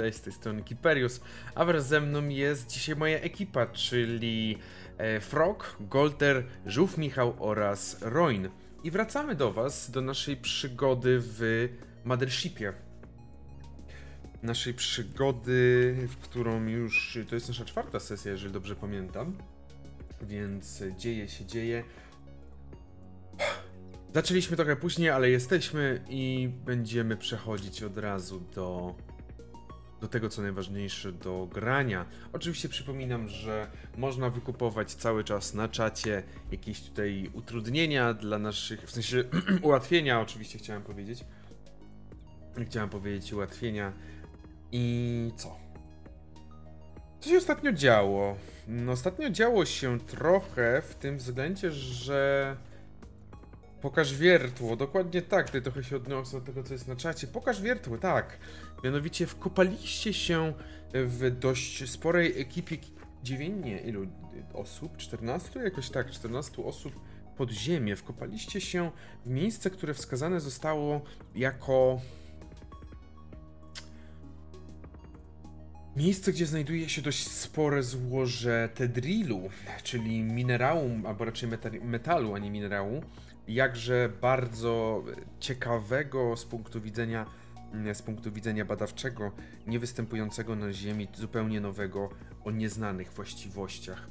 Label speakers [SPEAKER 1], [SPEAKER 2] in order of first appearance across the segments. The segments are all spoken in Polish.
[SPEAKER 1] Cześć, z tej strony Kiperius, a wraz ze mną jest dzisiaj moja ekipa, czyli e, Frog, Golter, Żółw Michał oraz Roin. I wracamy do Was, do naszej przygody w Mothershipie. Naszej przygody, w którą już. To jest nasza czwarta sesja, jeżeli dobrze pamiętam. Więc dzieje się, dzieje. Zaczęliśmy trochę później, ale jesteśmy i będziemy przechodzić od razu do, do tego, co najważniejsze, do grania. Oczywiście przypominam, że można wykupować cały czas na czacie jakieś tutaj utrudnienia dla naszych, w sensie ułatwienia, oczywiście chciałem powiedzieć. Chciałem powiedzieć ułatwienia. I co? Co się ostatnio działo? No, ostatnio działo się trochę w tym względzie, że Pokaż wiertło, dokładnie tak, tutaj trochę się odniosę do tego, co jest na czacie. Pokaż wiertło, tak. Mianowicie wkopaliście się w dość sporej ekipie, 9, nie, ilu osób? 14? Jakoś tak, 14 osób pod ziemię. Wkopaliście się w miejsce, które wskazane zostało jako Miejsce, gdzie znajduje się dość spore złoże tedrilu, czyli minerału, albo raczej metalu, a nie minerału, jakże bardzo ciekawego z punktu widzenia z punktu widzenia badawczego, niewystępującego na Ziemi, zupełnie nowego, o nieznanych właściwościach.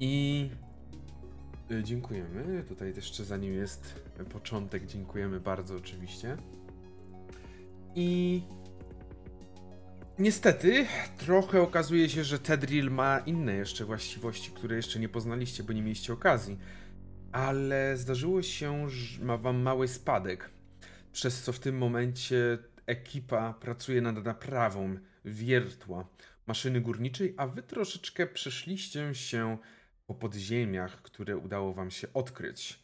[SPEAKER 1] I y, dziękujemy. Tutaj jeszcze zanim jest początek, dziękujemy bardzo oczywiście. I niestety, trochę okazuje się, że Tedril ma inne jeszcze właściwości, które jeszcze nie poznaliście, bo nie mieliście okazji ale zdarzyło się, że ma wam mały spadek, przez co w tym momencie ekipa pracuje nad naprawą wiertła maszyny górniczej, a wy troszeczkę przeszliście się po podziemiach, które udało wam się odkryć.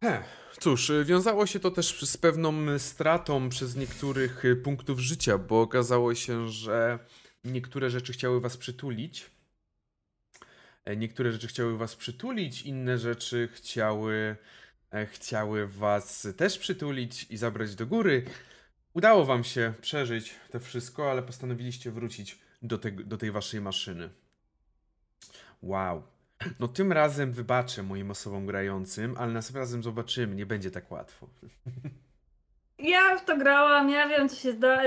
[SPEAKER 1] Heh, cóż, wiązało się to też z pewną stratą przez niektórych punktów życia, bo okazało się, że niektóre rzeczy chciały was przytulić, E, niektóre rzeczy chciały was przytulić, inne rzeczy chciały, chciały was też przytulić i zabrać do góry. Udało wam się przeżyć to wszystko, ale postanowiliście wrócić do, te, do tej waszej maszyny. Wow. No tym razem wybaczę moim osobom grającym, ale następnym razem zobaczymy, nie będzie tak łatwo.
[SPEAKER 2] Ja w to grałam, ja wiem co się zda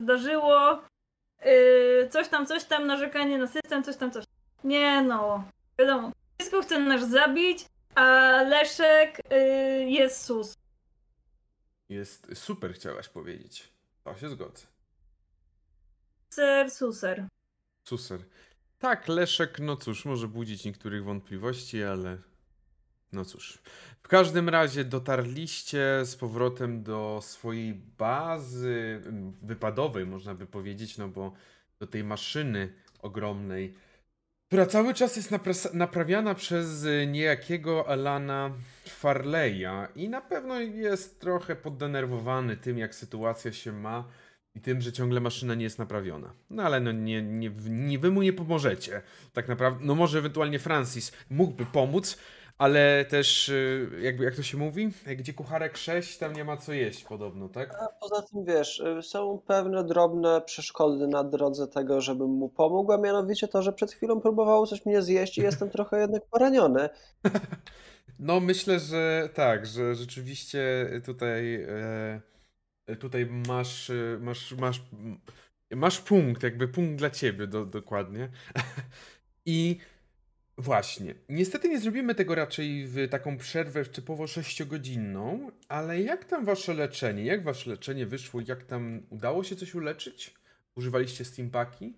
[SPEAKER 2] zdarzyło. Yy, coś tam, coś tam, narzekanie na system, coś tam, coś. Nie no, wiadomo. Wszystko chce nas zabić, a Leszek y, jest sus.
[SPEAKER 1] Jest super, chciałaś powiedzieć. To się zgodzę.
[SPEAKER 2] Ser, suser.
[SPEAKER 1] Suser. Tak, Leszek, no cóż, może budzić niektórych wątpliwości, ale no cóż. W każdym razie dotarliście z powrotem do swojej bazy wypadowej, można by powiedzieć, no bo do tej maszyny ogromnej, która cały czas jest naprawiana przez y, niejakiego Alana Farleya i na pewno jest trochę poddenerwowany tym, jak sytuacja się ma i tym, że ciągle maszyna nie jest naprawiona. No ale no nie, nie, nie wy mu nie pomożecie. Tak naprawdę, no może ewentualnie Francis mógłby pomóc, ale też, y, jakby jak to się mówi, gdzie kucharek 6, tam nie ma co jeść podobno, tak?
[SPEAKER 3] A poza tym wiesz, y, są pewne drobne przeszkody na drodze tego, żebym mu pomógł, a mianowicie to, że przed chwilą próbowało coś mnie zjeść i jestem trochę jednak poraniony.
[SPEAKER 1] No myślę, że tak, że rzeczywiście tutaj e, tutaj masz, e, masz, masz, masz punkt, jakby punkt dla ciebie do, dokładnie. I Właśnie. Niestety nie zrobimy tego raczej w taką przerwę typowo 6-godzinną, ale jak tam wasze leczenie? Jak wasze leczenie wyszło? Jak tam udało się coś uleczyć? Używaliście steampaki?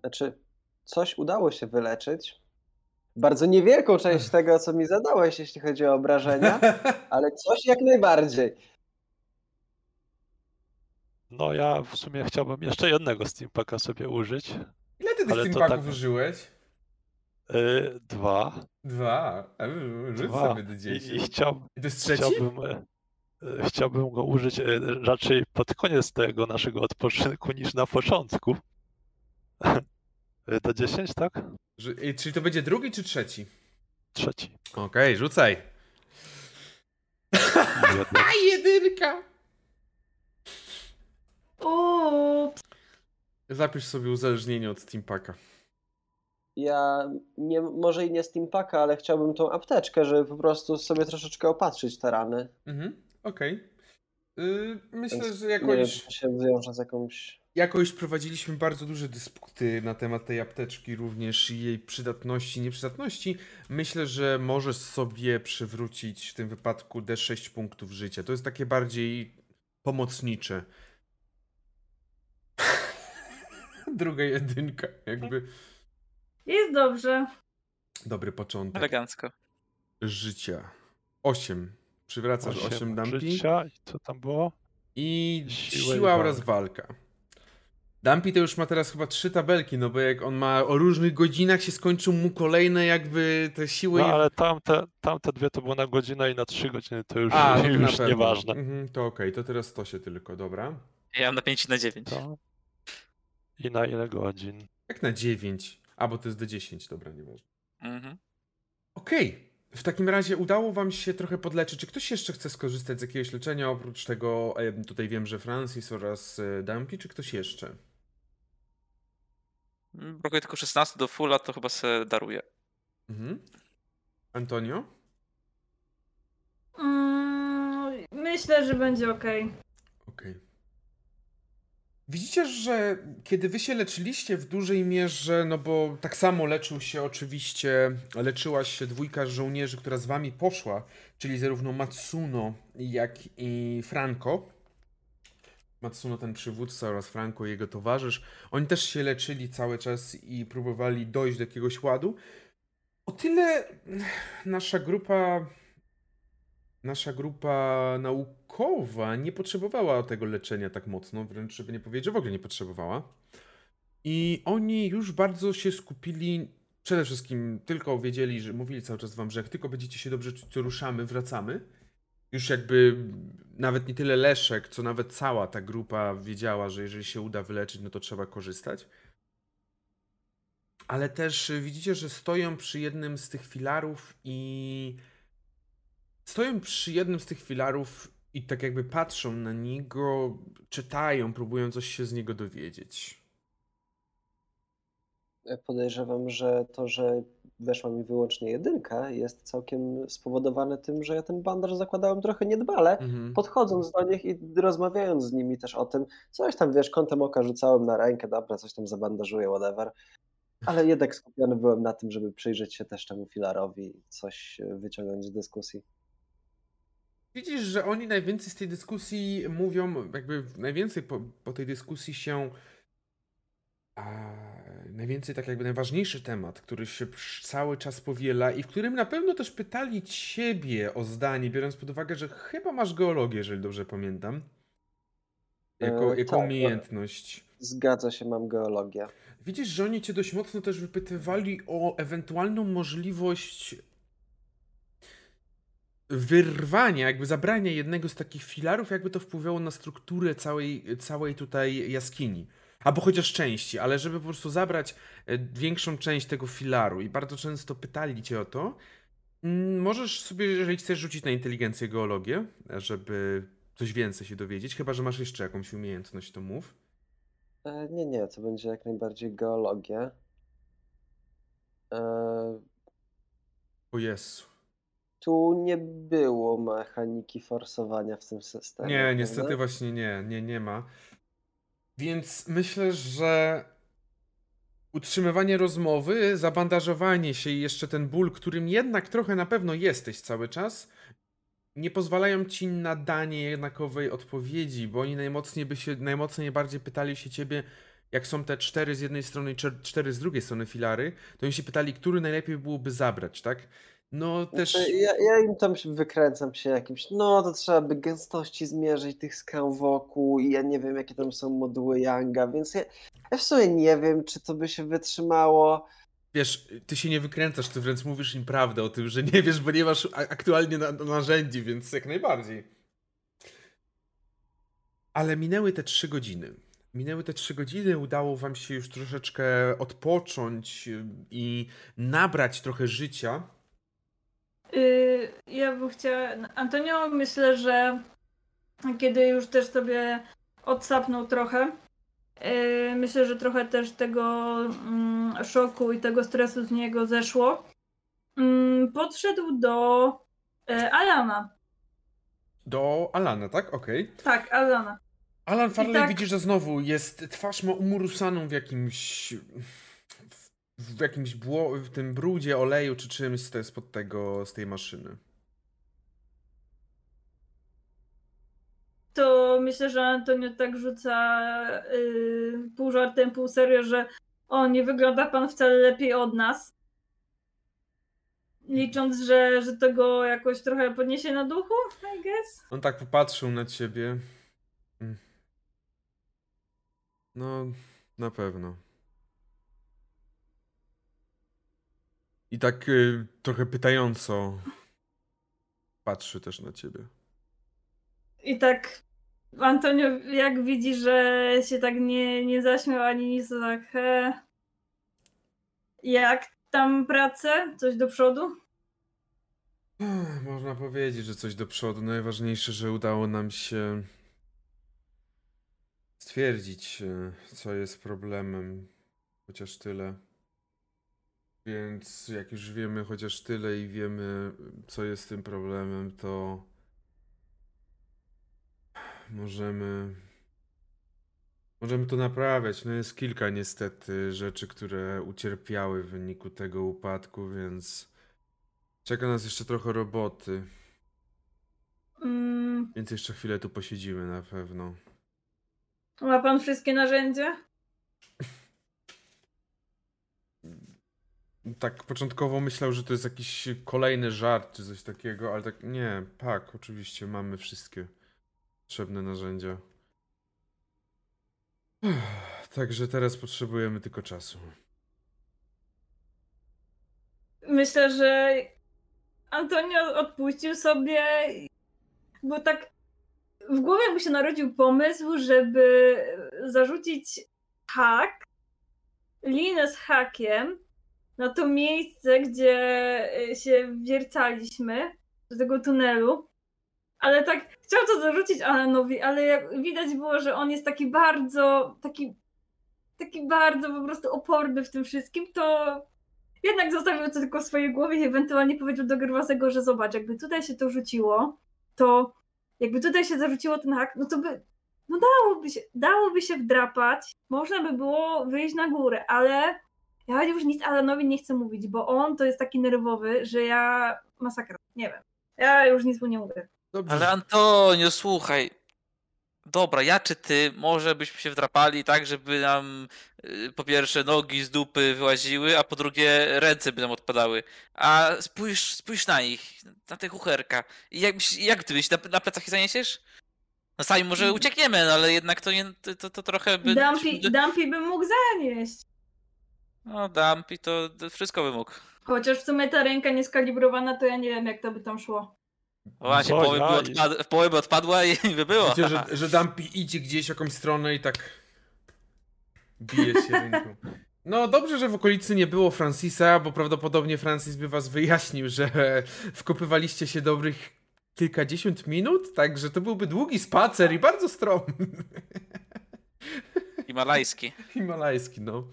[SPEAKER 3] Znaczy, coś udało się wyleczyć. Bardzo niewielką część tego, co mi zadałeś, jeśli chodzi o obrażenia, ale coś jak najbardziej.
[SPEAKER 4] No ja w sumie chciałbym jeszcze jednego steampaka sobie użyć,
[SPEAKER 1] Ile ty tych steampaków tak... użyłeś?
[SPEAKER 4] Yy, dwa.
[SPEAKER 1] Dwa? Rzuć dwa. sobie do dzieci. I, i chciał, I to jest trzeci?
[SPEAKER 4] Chciałbym, e, e, chciałbym go użyć raczej pod koniec tego naszego odpoczynku niż na początku. Do 10, tak?
[SPEAKER 1] Czyli to będzie drugi czy trzeci?
[SPEAKER 4] Trzeci.
[SPEAKER 1] Okej, okay, rzucaj. Jedynka.
[SPEAKER 2] Ups.
[SPEAKER 1] Zapisz sobie uzależnienie od Steampaka.
[SPEAKER 3] Ja nie, może i nie Steampaka, ale chciałbym tą apteczkę, żeby po prostu sobie troszeczkę opatrzyć te rany.
[SPEAKER 1] Mhm, okej. Yy, myślę,
[SPEAKER 3] Więc
[SPEAKER 1] że
[SPEAKER 3] Nie wiem,
[SPEAKER 1] jakoś,
[SPEAKER 3] czy to się wiąże z jakąś...
[SPEAKER 1] jakoś prowadziliśmy bardzo duże dysputy na temat tej apteczki, również i jej przydatności, nieprzydatności. Myślę, że możesz sobie przywrócić w tym wypadku D6 punktów życia. To jest takie bardziej pomocnicze. Druga jedynka, jakby
[SPEAKER 2] Jest dobrze.
[SPEAKER 1] dobry początek
[SPEAKER 5] Elegancko.
[SPEAKER 1] życia. 8. Przywracasz 8 Dumpy.
[SPEAKER 4] życia i co tam było?
[SPEAKER 1] I
[SPEAKER 4] Siła
[SPEAKER 1] siła,
[SPEAKER 4] i
[SPEAKER 1] oraz walka. Dumpy to już ma teraz chyba trzy tabelki, no bo jak on ma o różnych godzinach się skończą mu kolejne jakby te siły.
[SPEAKER 4] No ale tamte, tamte dwie to było na godzinę i na trzy godziny, to już,
[SPEAKER 1] A,
[SPEAKER 4] już nieważne.
[SPEAKER 1] Mhm, to okej, to teraz to się tylko, dobra.
[SPEAKER 5] Ja mam na 5 i na 9.
[SPEAKER 4] To... I na ile godzin?
[SPEAKER 1] Jak na 9. A, bo to jest do 10, dobra, nieważne.
[SPEAKER 5] Mhm.
[SPEAKER 1] Okej. W takim razie udało wam się trochę podleczyć. Czy ktoś jeszcze chce skorzystać z jakiegoś leczenia? Oprócz tego, tutaj wiem, że Francis oraz e, Dumpy, czy ktoś jeszcze?
[SPEAKER 5] Brakuje tylko 16 do fulla, to chyba se daruję.
[SPEAKER 1] Mhm. Antonio?
[SPEAKER 2] Mm, myślę, że będzie ok.
[SPEAKER 1] Okej. Widzicie, że kiedy wy się leczyliście w dużej mierze, no bo tak samo leczył się oczywiście, leczyła się dwójka żołnierzy, która z wami poszła, czyli zarówno Matsuno, jak i Franco. Matsuno ten przywódca oraz Franco jego towarzysz. Oni też się leczyli cały czas i próbowali dojść do jakiegoś ładu. O tyle nasza grupa nasza grupa naukowa nie potrzebowała tego leczenia tak mocno, wręcz żeby nie powiedzieć, że w ogóle nie potrzebowała. I oni już bardzo się skupili, przede wszystkim tylko wiedzieli, że mówili cały czas wam, że jak tylko będziecie się dobrze czuć, to ruszamy, wracamy. Już jakby nawet nie tyle Leszek, co nawet cała ta grupa wiedziała, że jeżeli się uda wyleczyć, no to trzeba korzystać. Ale też widzicie, że stoją przy jednym z tych filarów i stoją przy jednym z tych filarów i tak jakby patrzą na niego, czytają, próbują coś się z niego dowiedzieć.
[SPEAKER 3] Podejrzewam, że to, że weszła mi wyłącznie jedynka, jest całkiem spowodowane tym, że ja ten bandaż zakładałem trochę niedbale.
[SPEAKER 1] Mhm.
[SPEAKER 3] Podchodząc do nich i rozmawiając z nimi też o tym, coś tam wiesz, kątem oka rzucałem na rękę, dobra, coś tam zabandażuję, whatever. Ale jednak skupiony byłem na tym, żeby przyjrzeć się też temu filarowi coś wyciągnąć z dyskusji.
[SPEAKER 1] Widzisz, że oni najwięcej z tej dyskusji mówią, jakby najwięcej po, po tej dyskusji się. A, najwięcej tak jakby najważniejszy temat, który się cały czas powiela i w którym na pewno też pytali ciebie o zdanie, biorąc pod uwagę, że chyba masz geologię, jeżeli dobrze pamiętam. Jako,
[SPEAKER 3] E,
[SPEAKER 1] jako
[SPEAKER 3] tak,
[SPEAKER 1] umiejętność.
[SPEAKER 3] Zgadza się, mam geologię.
[SPEAKER 1] Widzisz, że oni cię dość mocno też wypytywali o ewentualną możliwość wyrwania, jakby zabrania jednego z takich filarów, jakby to wpływało na strukturę całej, całej tutaj jaskini. Albo chociaż części, ale żeby po prostu zabrać e, większą część tego filaru i bardzo często pytali cię o to, mm, możesz sobie, jeżeli chcesz, rzucić na inteligencję geologię, żeby coś więcej się dowiedzieć, chyba, że masz jeszcze jakąś umiejętność, to mów.
[SPEAKER 3] E, Nie, nie, to będzie jak najbardziej geologia. E,
[SPEAKER 1] O Jezu.
[SPEAKER 3] Tu nie było mechaniki forsowania w tym systemie.
[SPEAKER 1] Nie,
[SPEAKER 3] prawda?
[SPEAKER 1] niestety właśnie nie, nie, nie ma. Więc myślę, że utrzymywanie rozmowy, zabandażowanie się i jeszcze ten ból, którym jednak trochę na pewno jesteś cały czas, nie pozwalają ci na danie jednakowej odpowiedzi, bo oni najmocniej by się, najmocniej bardziej pytali się ciebie, jak są te cztery z jednej strony i cztery z drugiej strony filary, to oni się pytali, który najlepiej byłoby zabrać, tak? No też...
[SPEAKER 3] Znaczy, ja, ja im tam się wykręcam się jakimś, no to trzeba by gęstości zmierzyć tych skał wokół i ja nie wiem jakie tam są moduły Younga, więc ja, ja w sumie nie wiem, czy to by się wytrzymało.
[SPEAKER 1] Wiesz, ty się nie wykręcasz, ty wręcz mówisz im prawdę o tym, że nie wiesz, bo nie masz aktualnie na, narzędzi, więc jak najbardziej. Ale minęły te trzy godziny. Minęły te trzy godziny, udało wam się już troszeczkę odpocząć i nabrać trochę życia.
[SPEAKER 2] Y, ja bym chciała. Antonio, myślę, że kiedy już też sobie odsapnął trochę. Yy, Myślę, że trochę też tego mm, szoku i tego stresu z niego zeszło. Mm, Podszedł do e, Alana.
[SPEAKER 1] Do Alana, tak? Okej.
[SPEAKER 2] Tak, Alana.
[SPEAKER 1] Alan Farley
[SPEAKER 2] tak-
[SPEAKER 1] widzi, że znowu jest, twarz ma umurusaną w jakimś, w, jakimś bło, w tym brudzie, oleju czy czymś z, te, spod tego, z tej maszyny.
[SPEAKER 2] To myślę, że Antonio tak rzuca yy, pół żartem, pół serio, że o, nie wygląda pan wcale lepiej od nas. Licząc, że, że to go jakoś trochę podniesie na duchu, I guess.
[SPEAKER 1] On tak popatrzył na ciebie. Mm. No, na pewno. I tak y, trochę pytająco patrzy też na ciebie.
[SPEAKER 2] I tak Antonio, jak widzi, że się tak nie, nie zaśmiał ani nic, to tak. Jak tam pracę? Coś do przodu?
[SPEAKER 1] Można powiedzieć, że coś do przodu. Najważniejsze, że udało nam się stwierdzić, e, co jest problemem. Chociaż tyle. Więc jak już wiemy chociaż tyle i wiemy, co jest tym problemem, to możemy. Możemy to naprawiać. No jest kilka niestety rzeczy, które ucierpiały w wyniku tego upadku, więc czeka nas jeszcze trochę roboty.
[SPEAKER 2] Mm,
[SPEAKER 1] Więc jeszcze chwilę tu posiedzimy na pewno.
[SPEAKER 2] ma pan wszystkie narzędzia?
[SPEAKER 1] Tak początkowo myślał, że to jest jakiś kolejny żart czy coś takiego, ale tak nie, tak, oczywiście mamy wszystkie potrzebne narzędzia. Także teraz potrzebujemy tylko czasu.
[SPEAKER 2] Myślę, że Antonio odpuścił sobie, bo tak w głowie mu się narodził pomysł, żeby zarzucić hak, linę z hakiem na to miejsce, gdzie y, się wiercaliśmy, do tego tunelu. Ale tak chciał to zarzucić Alanowi, ale widać było, że on jest taki bardzo, taki, taki bardzo po prostu oporny w tym wszystkim, to jednak zostawił to tylko w swojej głowie i ewentualnie powiedział do Gerwasego, że zobacz, jakby tutaj się to rzuciło, to jakby tutaj się zarzuciło ten hak, no to by, no dałoby się, dałoby się wdrapać, można by było wyjść na górę, ale ja już nic Alanowi nie chcę mówić, bo on to jest taki nerwowy, że ja masakra, nie wiem. Ja już nic mu nie mówię.
[SPEAKER 1] Dobrze.
[SPEAKER 5] Ale Antonio, słuchaj. Dobra, ja czy ty, może byśmy się wdrapali tak, żeby nam y, po pierwsze nogi z dupy wyłaziły, a po drugie ręce by nam odpadały. A spójrz, spójrz na nich, na te kucherka. I jak, jak ty byś na, na plecach je zaniesiesz? No sami może uciekniemy, no ale jednak to, nie, to, to, to trochę by...
[SPEAKER 2] Dumpy, Dumpy bym mógł zanieść.
[SPEAKER 5] No, Dumpy to, to wszystko by mógł.
[SPEAKER 2] Chociaż w sumie ta ręka nieskalibrowana, to ja nie wiem, jak to by tam szło.
[SPEAKER 5] Właśnie,
[SPEAKER 4] Oj,
[SPEAKER 5] połowa by, odpad, połowa by odpadła i by było.
[SPEAKER 1] Wiecie, że, że Dumpy idzie gdzieś jakąś stronę i tak bije się ręką. No dobrze, że w okolicy nie było Francisa, bo prawdopodobnie Francis by was wyjaśnił, że wkopywaliście się dobrych kilkadziesiąt minut, także to byłby długi spacer i bardzo stromny.
[SPEAKER 5] Himalajski.
[SPEAKER 1] Himalajski, no.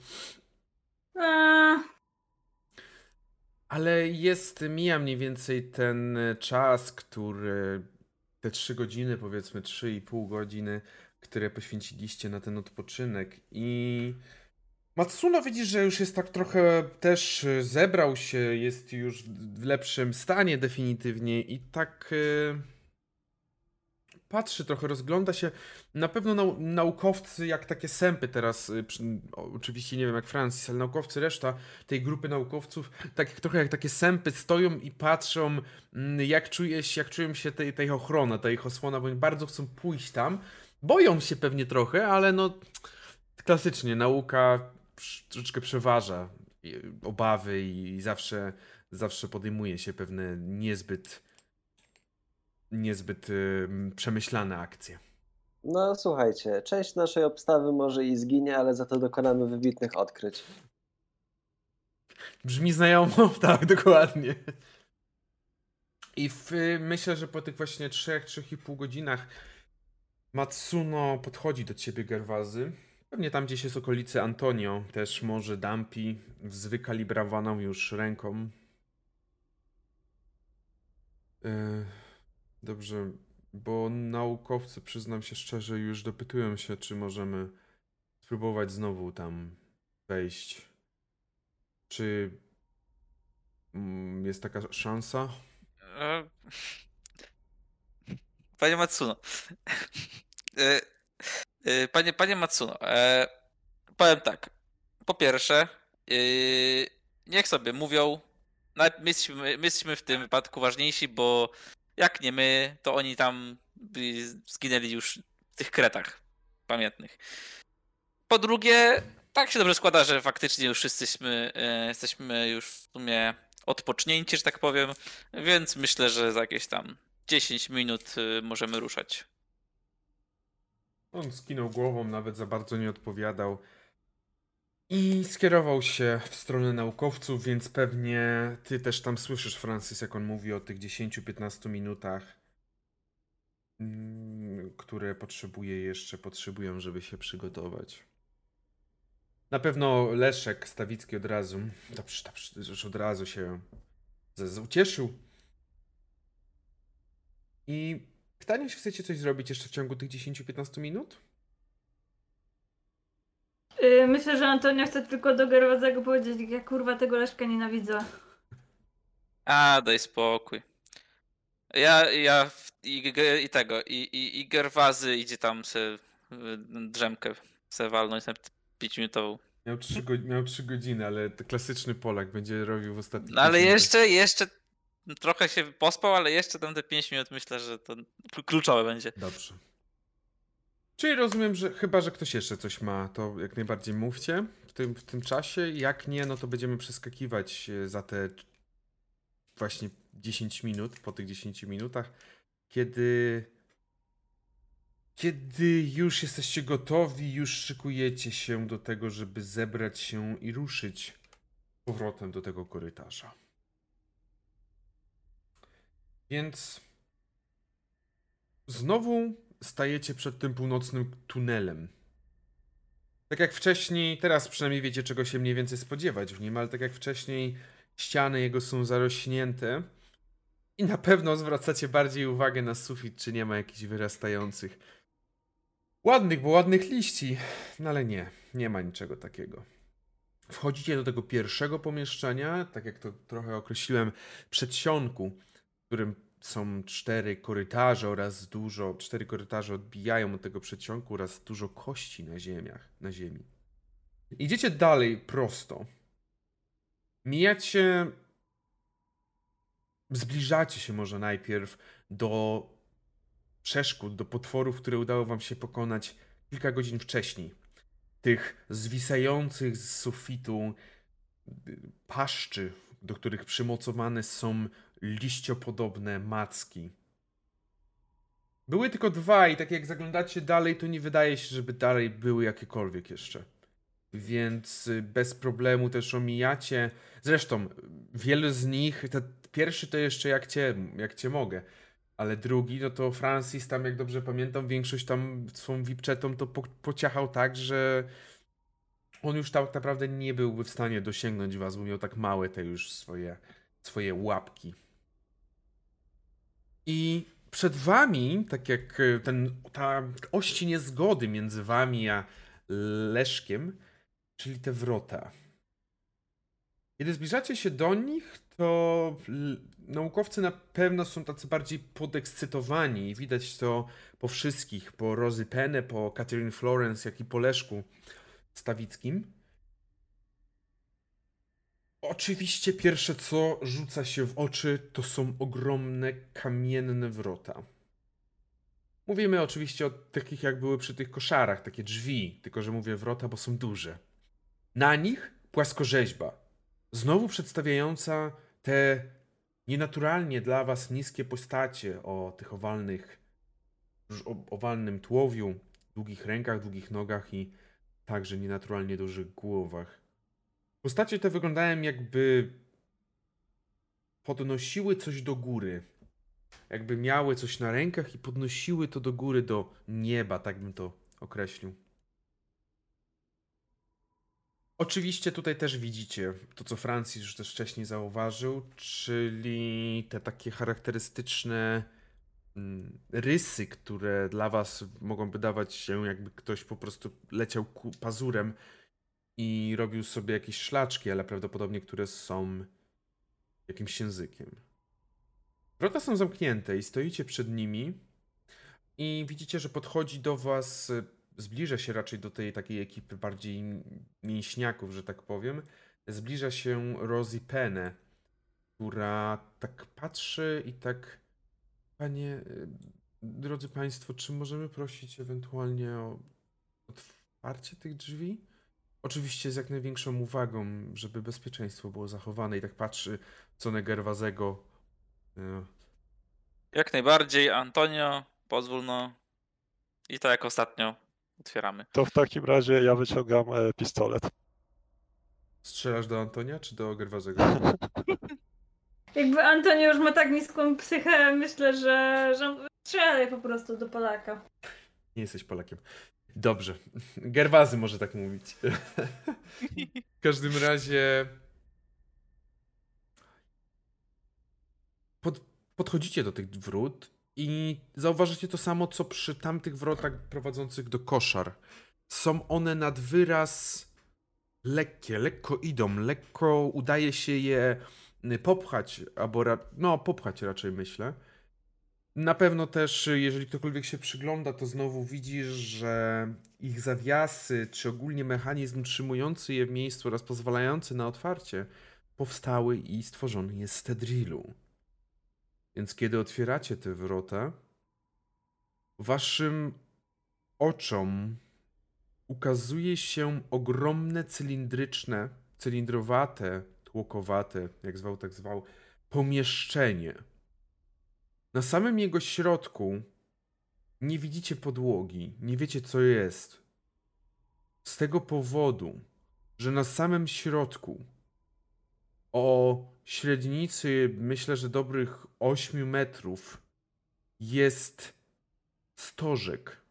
[SPEAKER 1] Ale jest, mija mniej więcej ten czas, który, te trzy godziny, powiedzmy trzy i pół godziny, które poświęciliście na ten odpoczynek i Matsuno widzi, że już jest tak trochę też e, zebrał się, jest już w w lepszym stanie definitywnie i tak e, patrzy trochę, rozgląda się. Na pewno nau naukowcy, jak takie sępy teraz, e, przy, oczywiście nie wiem jak Francis, ale naukowcy, reszta tej grupy naukowców, tak trochę jak takie sępy stoją i patrzą, mm, jak, czuje się, jak czują się tej, tej ochrona, ta ich osłona, bo oni bardzo chcą pójść tam. Boją się pewnie trochę, ale no klasycznie nauka troszeczkę przeważa i- obawy i zawsze, zawsze podejmuje się pewne niezbyt niezbyt ym, przemyślane akcje.
[SPEAKER 3] No słuchajcie, część naszej obstawy może i zginie, ale za to dokonamy wybitnych odkryć.
[SPEAKER 1] Brzmi znajomo, tak, dokładnie. I w, myślę, że po tych właśnie 3-3,5 godzinach Matsuno podchodzi do ciebie, Gerwazy. Pewnie tam gdzieś jest okolicy Antonio, też może Dampi, z wykalibrowaną już ręką. E, Dobrze, bo naukowcy, przyznam się szczerze, już dopytują się, czy możemy spróbować znowu tam wejść. Czy mm, jest taka szansa?
[SPEAKER 5] E, Panie Matsuno. E, e, Panie, panie Matsuno, powiem tak. Po pierwsze, niech sobie mówią. My jesteśmy, my jesteśmy w tym wypadku ważniejsi, bo jak nie my, to oni tam zginęli już w tych kretach pamiętnych. Po drugie, tak się dobrze składa, że faktycznie już jesteśmy, e, jesteśmy już w sumie odpocznięci, że tak powiem, więc myślę, że za jakieś tam 10 minut y, możemy ruszać.
[SPEAKER 1] On skinął głową, nawet za bardzo nie odpowiadał. I skierował się w stronę naukowców, więc pewnie ty też tam słyszysz, Francis, jak on mówi o tych 10-15 minutach, mm, które potrzebuje jeszcze, potrzebują, żeby się przygotować. Na pewno Leszek Stawicki od razu, dobrze, dobrze, już od razu się ucieszył. I pytanie, czy chcecie coś zrobić jeszcze w ciągu tych 10-15 minut?
[SPEAKER 2] Y, Myślę, że Antonio chce tylko do Gerwazego powiedzieć, jak ja kurwa tego Leszka nienawidzę.
[SPEAKER 5] A, daj spokój. Ja, ja i, i tego, i, i, i Gerwazy idzie tam se y, drzemkę se walnąć na 5 minutową.
[SPEAKER 1] Miał 3, go, miał trzy godziny, ale to klasyczny Polak będzie robił w ostatnim
[SPEAKER 5] No ale jeszcze, jeszcze trochę się pospał, ale jeszcze tam te 5 minut myślę, że to klu- kluczowe będzie.
[SPEAKER 1] Dobrze. Czyli rozumiem, że chyba, że ktoś jeszcze coś ma, to jak najbardziej mówcie w tym, w tym czasie. Jak nie, no to będziemy przeskakiwać e, za te właśnie 10 minut, po tych 10 minutach, kiedy kiedy już jesteście gotowi, już szykujecie się do tego, żeby zebrać się i ruszyć powrotem do tego korytarza. Więc Znowu stajecie przed tym północnym tunelem. Tak jak wcześniej, teraz przynajmniej wiecie, czego się mniej więcej spodziewać w nim, ale tak jak wcześniej, ściany jego są zarośnięte i na pewno zwracacie bardziej uwagę na sufit, czy nie ma jakichś wyrastających. Ładnych, bo ładnych liści, no ale nie, nie ma niczego takiego. Wchodzicie do tego pierwszego pomieszczenia, tak jak to trochę określiłem, przedsionku, w którym są cztery korytarze oraz dużo, cztery korytarze odbijają od tego przedsionku oraz dużo kości na ziemiach, na ziemi. Idziecie dalej prosto. Mijacie, zbliżacie się może najpierw do przeszkód, do potworów, które udało wam się pokonać kilka godzin wcześniej. Tych zwisających z sufitu y, paszczy, do których przymocowane są liściopodobne macki. Były tylko dwa i tak jak zaglądacie dalej, to nie wydaje się, żeby dalej były jakiekolwiek jeszcze. Więc y, bez problemu też omijacie. Zresztą, wiele z nich, ten pierwszy to jeszcze jak cię, jak cię mogę, ale drugi, no to Francis tam, jak dobrze pamiętam, większość tam swą wipczetą to po, pociachał tak, że on już tak naprawdę nie byłby w stanie dosięgnąć was, bo miał tak małe te już swoje, swoje łapki. I przed wami, tak jak e, ten, ta ości niezgody między wami a Leszkiem, czyli te wrota. Kiedy zbliżacie się do nich, to naukowcy na pewno są tacy bardziej podekscytowani i widać to po wszystkich, po Rozy Penny, po Catherine Florence, jak i po Leszku Stawickim. Oczywiście pierwsze co rzuca się w oczy to są ogromne kamienne wrota. Mówimy oczywiście o takich jak były przy tych koszarach, takie drzwi, tylko że mówię wrota, bo są duże. Na nich płaskorzeźba, znowu przedstawiająca te nienaturalnie dla was niskie postacie o tych owalnych, owalnym tułowiu, długich rękach, długich nogach i także nienaturalnie dużych głowach. Postacie te wyglądają jakby podnosiły coś do góry. jakby miały coś na rękach i podnosiły to do góry, do nieba, tak bym to określił. Oczywiście tutaj też widzicie to, co Francis już też wcześniej zauważył, czyli te takie charakterystyczne mm, rysy, które dla was mogą wydawać się, jakby ktoś po prostu leciał pazurem i robił sobie jakieś szlaczki, ale prawdopodobnie które są jakimś językiem. Wrota są zamknięte i stoicie przed nimi i widzicie, że podchodzi do was, zbliża się raczej do tej takiej ekipy bardziej mięśniaków, że tak powiem. Zbliża się Rosie Penne, która tak patrzy i tak Panie, drodzy Państwo, czy możemy prosić ewentualnie o otwarcie tych drzwi? Oczywiście z jak największą uwagą, żeby bezpieczeństwo było zachowane i tak patrzy stronę Gerwazego. y,
[SPEAKER 5] Jak najbardziej, Antonio, pozwól no. I tak jak ostatnio otwieramy.
[SPEAKER 4] To w takim razie ja wyciągam e, pistolet.
[SPEAKER 1] Strzelasz do Antonia czy do Gerwazego?
[SPEAKER 2] Jakby Antoni już ma tak niską psychę, myślę, że, że strzelaj po prostu do Polaka.
[SPEAKER 1] Nie jesteś Polakiem. Dobrze. Gerwazy może tak mówić. w każdym razie. Pod, podchodzicie do tych wrót i zauważycie to samo, co przy tamtych wrotach prowadzących do koszar. Są one nad wyraz lekkie, lekko idą, lekko udaje się je popchać, albo ra- no popchać raczej myślę. Na pewno też, jeżeli ktokolwiek się przygląda, to znowu widzisz, że ich zawiasy, czy ogólnie mechanizm utrzymujący je w miejscu oraz pozwalający na otwarcie, powstały i stworzony jest z Tedrilu. Więc kiedy otwieracie te wrota, waszym oczom ukazuje się ogromne cylindryczne, cylindrowate, tłokowate, jak zwał, tak zwał, pomieszczenie. Na samym jego środku nie widzicie podłogi, nie wiecie co jest. Z tego powodu, że na samym środku o średnicy myślę, że dobrych 8 metrów jest stożek.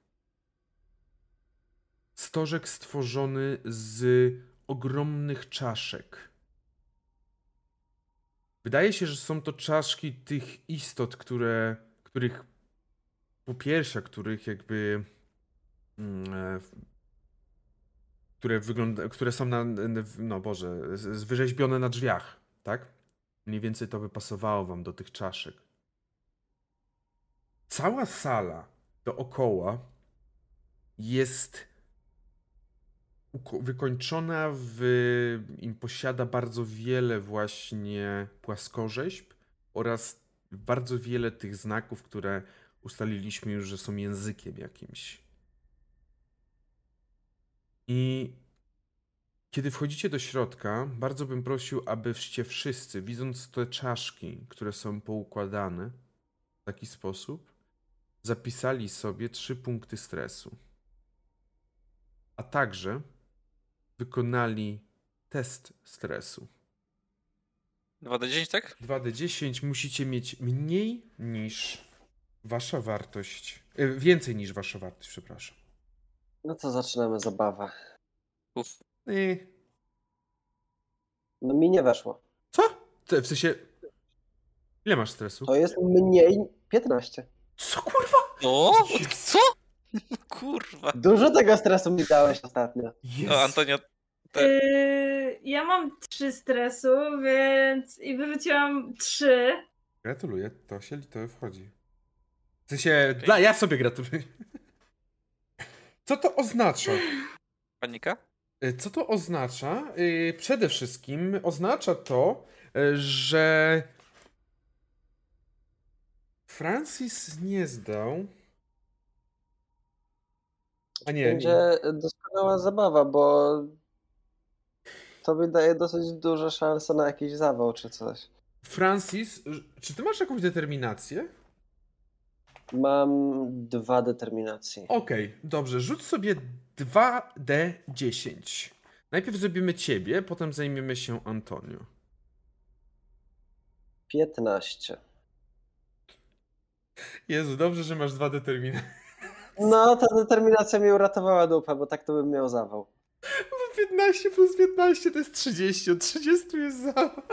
[SPEAKER 1] Stożek stworzony z ogromnych czaszek. Wydaje się, że są to czaszki tych istot, które, których po piersiach, których jakby mm, e, które wygląda, które są na, no Boże, wyrzeźbione na drzwiach, tak? Mniej więcej to by pasowało wam do tych czaszek. Cała sala dookoła jest wykończona w... i posiada bardzo wiele właśnie płaskorzeźb oraz bardzo wiele tych znaków, które ustaliliśmy już, że są językiem jakimś. I kiedy wchodzicie do środka, bardzo bym prosił, abyście wszyscy, widząc te czaszki, które są poukładane w taki sposób, zapisali sobie trzy punkty stresu. A także wykonali test stresu.
[SPEAKER 5] 2D10, tak?
[SPEAKER 1] 2d10 musicie mieć mniej niż wasza wartość. e, Więcej niż wasza wartość, przepraszam.
[SPEAKER 3] No to zaczynamy zabawę.
[SPEAKER 5] Uf.
[SPEAKER 1] I...
[SPEAKER 3] No mi nie weszło.
[SPEAKER 1] Co? Ty, w sensie. Ile masz stresu?
[SPEAKER 3] To jest mniej 15.
[SPEAKER 1] Co kurwa?
[SPEAKER 5] No? Co? Kurwa.
[SPEAKER 3] Dużo tego stresu mi dałeś ostatnio.
[SPEAKER 1] Jest.
[SPEAKER 5] No, Antonio.
[SPEAKER 2] Yy, ja mam trzy stresu, więc i wyrzuciłam trzy.
[SPEAKER 1] Gratuluję, to się to wchodzi. W sensie, dla, ja sobie gratuluję. Co to oznacza?
[SPEAKER 5] panika?
[SPEAKER 1] Y, Co to oznacza? Y, Przede wszystkim oznacza to, y, że Francis nie zdał. A nie, nie.
[SPEAKER 3] Będzie doskonała zabawa, bo to mi daje dosyć duże szanse na jakiś zawał czy coś.
[SPEAKER 1] Francis, czy ty masz jakąś determinację?
[SPEAKER 3] Mam dwa determinacji.
[SPEAKER 1] Okej, dobrze. Rzuć sobie 2D10. Najpierw zrobimy ciebie, potem zajmiemy się Antonio.
[SPEAKER 3] 15.
[SPEAKER 1] Jezu, dobrze, że masz dwa determiny.
[SPEAKER 3] No, ta determinacja mnie uratowała dupę, bo tak to bym miał zawał.
[SPEAKER 1] Bo 15 plus 15 to jest 30, od 30 jest za.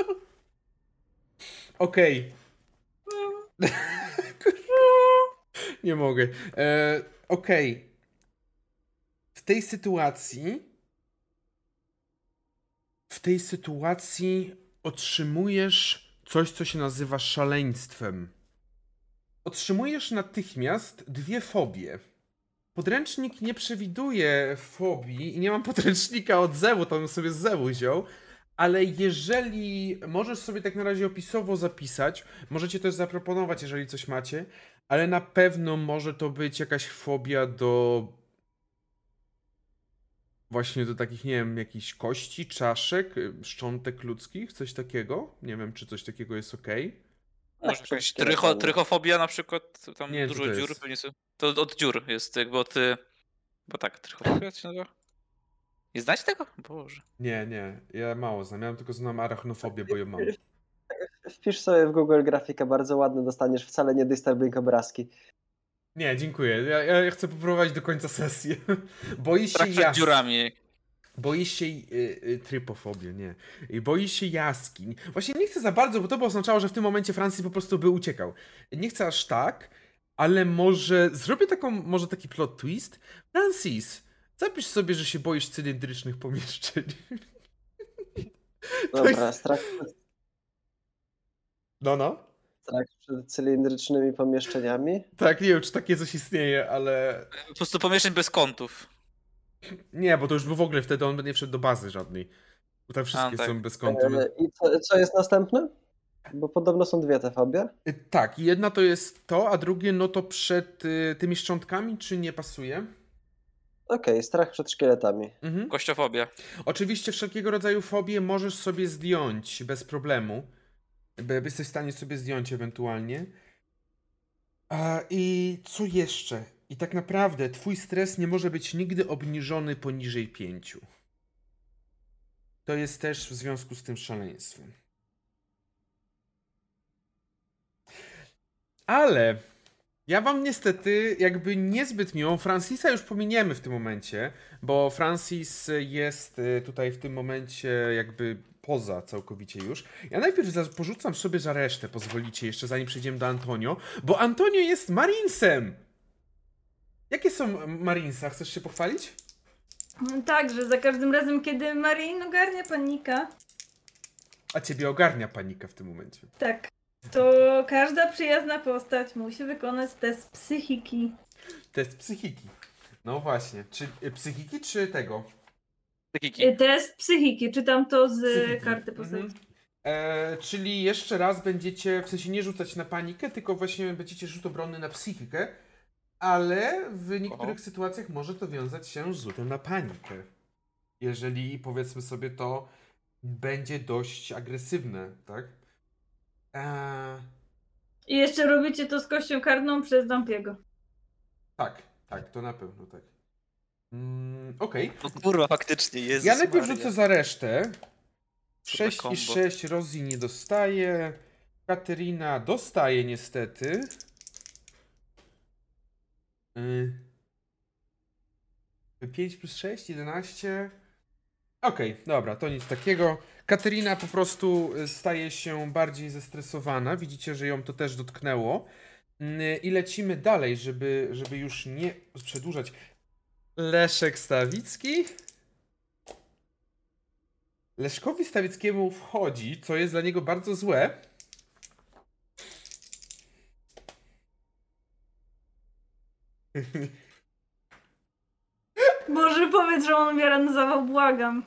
[SPEAKER 1] Okej. Nie mogę. E, Okej. W tej sytuacji. W tej sytuacji otrzymujesz coś, co się nazywa szaleństwem. Otrzymujesz natychmiast dwie fobie. Podręcznik nie przewiduje fobii i nie mam podręcznika od Zewu, to bym sobie z Zewu wziął. Ale jeżeli możesz sobie tak na razie opisowo zapisać, możecie też zaproponować, jeżeli coś macie, ale na pewno może to być jakaś fobia do właśnie do takich, nie wiem, jakichś kości, czaszek, y, szczątek ludzkich, coś takiego. Nie wiem, czy coś takiego jest ok.
[SPEAKER 5] Może
[SPEAKER 3] przed
[SPEAKER 5] jakaś trycho, trychofobia na przykład, tam
[SPEAKER 1] Nie
[SPEAKER 5] dużo
[SPEAKER 1] to
[SPEAKER 5] dziur pewnie są. To od dziur jest jakby od... y, Bo tak, trychofobia się nazywa? Nie znacie tego? Boże.
[SPEAKER 1] Nie, nie, ja mało znam. Ja tylko znam arachnofobię, bo ją mam.
[SPEAKER 3] Wpisz sobie w Google grafikę, bardzo ładny dostaniesz, wcale nie disturbing obrazki.
[SPEAKER 1] Nie, dziękuję. Ja, ja chcę poprowadzić do końca sesji. Boisz się
[SPEAKER 5] dziurami.
[SPEAKER 1] Boisz się y, y, trypofobię, nie. Boisz się jaskiń. Właśnie nie chcę za bardzo, bo to by oznaczało, że w tym momencie Francji po prostu by uciekał. Nie chcę aż tak, ale może zrobię taką, może taki plot twist. Francis, zapisz sobie, że się boisz cylindrycznych pomieszczeń.
[SPEAKER 3] Dobra,
[SPEAKER 1] jest-
[SPEAKER 3] strach, przed,
[SPEAKER 1] No, no.
[SPEAKER 3] strach przed cylindrycznymi pomieszczeniami.
[SPEAKER 1] Tak, nie wiem, czy takie coś istnieje, ale
[SPEAKER 5] Po prostu pomieszczeń bez kątów.
[SPEAKER 1] Nie, bo to już by w ogóle wtedy on by nie wszedł do bazy żadnej. Bo tam wszystkie
[SPEAKER 5] tak.
[SPEAKER 1] są bez kątu.
[SPEAKER 3] E, I co, co jest następne? Bo podobno są dwie te fobie.
[SPEAKER 1] Y, Tak, jedna to jest to, a drugie no to przed y, tymi szczątkami, czy nie pasuje?
[SPEAKER 3] Okej, strach przed szkieletami.
[SPEAKER 1] Mhm.
[SPEAKER 5] Kościofobia.
[SPEAKER 1] Oczywiście wszelkiego rodzaju fobie możesz sobie zdjąć bez problemu. By- Jesteś w stanie sobie zdjąć ewentualnie. A, I co jeszcze? I tak naprawdę twój stres nie może być nigdy obniżony poniżej 5. To jest też w związku z tym szaleństwem. Ale ja wam niestety jakby niezbyt miło. Francisa już pominiemy w tym momencie, bo Francis jest y, tutaj w tym momencie jakby poza całkowicie już. Ja najpierw porzucam sobie za resztę, pozwolicie jeszcze zanim przejdziemy do Antonio, bo Antonio jest Marinesem! Jakie są Marinesa? Chcesz się pochwalić?
[SPEAKER 2] Tak, że za każdym razem, kiedy Marin ogarnia panika,
[SPEAKER 1] A ciebie ogarnia panika w tym momencie.
[SPEAKER 2] tak, to każda przyjazna postać musi wykonać test psychiki.
[SPEAKER 1] Test psychiki. No właśnie. Czy y, psychiki, czy tego?
[SPEAKER 5] Psychiki.
[SPEAKER 2] Y, Test psychiki, czytam to z
[SPEAKER 1] Psychiki.
[SPEAKER 2] karty postaci.
[SPEAKER 1] Mhm. E, czyli jeszcze raz będziecie, w sensie nie rzucać na panikę, tylko właśnie będziecie rzut obronny na psychikę, ale w niektórych sytuacjach może to wiązać się z rzutem na panikę. Jeżeli powiedzmy sobie to będzie dość agresywne, tak? E,
[SPEAKER 2] I jeszcze robicie to z kością karną przez Dampiego.
[SPEAKER 1] tak, tak, to na pewno tak. Mm, Okej.
[SPEAKER 5] No kurwa, faktycznie, Jezus
[SPEAKER 1] Ja najpierw
[SPEAKER 5] Maria.
[SPEAKER 1] rzucę za resztę.
[SPEAKER 5] Co za
[SPEAKER 1] 6 i
[SPEAKER 5] combo.
[SPEAKER 1] 6 Rosie nie dostaje. Katerina dostaje niestety. Yy. 5 plus 6, 11. Okej, dobra, to nic takiego. Katerina po prostu y, staje się bardziej zestresowana. Widzicie, że ją to też dotknęło. Yy, I lecimy dalej, żeby, żeby już nie przedłużać. Leszek Stawicki. Leszkowi Stawieckiemu wchodzi, co jest dla niego bardzo złe.
[SPEAKER 2] Boże, powiedz, że on umiera na zawał, błagam.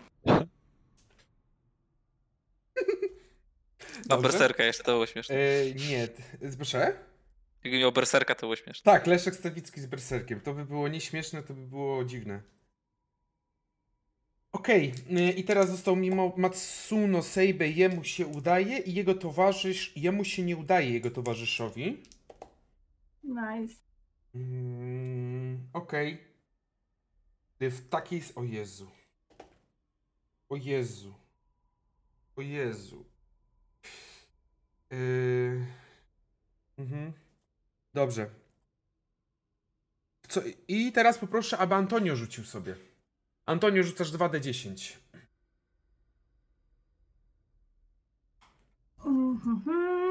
[SPEAKER 5] No,
[SPEAKER 1] Dobrze?
[SPEAKER 5] berserka jeszcze to było śmieszne.
[SPEAKER 1] E, nie, t- proszę?
[SPEAKER 5] Jak miał berserka, to było śmieszne.
[SPEAKER 1] Tak, Leszek Stawicki z Berserkiem. To by było nieśmieszne, to by było dziwne. Okej, y, i teraz został mimo Matsuno Seibe, jemu się udaje i jego towarzysz, jemu się nie udaje jego towarzyszowi.
[SPEAKER 2] Nice.
[SPEAKER 1] Mm, Okej. Ty W takiej... O Jezu. O Jezu. O Jezu. Yy... Mhm. Dobrze. Co, I teraz poproszę, aby Antonio rzucił sobie. Antonio, rzucasz 2d10.
[SPEAKER 2] Mhm.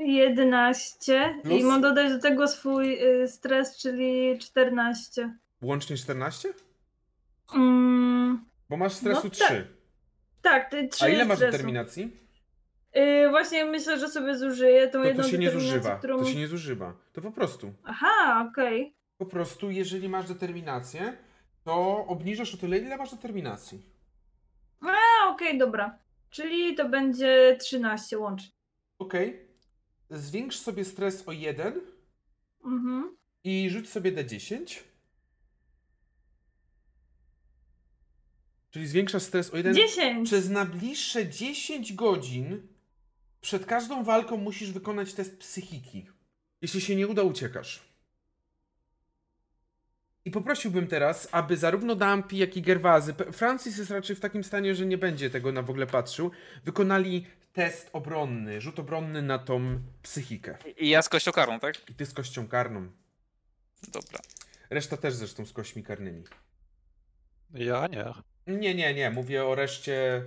[SPEAKER 2] 11.
[SPEAKER 1] Plus?
[SPEAKER 2] I mam dodać do tego swój y, stres, czyli 14.
[SPEAKER 1] Łącznie 14?
[SPEAKER 2] Mm,
[SPEAKER 1] Bo masz stresu
[SPEAKER 2] No
[SPEAKER 1] 3.
[SPEAKER 2] tak. tak, ty 3
[SPEAKER 1] A ile masz
[SPEAKER 2] stresu.
[SPEAKER 1] determinacji?
[SPEAKER 2] Y, właśnie myślę, że sobie zużyję tą
[SPEAKER 1] To,
[SPEAKER 2] jedną
[SPEAKER 1] to się nie zużywa.
[SPEAKER 2] którą...
[SPEAKER 1] To się nie zużywa. To po prostu.
[SPEAKER 2] Aha, okej.
[SPEAKER 1] Po prostu, jeżeli masz determinację, to obniżasz o tyle, ile masz determinacji.
[SPEAKER 2] A, okej, dobra. Czyli to będzie 13 łącznie.
[SPEAKER 1] Okej. Zwiększ sobie stres o 1
[SPEAKER 2] Mhm.
[SPEAKER 1] i rzuć sobie d10. Czyli zwiększasz stres o 1.
[SPEAKER 2] 10!
[SPEAKER 1] Przez najbliższe 10 godzin przed każdą walką musisz wykonać test psychiki. Jeśli się nie uda, uciekasz. I poprosiłbym teraz, aby zarówno Dampi, jak i Gerwazy, Francis jest raczej w takim stanie, że nie będzie tego na w ogóle patrzył, wykonali test obronny, rzut obronny na tą psychikę.
[SPEAKER 5] I ja z kością karną, tak?
[SPEAKER 1] I ty z kością karną.
[SPEAKER 5] Dobra.
[SPEAKER 1] Reszta też zresztą z kośćmi karnymi.
[SPEAKER 4] Ja nie.
[SPEAKER 1] Nie, nie, nie. Mówię o reszcie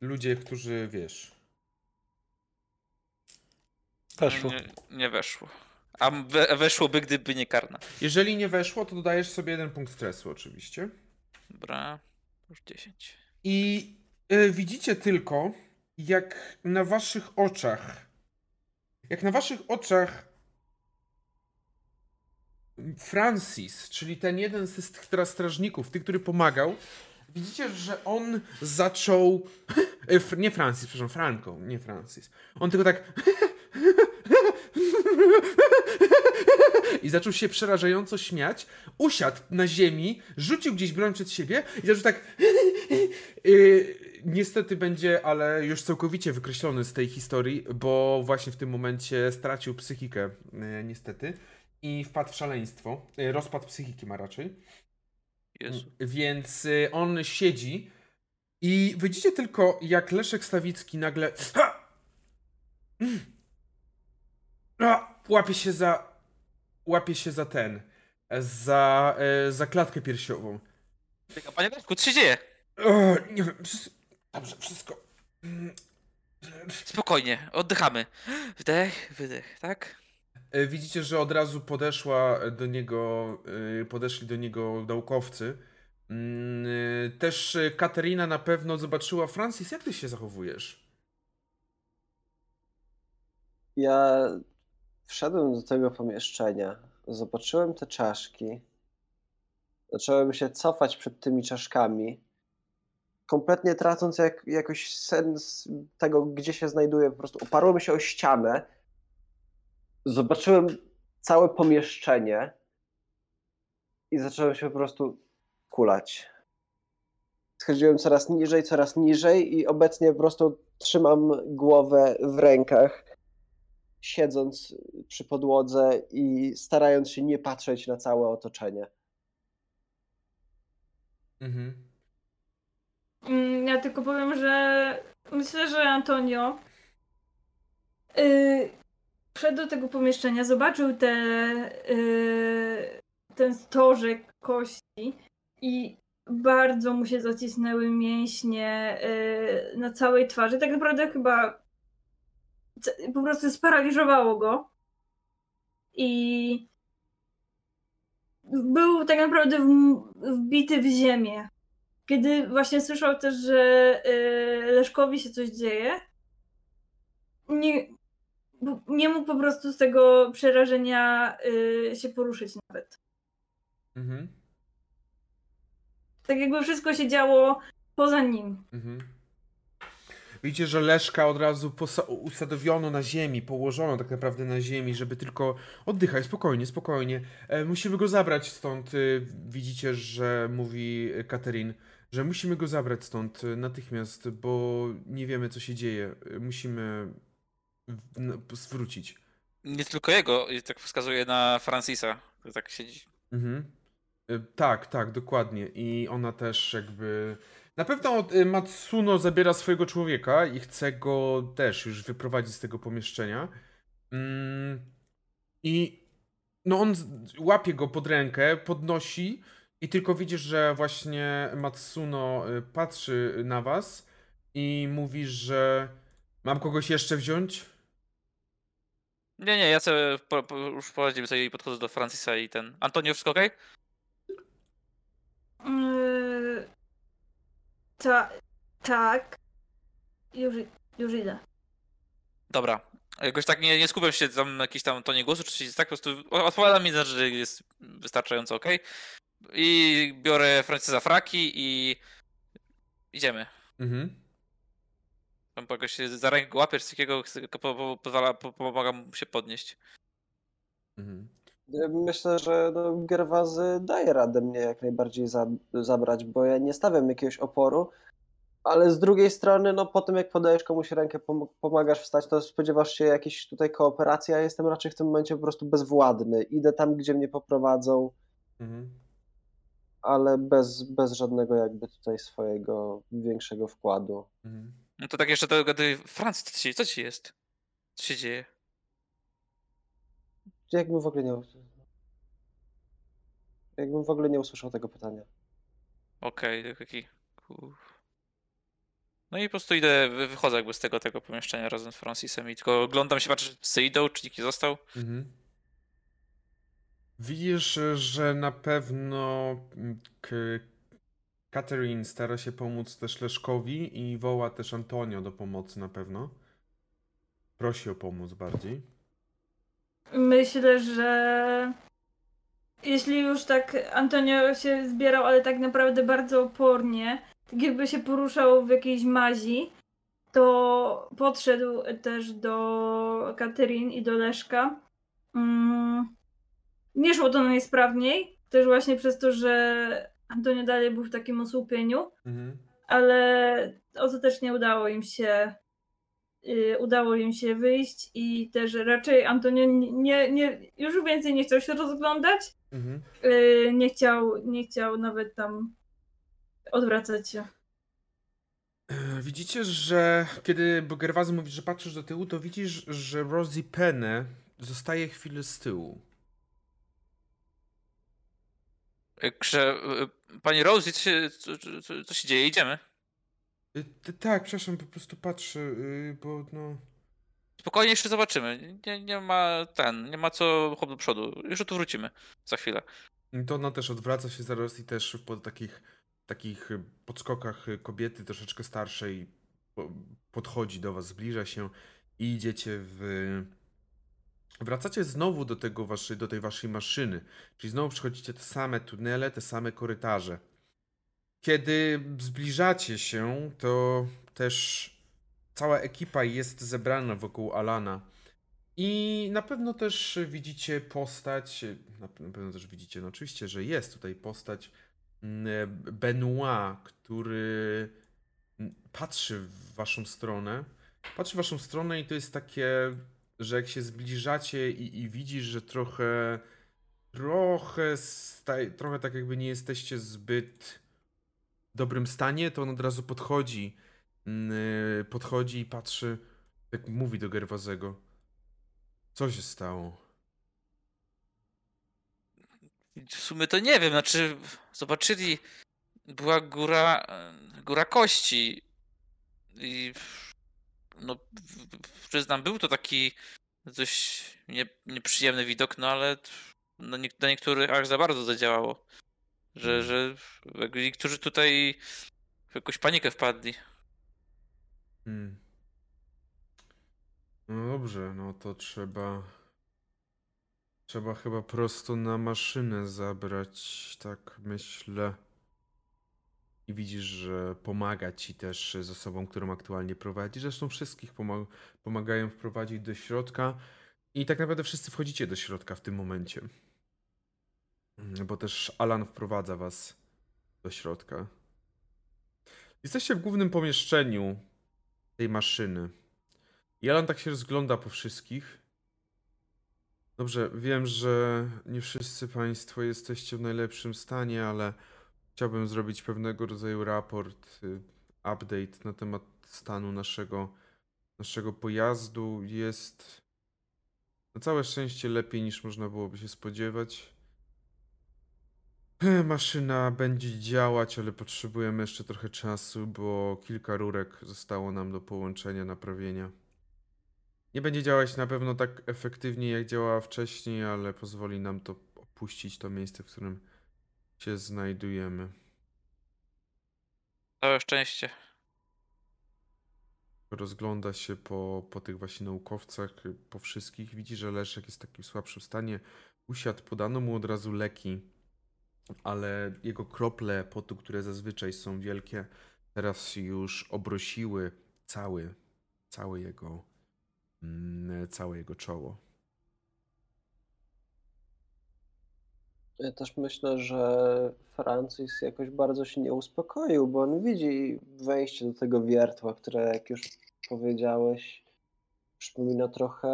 [SPEAKER 1] ludzie, którzy wiesz.
[SPEAKER 4] Weszło.
[SPEAKER 5] Nie, nie weszło. A we, weszłoby, gdyby nie karna.
[SPEAKER 1] Jeżeli nie weszło, to dodajesz sobie jeden punkt stresu, oczywiście.
[SPEAKER 5] Dobra. Już 10.
[SPEAKER 1] I e, widzicie tylko, jak na waszych oczach, jak na waszych oczach Francis, czyli ten jeden z tych teraz strażników, tych, który pomagał, widzicie, że on zaczął. e, Nie Francis, przepraszam, Franco, nie Francis. On tylko tak. I zaczął się przerażająco śmiać, usiadł na ziemi, rzucił gdzieś broń przed siebie i zaczął tak. Yy, niestety będzie, ale już całkowicie wykreślony z tej historii, bo właśnie w tym momencie stracił psychikę, yy, niestety, i wpadł w szaleństwo. Yy, rozpad psychiki ma raczej.
[SPEAKER 5] Jezu.
[SPEAKER 1] Więc y, on siedzi i widzicie tylko, jak Leszek Stawicki nagle ha! Mm. Łapie się za łapie się za ten za, za klatkę piersiową.
[SPEAKER 5] Panie Leszku, co się dzieje?
[SPEAKER 1] O, nie wiem, wszys- dobrze, wszystko.
[SPEAKER 5] Spokojnie, oddychamy. Wdech, wydech, tak?
[SPEAKER 1] E, Widzicie, że od razu podeszła do niego, e, podeszli do niego naukowcy. Mm, e, Też Katerina na pewno zobaczyła. Francis, jak ty się zachowujesz?
[SPEAKER 3] Ja wszedłem do tego pomieszczenia, zobaczyłem te czaszki, zacząłem się cofać przed tymi czaszkami, kompletnie tracąc jak, jakoś sens tego, gdzie się znajduję. Po prostu oparłem się o ścianę, zobaczyłem całe pomieszczenie i zacząłem się po prostu kulać. Schodziłem coraz niżej, coraz niżej i obecnie po prostu trzymam głowę w rękach siedząc przy podłodze i starając się nie patrzeć na całe otoczenie.
[SPEAKER 1] Mhm.
[SPEAKER 2] Mm, Ja tylko powiem, że myślę, że Antonio yy, wszedł do tego pomieszczenia, zobaczył te, yy, ten stożek kości i bardzo mu się zacisnęły mięśnie yy, na całej twarzy. Tak naprawdę chyba po prostu sparaliżowało go. I był tak naprawdę wbity w ziemię. Kiedy właśnie słyszał też, że y, Leszkowi się coś dzieje, nie, nie mógł po prostu z tego przerażenia y, się poruszyć nawet.
[SPEAKER 1] Mhm.
[SPEAKER 2] Tak jakby wszystko się działo poza nim.
[SPEAKER 1] Mhm. Widzicie, że Leszka od razu usadowiono na ziemi, położono tak naprawdę na ziemi, żeby tylko oddychaj, spokojnie, spokojnie. E, musimy go zabrać stąd. Y, widzicie, że mówi Katerin, że musimy go zabrać stąd y, natychmiast, bo nie wiemy, co się dzieje. Y, musimy zwrócić.
[SPEAKER 5] Nie tylko jego, tak wskazuje na Francisa, który tak siedzi.
[SPEAKER 1] Mhm. Y, Tak, tak, dokładnie. I ona też jakby. Na pewno Matsuno zabiera swojego człowieka i chce go też już wyprowadzić z tego pomieszczenia. Mm. I no on łapie go pod rękę, podnosi i tylko widzisz, że właśnie Matsuno y, patrzy na was i mówi, że mam kogoś jeszcze wziąć?
[SPEAKER 5] Nie, nie, ja sobie po, po, już poradziłem sobie i podchodzę do Francisa i ten. Antonio, wszystko okej?
[SPEAKER 2] Yy, ta, tak. Już, już idę.
[SPEAKER 5] Dobra. Jakoś tak nie, nie skupiam się tam na jakiś tam tonie głosu, czy tak po prostu odpowiada mi, znaczy, że jest wystarczająco okej. I biorę Francisa fraki i idziemy.
[SPEAKER 1] Mhm.
[SPEAKER 5] Tam jakoś się za rękę łapiesz, coś takiego pozwala, pomaga mu się podnieść.
[SPEAKER 1] mhm.
[SPEAKER 3] Myślę, że no, Gerwazy daje radę mnie jak najbardziej za, zabrać, bo ja nie stawiam jakiegoś oporu, ale z drugiej strony, no po tym jak podajesz komuś rękę, pom- pomagasz wstać, to spodziewasz się jakiejś tutaj kooperacji, a ja jestem raczej w tym momencie po prostu bezwładny. Idę tam, gdzie mnie poprowadzą,
[SPEAKER 1] Mhm.
[SPEAKER 3] Ale bez, bez żadnego jakby tutaj swojego większego wkładu.
[SPEAKER 1] Mhm.
[SPEAKER 5] No to tak jeszcze do gady Francis, co ci, co ci jest? Co się dzieje?
[SPEAKER 3] Jakbym w ogóle nie... Jakbym w ogóle nie usłyszał tego pytania.
[SPEAKER 5] Okej, taki. Uff. No i po prostu idę, wy- wychodzę jakby z tego, tego pomieszczenia razem z Francisem i tylko oglądam się, patrzę, czy wszyscy idą, czy nikt nie został.
[SPEAKER 1] Mhm. Widzisz, że na pewno mm, Catherine stara się pomóc też Leszkowi i woła też Antonio do pomocy na pewno. Prosi o pomoc bardziej.
[SPEAKER 2] Myślę, że jeśli już tak Antonio się zbierał, ale tak naprawdę bardzo opornie, tak jakby się poruszał w jakiejś mazi, to podszedł też do Katerin i do Leszka. Mm, Nie szło to najsprawniej, też właśnie przez to, że Antonio dalej był w takim osłupieniu,
[SPEAKER 1] Mhm.
[SPEAKER 2] ale ostatecznie udało im się y, udało im się wyjść i też raczej Antonio nie, nie, już więcej nie chciał się rozglądać,
[SPEAKER 1] Mhm.
[SPEAKER 2] y, nie chciał, nie chciał nawet tam odwracać się.
[SPEAKER 1] E, Widzicie, że kiedy Gerwazy mówi, że patrzysz do tyłu, to widzisz, że Rosie Penne zostaje chwilę z tyłu.
[SPEAKER 5] Krze... y, Pani Rosie, co się, co, co, co się dzieje? Idziemy.
[SPEAKER 1] Y, Tak, przepraszam, po prostu patrzę, y, bo no...
[SPEAKER 5] Spokojnie jeszcze zobaczymy. Nie, nie ma ten, nie ma co hop do przodu. Już tu wrócimy za chwilę.
[SPEAKER 1] To ona też odwraca się zaraz i też po takich, takich podskokach kobiety troszeczkę starszej po- podchodzi do was, zbliża się i idziecie w... Wracacie znowu do, tego waszej, do tej waszej maszyny, czyli znowu przechodzicie te same tunele, te same korytarze. Kiedy zbliżacie się, to też cała ekipa jest zebrana wokół Alana. I na pewno też widzicie postać, na pewno też widzicie, no oczywiście, że jest tutaj postać mm, Benoit, który mm, patrzy w waszą stronę. Patrzy w waszą stronę i to jest takie, że jak się zbliżacie i, i widzisz, że trochę, trochę, staj, trochę tak jakby nie jesteście zbyt dobrym stanie, to on od razu podchodzi, mm, podchodzi i patrzy, jak mówi do Gerwazego. Co się stało?
[SPEAKER 5] W sumie to nie wiem, znaczy zobaczyli, była góra, góra kości i no przyznam, był to taki dość nie, nieprzyjemny widok, no ale na, nie, na niektórych aż za bardzo zadziałało, że, że jakby niektórzy tutaj w jakąś panikę wpadli.
[SPEAKER 1] Hmm. No dobrze, no to trzeba. Trzeba chyba prosto na maszynę zabrać, tak myślę. I widzisz, że pomaga ci też z osobą, którą aktualnie prowadzi. Zresztą wszystkich pomag pomagają wprowadzić do środka. I tak naprawdę wszyscy wchodzicie do środka w tym momencie. Mm, Bo też Alan wprowadza was do środka. Jesteście w głównym pomieszczeniu tej maszyny. I Alan tak się rozgląda po wszystkich. Dobrze, wiem, że nie wszyscy Państwo jesteście w najlepszym stanie, ale chciałbym zrobić pewnego rodzaju raport, y, update na temat stanu naszego, naszego pojazdu. Jest. Na całe szczęście lepiej niż można byłoby się spodziewać. Maszyna będzie działać, ale potrzebujemy jeszcze trochę czasu, bo kilka rurek zostało nam do połączenia, naprawienia. Nie będzie działać na pewno tak efektywnie, jak działała wcześniej, ale pozwoli nam to opuścić to miejsce, w którym się znajdujemy.
[SPEAKER 5] Całe szczęście.
[SPEAKER 1] Rozgląda się po, po tych właśnie naukowcach, po wszystkich. Widzi, że Leszek jest w takim słabszym stanie. Usiadł, podano mu od razu leki, ale jego krople potu, które zazwyczaj są wielkie, teraz już obrosiły cały, cały jego, mm, całe jego czoło.
[SPEAKER 3] Ja też myślę, że Francis jakoś bardzo się nie uspokoił, bo on widzi wejście do tego wiertła, które, jak już powiedziałeś, przypomina trochę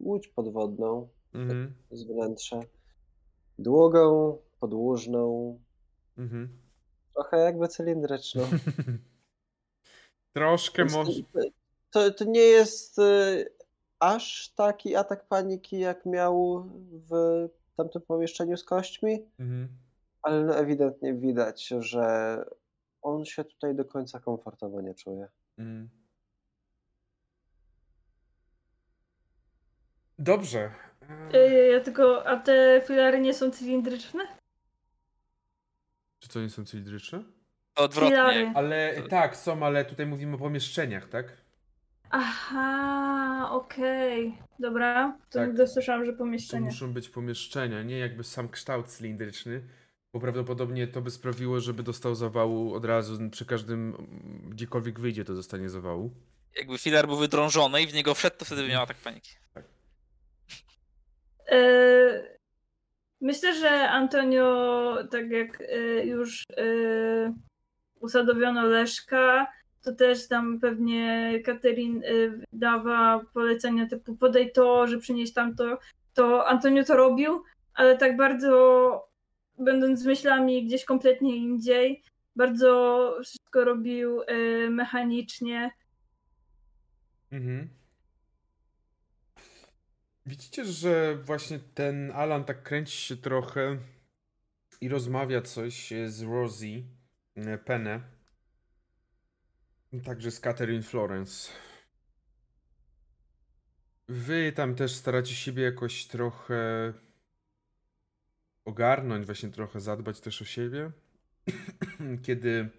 [SPEAKER 3] łódź podwodną
[SPEAKER 1] Mhm,
[SPEAKER 3] z wnętrza. Długą, podłużną,
[SPEAKER 1] mhm.
[SPEAKER 3] trochę jakby cylindryczną.
[SPEAKER 1] Troszkę może.
[SPEAKER 3] to, to nie jest y, aż taki atak paniki, jak miał w tamtym pomieszczeniu z kośćmi,
[SPEAKER 1] Mhm.
[SPEAKER 3] ale no ewidentnie widać, że on się tutaj do końca komfortowo nie czuje.
[SPEAKER 1] Mm. Dobrze. E,
[SPEAKER 2] Ja tylko, a te filary nie są cylindryczne?
[SPEAKER 1] Czy to nie są cylindryczne?
[SPEAKER 5] Odwrotnie.
[SPEAKER 2] Filary.
[SPEAKER 1] Ale tak, są, ale tutaj mówimy o pomieszczeniach, tak?
[SPEAKER 2] Aha, okej. Dobra, to
[SPEAKER 1] Tak.
[SPEAKER 2] nigdy słyszałam, że
[SPEAKER 1] To
[SPEAKER 2] pomieszczenie.
[SPEAKER 1] muszą być pomieszczenia, nie jakby sam kształt cylindryczny, bo prawdopodobnie to by sprawiło, żeby dostał zawału od razu przy każdym, mm, gdziekolwiek wyjdzie, to dostanie zawału.
[SPEAKER 5] Jakby filar był wydrążony i w niego wszedł, to wtedy by miał atak paniki.
[SPEAKER 2] E, Myślę, że Antonio, tak jak e, już e, usadowiono Leszka, to też tam pewnie Katerin e, dawa polecenia typu podaj to, że przynieś tamto. To Antonio to robił, ale tak bardzo będąc myślami gdzieś kompletnie indziej, bardzo wszystko robił e, mechanicznie.
[SPEAKER 1] Mhm. Widzicie, że właśnie ten Alan tak kręci się trochę i rozmawia coś z Rosie e, Penne. Także z Catherine Florence. Wy tam też staracie siebie jakoś trochę ogarnąć, właśnie trochę zadbać też o siebie. Kiedy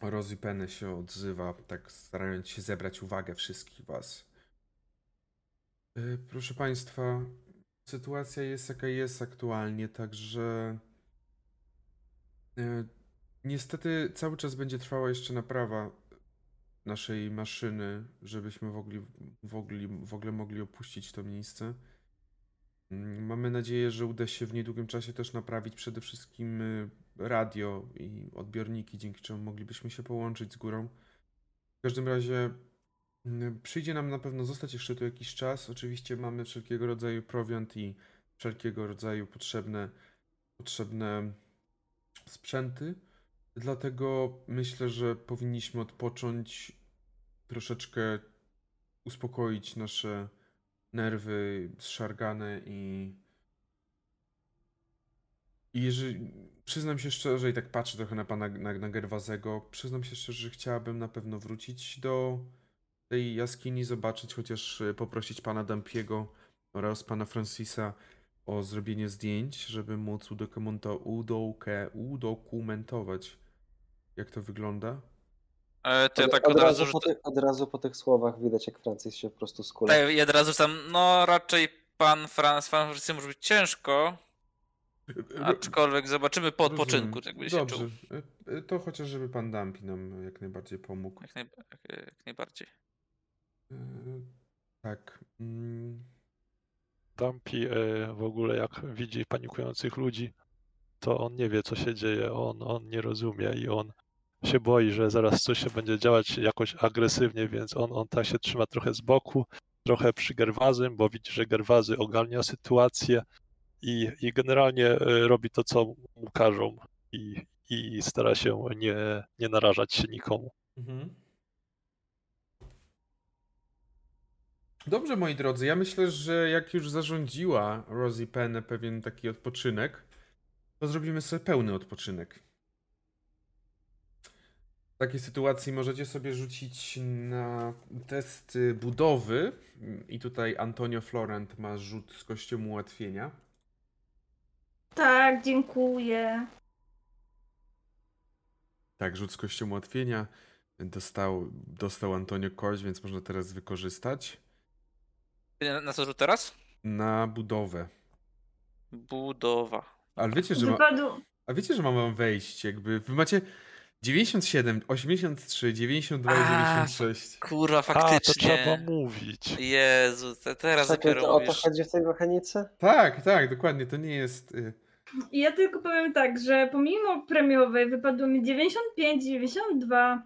[SPEAKER 1] Rosie Penne się odzywa, tak starając się zebrać uwagę wszystkich was. Y, Proszę Państwa, sytuacja jest jaka jest aktualnie, także y, niestety cały czas będzie trwała jeszcze naprawa naszej maszyny, żebyśmy mogli, w ogóle, w ogóle mogli opuścić to miejsce. Mm, Mamy nadzieję, że uda się w niedługim czasie też naprawić przede wszystkim y, radio i odbiorniki, dzięki czemu moglibyśmy się połączyć z górą. W każdym razie mm, przyjdzie nam na pewno zostać jeszcze tu jakiś czas. Oczywiście mamy wszelkiego rodzaju prowiant i wszelkiego rodzaju potrzebne, potrzebne sprzęty. Dlatego myślę, że powinniśmy odpocząć, troszeczkę uspokoić nasze nerwy zszargane i i jeżeli, przyznam się szczerze, i tak patrzę trochę na pana na, na Gerwazego, przyznam się szczerze, że chciałabym na pewno wrócić do tej jaskini, zobaczyć, chociaż e, poprosić pana Dampiego oraz pana Francisa o zrobienie zdjęć, żeby móc udokumentować, jak to wygląda.
[SPEAKER 5] E, To ja
[SPEAKER 3] Od,
[SPEAKER 5] tak
[SPEAKER 3] od,
[SPEAKER 5] od
[SPEAKER 3] razu
[SPEAKER 5] razu
[SPEAKER 3] po tych, od razu po tych słowach widać, jak Francis się po prostu skula.
[SPEAKER 5] Tak, ja od razu rzucam, no raczej pan Franz, pan Francisy może być ciężko, aczkolwiek zobaczymy po odpoczynku, jak będzie się
[SPEAKER 1] Dobrze,
[SPEAKER 5] czuł.
[SPEAKER 1] E, e, to chociaż żeby pan Dampi nam jak najbardziej pomógł.
[SPEAKER 5] Jak, naj, jak, jak najbardziej.
[SPEAKER 1] E, Tak. mm,
[SPEAKER 4] Dumpy e, w ogóle jak widzi panikujących ludzi, to on nie wie, co się dzieje, on, on nie rozumie i on się boi, że zaraz coś się będzie działać jakoś agresywnie, więc on, on tak się trzyma trochę z boku, trochę przy Gerwazym, bo widzi, że Gerwazy ogarnia sytuację i, i generalnie e, robi to, co mu każą i, i stara się nie, nie narażać się nikomu.
[SPEAKER 1] Mhm. Dobrze, moi drodzy, ja myślę, że jak już zarządziła Rosie Penn pewien taki odpoczynek, to zrobimy sobie pełny odpoczynek. W takiej sytuacji możecie sobie rzucić na test budowy i tutaj Antonio Florent ma rzut z kością ułatwienia.
[SPEAKER 2] Tak, dziękuję.
[SPEAKER 1] Tak, rzut z kością ułatwienia. Dostał, dostał Antonio kość, więc można teraz wykorzystać.
[SPEAKER 5] Na, na co rzut teraz?
[SPEAKER 1] Na budowę.
[SPEAKER 5] Budowa.
[SPEAKER 1] Ale wiecie, że ma, a wiecie, że mam wam wejść, jakby wy macie 97, 83, 92 i
[SPEAKER 5] A,
[SPEAKER 1] 96.
[SPEAKER 5] Kurwa,
[SPEAKER 4] A, to
[SPEAKER 5] faktycznie.
[SPEAKER 4] trzeba mówić.
[SPEAKER 5] Jezu, te, teraz
[SPEAKER 3] Czekaj,
[SPEAKER 5] dopiero
[SPEAKER 3] to o to chodzi w tej mechanice?
[SPEAKER 1] Tak, tak, dokładnie, to nie jest... y,
[SPEAKER 2] I ja tylko powiem tak, że pomimo premiowej wypadło mi 95, 92.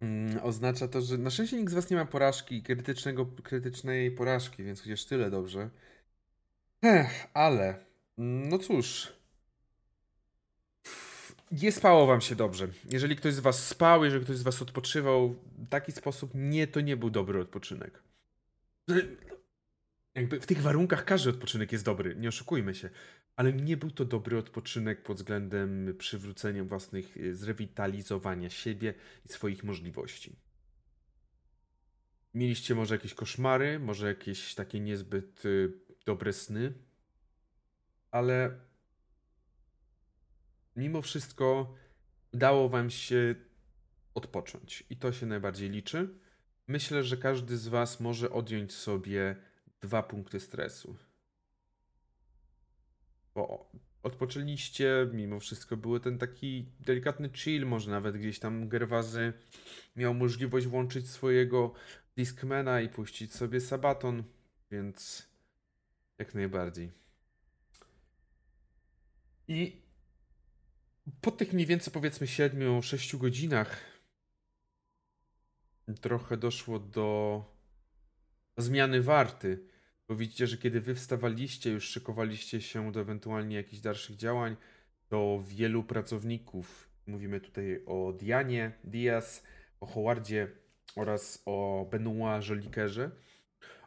[SPEAKER 1] Mm, oznacza to, że na szczęście nikt z was nie ma porażki, krytycznego, krytycznej porażki, więc chociaż tyle dobrze. Ech, ale, mm, no cóż. Nie spało wam się dobrze. Jeżeli ktoś z was spał, jeżeli ktoś z was odpoczywał w taki sposób, nie, to nie był dobry odpoczynek. Jakby w tych warunkach każdy odpoczynek jest dobry, nie oszukujmy się. Ale nie był to dobry odpoczynek pod względem przywrócenia własnych, y, zrewitalizowania siebie i swoich możliwości. Mieliście może jakieś koszmary, może jakieś takie niezbyt y, dobre sny, ale mimo wszystko udało wam się odpocząć i to się najbardziej liczy. Myślę, że każdy z was może odjąć sobie dwa punkty stresu. Bo odpoczęliście, mimo wszystko był ten taki delikatny chill, może nawet gdzieś tam Gerwazy miał możliwość włączyć swojego Discmana i puścić sobie Sabaton, więc jak najbardziej. I po tych mniej więcej powiedzmy 7-6 godzinach trochę doszło do zmiany warty. Bo widzicie, że kiedy wy wstawaliście, już szykowaliście się do ewentualnie jakichś dalszych działań, to wielu pracowników, mówimy tutaj o Dianie, Diaz, o Howardzie oraz o Benoit Jolikerze,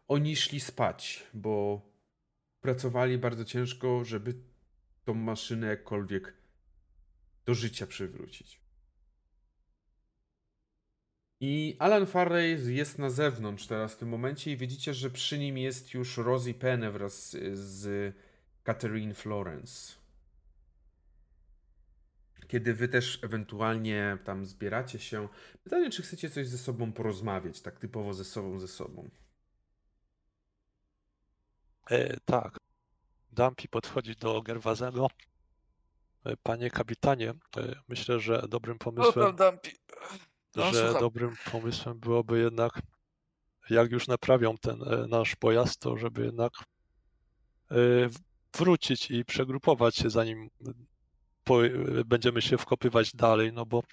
[SPEAKER 1] oni szli spać, bo pracowali bardzo ciężko, żeby tą maszynę jakkolwiek do życia przywrócić. I Alan Farley jest na zewnątrz teraz w tym momencie i widzicie, że przy nim jest już Rosie Penn wraz z Catherine Florence. Kiedy wy też ewentualnie tam zbieracie się, pytanie, czy chcecie coś ze sobą porozmawiać, tak typowo ze sobą, ze sobą.
[SPEAKER 4] E, tak. Dumpy podchodzi do Gerwazego. Panie kapitanie, e, myślę, że dobrym pomysłem,
[SPEAKER 5] Dumpy. No,
[SPEAKER 4] że
[SPEAKER 5] słucham.
[SPEAKER 4] dobrym pomysłem byłoby jednak, jak już naprawią ten e, nasz pojazd, to żeby jednak e, wrócić i przegrupować się, zanim będziemy się wkopywać dalej, no bo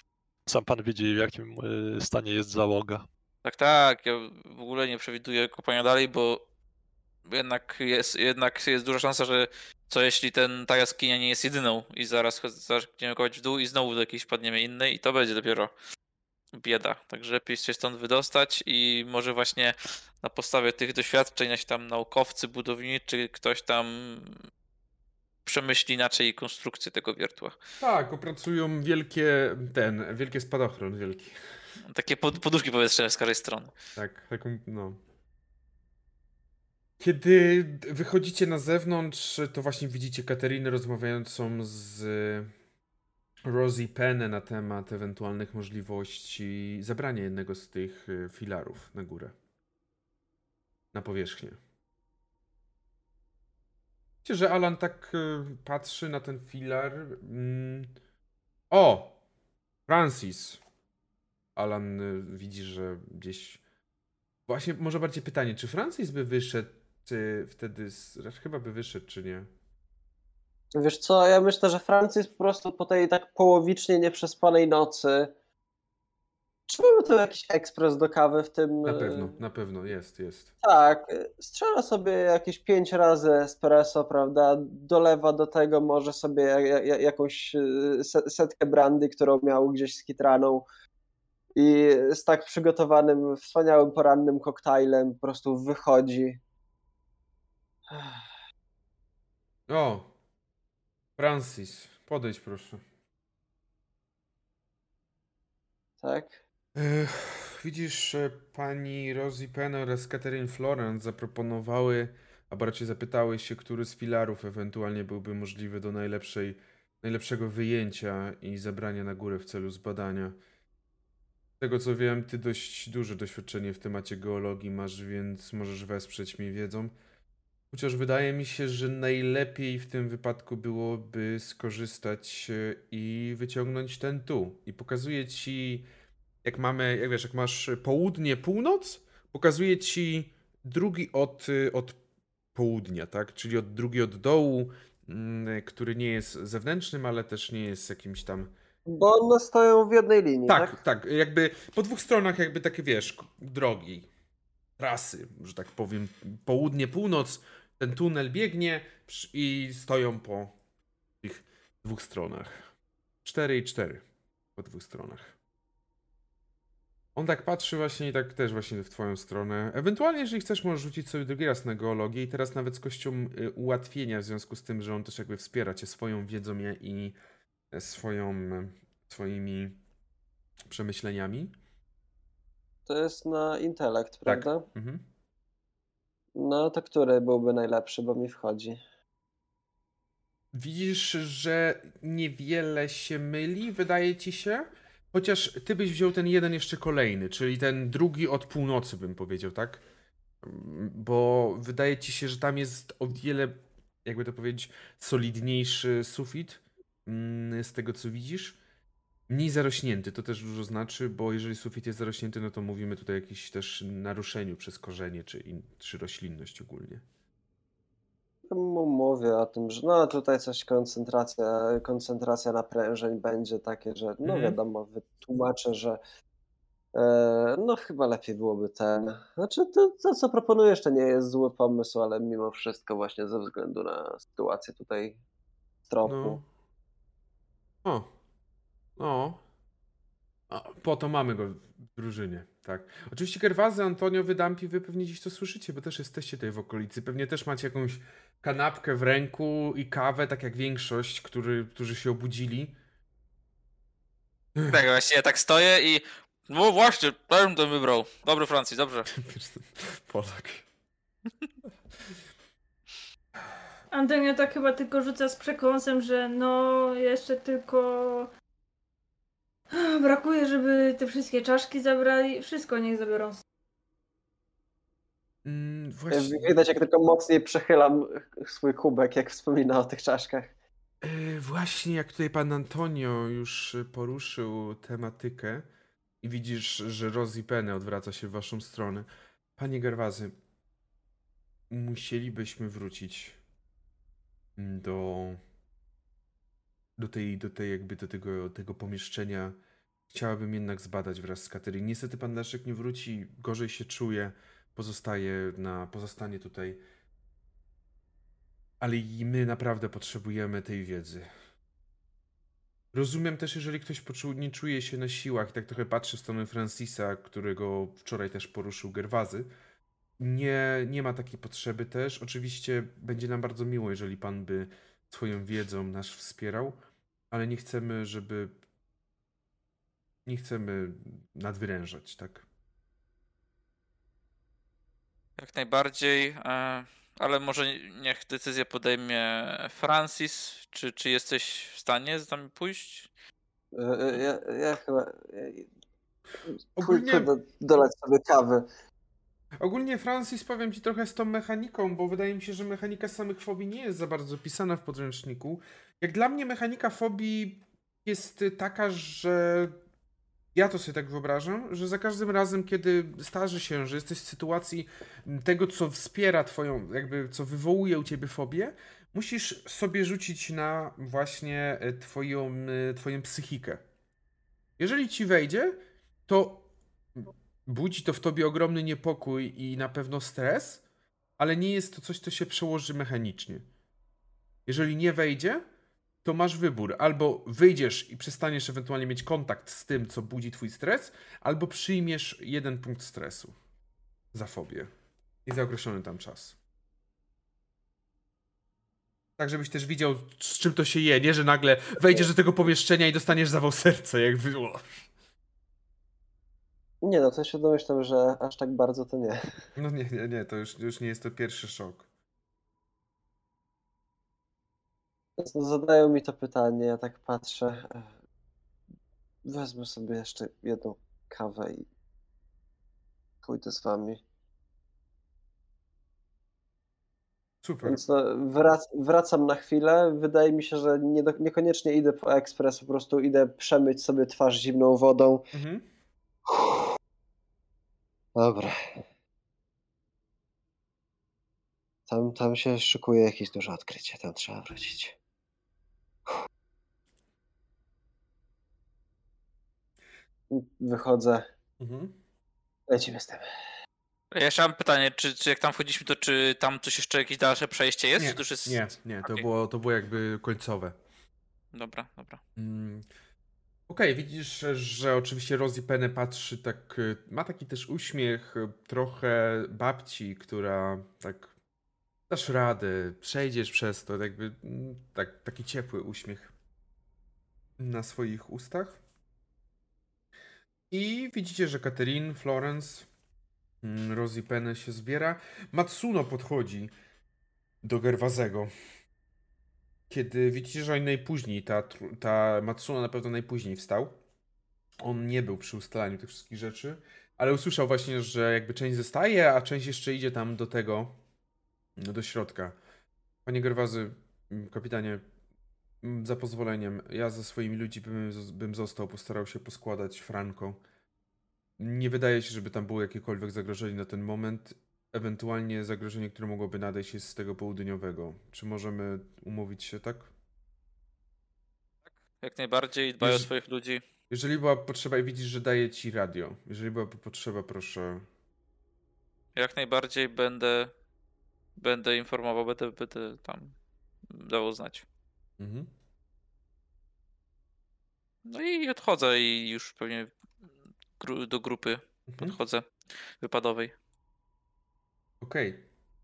[SPEAKER 4] sam pan widzi, w jakim stanie jest załoga.
[SPEAKER 5] Tak, tak. Ja w ogóle nie przewiduję kopania dalej, bo jednak jest, jednak jest duża szansa, że co jeśli ten, ta jaskinia nie jest jedyną i zaraz zaczniemy kopać w dół i znowu do jakiejś padniemy innej i to będzie dopiero bieda. Także lepiej się stąd wydostać i może właśnie na podstawie tych doświadczeń nasi tam naukowcy, budowniczy, ktoś tam przemyśli inaczej konstrukcję tego wiertła.
[SPEAKER 1] Tak, opracują wielkie, ten, wielkie spadochron, wielki.
[SPEAKER 5] Takie pod, poduszki powietrzne z każdej strony.
[SPEAKER 1] Tak, taką, no. Kiedy wychodzicie na zewnątrz, to właśnie widzicie Katerinę rozmawiającą z Rosie Penn na temat ewentualnych możliwości zabrania jednego z tych y, filarów na górę. Na powierzchnię. Widzicie, że Alan tak y, patrzy na ten filar. Mm. O! Francis. Alan y, widzi, że gdzieś. Właśnie, może bardziej pytanie, czy Francis by wyszedł y, wtedy? Z... raczej Chyba by wyszedł, czy nie?
[SPEAKER 3] Wiesz co, ja myślę, że Francis po prostu po tej tak połowicznie nieprzespanej nocy. Czy mamy tu jakiś ekspres do kawy w tym?
[SPEAKER 1] Na
[SPEAKER 3] e,
[SPEAKER 1] pewno, na pewno, jest, jest.
[SPEAKER 3] Tak, e, strzela sobie jakieś pięć razy espresso, prawda? Dolewa do tego może sobie ja- ja- jakąś e, se- setkę brandy, którą miał gdzieś z kitraną. I z tak przygotowanym, wspaniałym porannym koktajlem po prostu wychodzi.
[SPEAKER 1] O! Francis, podejdź proszę.
[SPEAKER 3] Tak?
[SPEAKER 1] Ech, widzisz, e, pani Rosie Penn oraz Catherine Florence zaproponowały, albo raczej zapytały się, który z filarów ewentualnie byłby możliwy do najlepszej, najlepszego wyjęcia i zabrania na górę w celu zbadania. Z tego co wiem, ty dość duże doświadczenie w temacie geologii masz, więc możesz wesprzeć mnie wiedzą. Chociaż wydaje mi się, że najlepiej w tym wypadku byłoby skorzystać e, i wyciągnąć ten tu. I pokazuję ci, jak mamy, jak wiesz, jak masz południe, północ, pokazuje ci drugi od, y, od południa, tak? Czyli od drugi od dołu, mm, który nie jest zewnętrznym, ale też nie jest jakimś tam.
[SPEAKER 3] Bo one stoją w jednej linii, tak?
[SPEAKER 1] Tak, tak, jakby po dwóch stronach, jakby takie wiesz, drogi, trasy, że tak powiem, południe, północ, ten tunel biegnie i stoją po tych dwóch stronach. Cztery i cztery po dwóch stronach. On tak patrzy właśnie i tak też właśnie w twoją stronę. Ewentualnie, jeżeli chcesz, możesz rzucić sobie drugi raz na geologię i teraz nawet z kością y, ułatwienia w związku z tym, że on też jakby wspiera cię swoją wiedzą i e, swoją, e, swoimi przemyśleniami.
[SPEAKER 3] To jest na intelekt,
[SPEAKER 1] Tak.
[SPEAKER 3] prawda?
[SPEAKER 1] Mhm.
[SPEAKER 3] No to który byłby najlepszy, bo mi wchodzi.
[SPEAKER 1] Widzisz, że niewiele się myli, wydaje ci się. Chociaż ty byś wziął ten jeden jeszcze kolejny, czyli ten drugi od północy, bym powiedział, tak? Bo wydaje ci się, że tam jest o wiele, jakby to powiedzieć, solidniejszy sufit mm, z tego, co widzisz. Mniej zarośnięty, to też dużo znaczy, bo jeżeli sufit jest zarośnięty, no to mówimy tutaj o jakimś też naruszeniu przez korzenie, czy, in, czy roślinność ogólnie.
[SPEAKER 3] M- Mówię o tym, że no tutaj coś koncentracja, koncentracja naprężeń będzie takie, że no
[SPEAKER 1] Mhm.
[SPEAKER 3] wiadomo, wytłumaczę, że e, no chyba lepiej byłoby ten. Znaczy to, to co proponujesz to nie jest zły pomysł, ale mimo wszystko właśnie ze względu na sytuację tutaj w tropu.
[SPEAKER 1] No. O. No. A, po to mamy go w drużynie, tak. Oczywiście Gerwazy, Antonio, Wydampi, wy pewnie gdzieś to słyszycie, bo też jesteście tutaj w okolicy. Pewnie też macie jakąś kanapkę w ręku i kawę, tak jak większość, który, którzy się obudzili.
[SPEAKER 5] Tak, właśnie ja tak stoję i. No właśnie, to bym to wybrał. Dobry Francji, dobrze.
[SPEAKER 1] Polak.
[SPEAKER 2] Antonio tak chyba tylko rzuca z przekąsem, że no jeszcze tylko brakuje, żeby te wszystkie czaszki zabrali. Wszystko niech zabiorą.
[SPEAKER 1] Mm, właśnie.
[SPEAKER 3] Widać jak tylko mocniej przechylam swój kubek, jak wspomina o tych czaszkach.
[SPEAKER 1] E, Właśnie jak tutaj pan Antonio już poruszył tematykę i widzisz, że Rosie Penny odwraca się w waszą stronę. Panie Gerwazy, musielibyśmy wrócić mm, do do tej, do tej jakby do tego, tego pomieszczenia. Chciałabym jednak zbadać wraz z Kateryną. Niestety pan Leszek nie wróci, gorzej się czuje, pozostaje na, pozostanie tutaj. Ale i my naprawdę potrzebujemy tej wiedzy. Rozumiem też, jeżeli ktoś poczu, nie czuje się na siłach, tak trochę patrzy w stronę Francisa, którego wczoraj też poruszył Gerwazy. Nie, nie ma takiej potrzeby też. Oczywiście będzie nam bardzo miło, jeżeli pan by swoją wiedzą nas wspierał, ale nie chcemy, żeby. Nie chcemy nadwyrężać, tak?
[SPEAKER 5] Jak najbardziej. e, Ale może niech decyzję podejmie Francis. Czy, czy jesteś w stanie z nami pójść?
[SPEAKER 3] E, e, Ja, ja chyba. e,
[SPEAKER 1] Ogólnie-
[SPEAKER 3] dolać sobie kawy.
[SPEAKER 1] Ogólnie Francis powiem ci trochę z tą mechaniką, bo wydaje mi się, że mechanika samych fobii nie jest za bardzo opisana w podręczniku. Jak dla mnie mechanika fobii jest taka, że ja to sobie tak wyobrażam, że za każdym razem, kiedy starzy się, że jesteś w sytuacji tego, co wspiera twoją, jakby co wywołuje u ciebie fobię, musisz sobie rzucić na właśnie y, twoją, y, twoją psychikę. Jeżeli ci wejdzie, to budzi to w tobie ogromny niepokój i na pewno stres, ale nie jest to coś, co się przełoży mechanicznie. Jeżeli nie wejdzie, to masz wybór. Albo wyjdziesz i przestaniesz ewentualnie mieć kontakt z tym, co budzi twój stres, albo przyjmiesz jeden punkt stresu za fobię. I za określony tam czas. Tak, żebyś też widział, z czym to się je, nie? Że nagle wejdziesz do tego pomieszczenia i dostaniesz zawał serca, jak było.
[SPEAKER 3] Nie no, to się domyślam, że aż tak bardzo to nie.
[SPEAKER 1] No nie, nie, nie, to już, już nie jest to pierwszy szok.
[SPEAKER 3] No, zadają mi to pytanie, ja tak patrzę. Wezmę sobie jeszcze jedną kawę i pójdę z wami.
[SPEAKER 1] Super.
[SPEAKER 3] Więc no, wrac wracam na chwilę. Wydaje mi się, że nie do, niekoniecznie idę po ekspres, po prostu idę przemyć sobie twarz zimną wodą.
[SPEAKER 1] Mhm.
[SPEAKER 3] Dobra. Tam, tam się szykuje jakieś duże odkrycie, tam trzeba wrócić. Wychodzę,
[SPEAKER 1] Mhm.
[SPEAKER 3] lecimy z tym.
[SPEAKER 5] Ja jeszcze mam pytanie, czy, czy jak tam wchodziliśmy, to czy tam coś jeszcze jakieś dalsze przejście jest?
[SPEAKER 1] Nie,
[SPEAKER 5] czy to już jest...
[SPEAKER 1] nie, nie, to,
[SPEAKER 5] Okej.
[SPEAKER 1] było, to było jakby końcowe.
[SPEAKER 5] Dobra, dobra.
[SPEAKER 1] Mm. Okej, widzisz, że oczywiście Rosie Penny patrzy tak, y, ma taki też uśmiech y, trochę babci, która tak dasz radę, przejdziesz przez to, jakby mm, tak, taki ciepły uśmiech na swoich ustach. I widzicie, że Catherine, Florence, mm, Rosie Penny się zbiera. Matsuno podchodzi do Gerwazego. Kiedy widzicie, że on najpóźniej, ta, ta Matsuno na pewno najpóźniej wstał. On nie był przy ustalaniu tych wszystkich rzeczy, ale usłyszał właśnie, że jakby część zostaje, a część jeszcze idzie tam do tego, do środka. Panie Gerwazy, mm, kapitanie, mm, za pozwoleniem, ja ze swoimi ludźmi bym, bym został, postarał się poskładać Franco. Nie wydaje się, żeby tam było jakiekolwiek zagrożenie na ten moment. Ewentualnie zagrożenie, które mogłoby nadejść jest z tego południowego. Czy możemy umówić się tak?
[SPEAKER 5] Jak najbardziej dbaj o
[SPEAKER 1] Jeż-
[SPEAKER 5] swoich ludzi.
[SPEAKER 1] Jeżeli była potrzeba i widzisz, że daję ci radio. Jeżeli byłaby potrzeba, proszę.
[SPEAKER 5] Jak najbardziej będę będę informował, będę, będę tam dawał znać.
[SPEAKER 1] Mhm.
[SPEAKER 5] No i odchodzę i już pewnie gru, do grupy
[SPEAKER 1] Mhm.
[SPEAKER 5] podchodzę wypadowej.
[SPEAKER 1] Okej.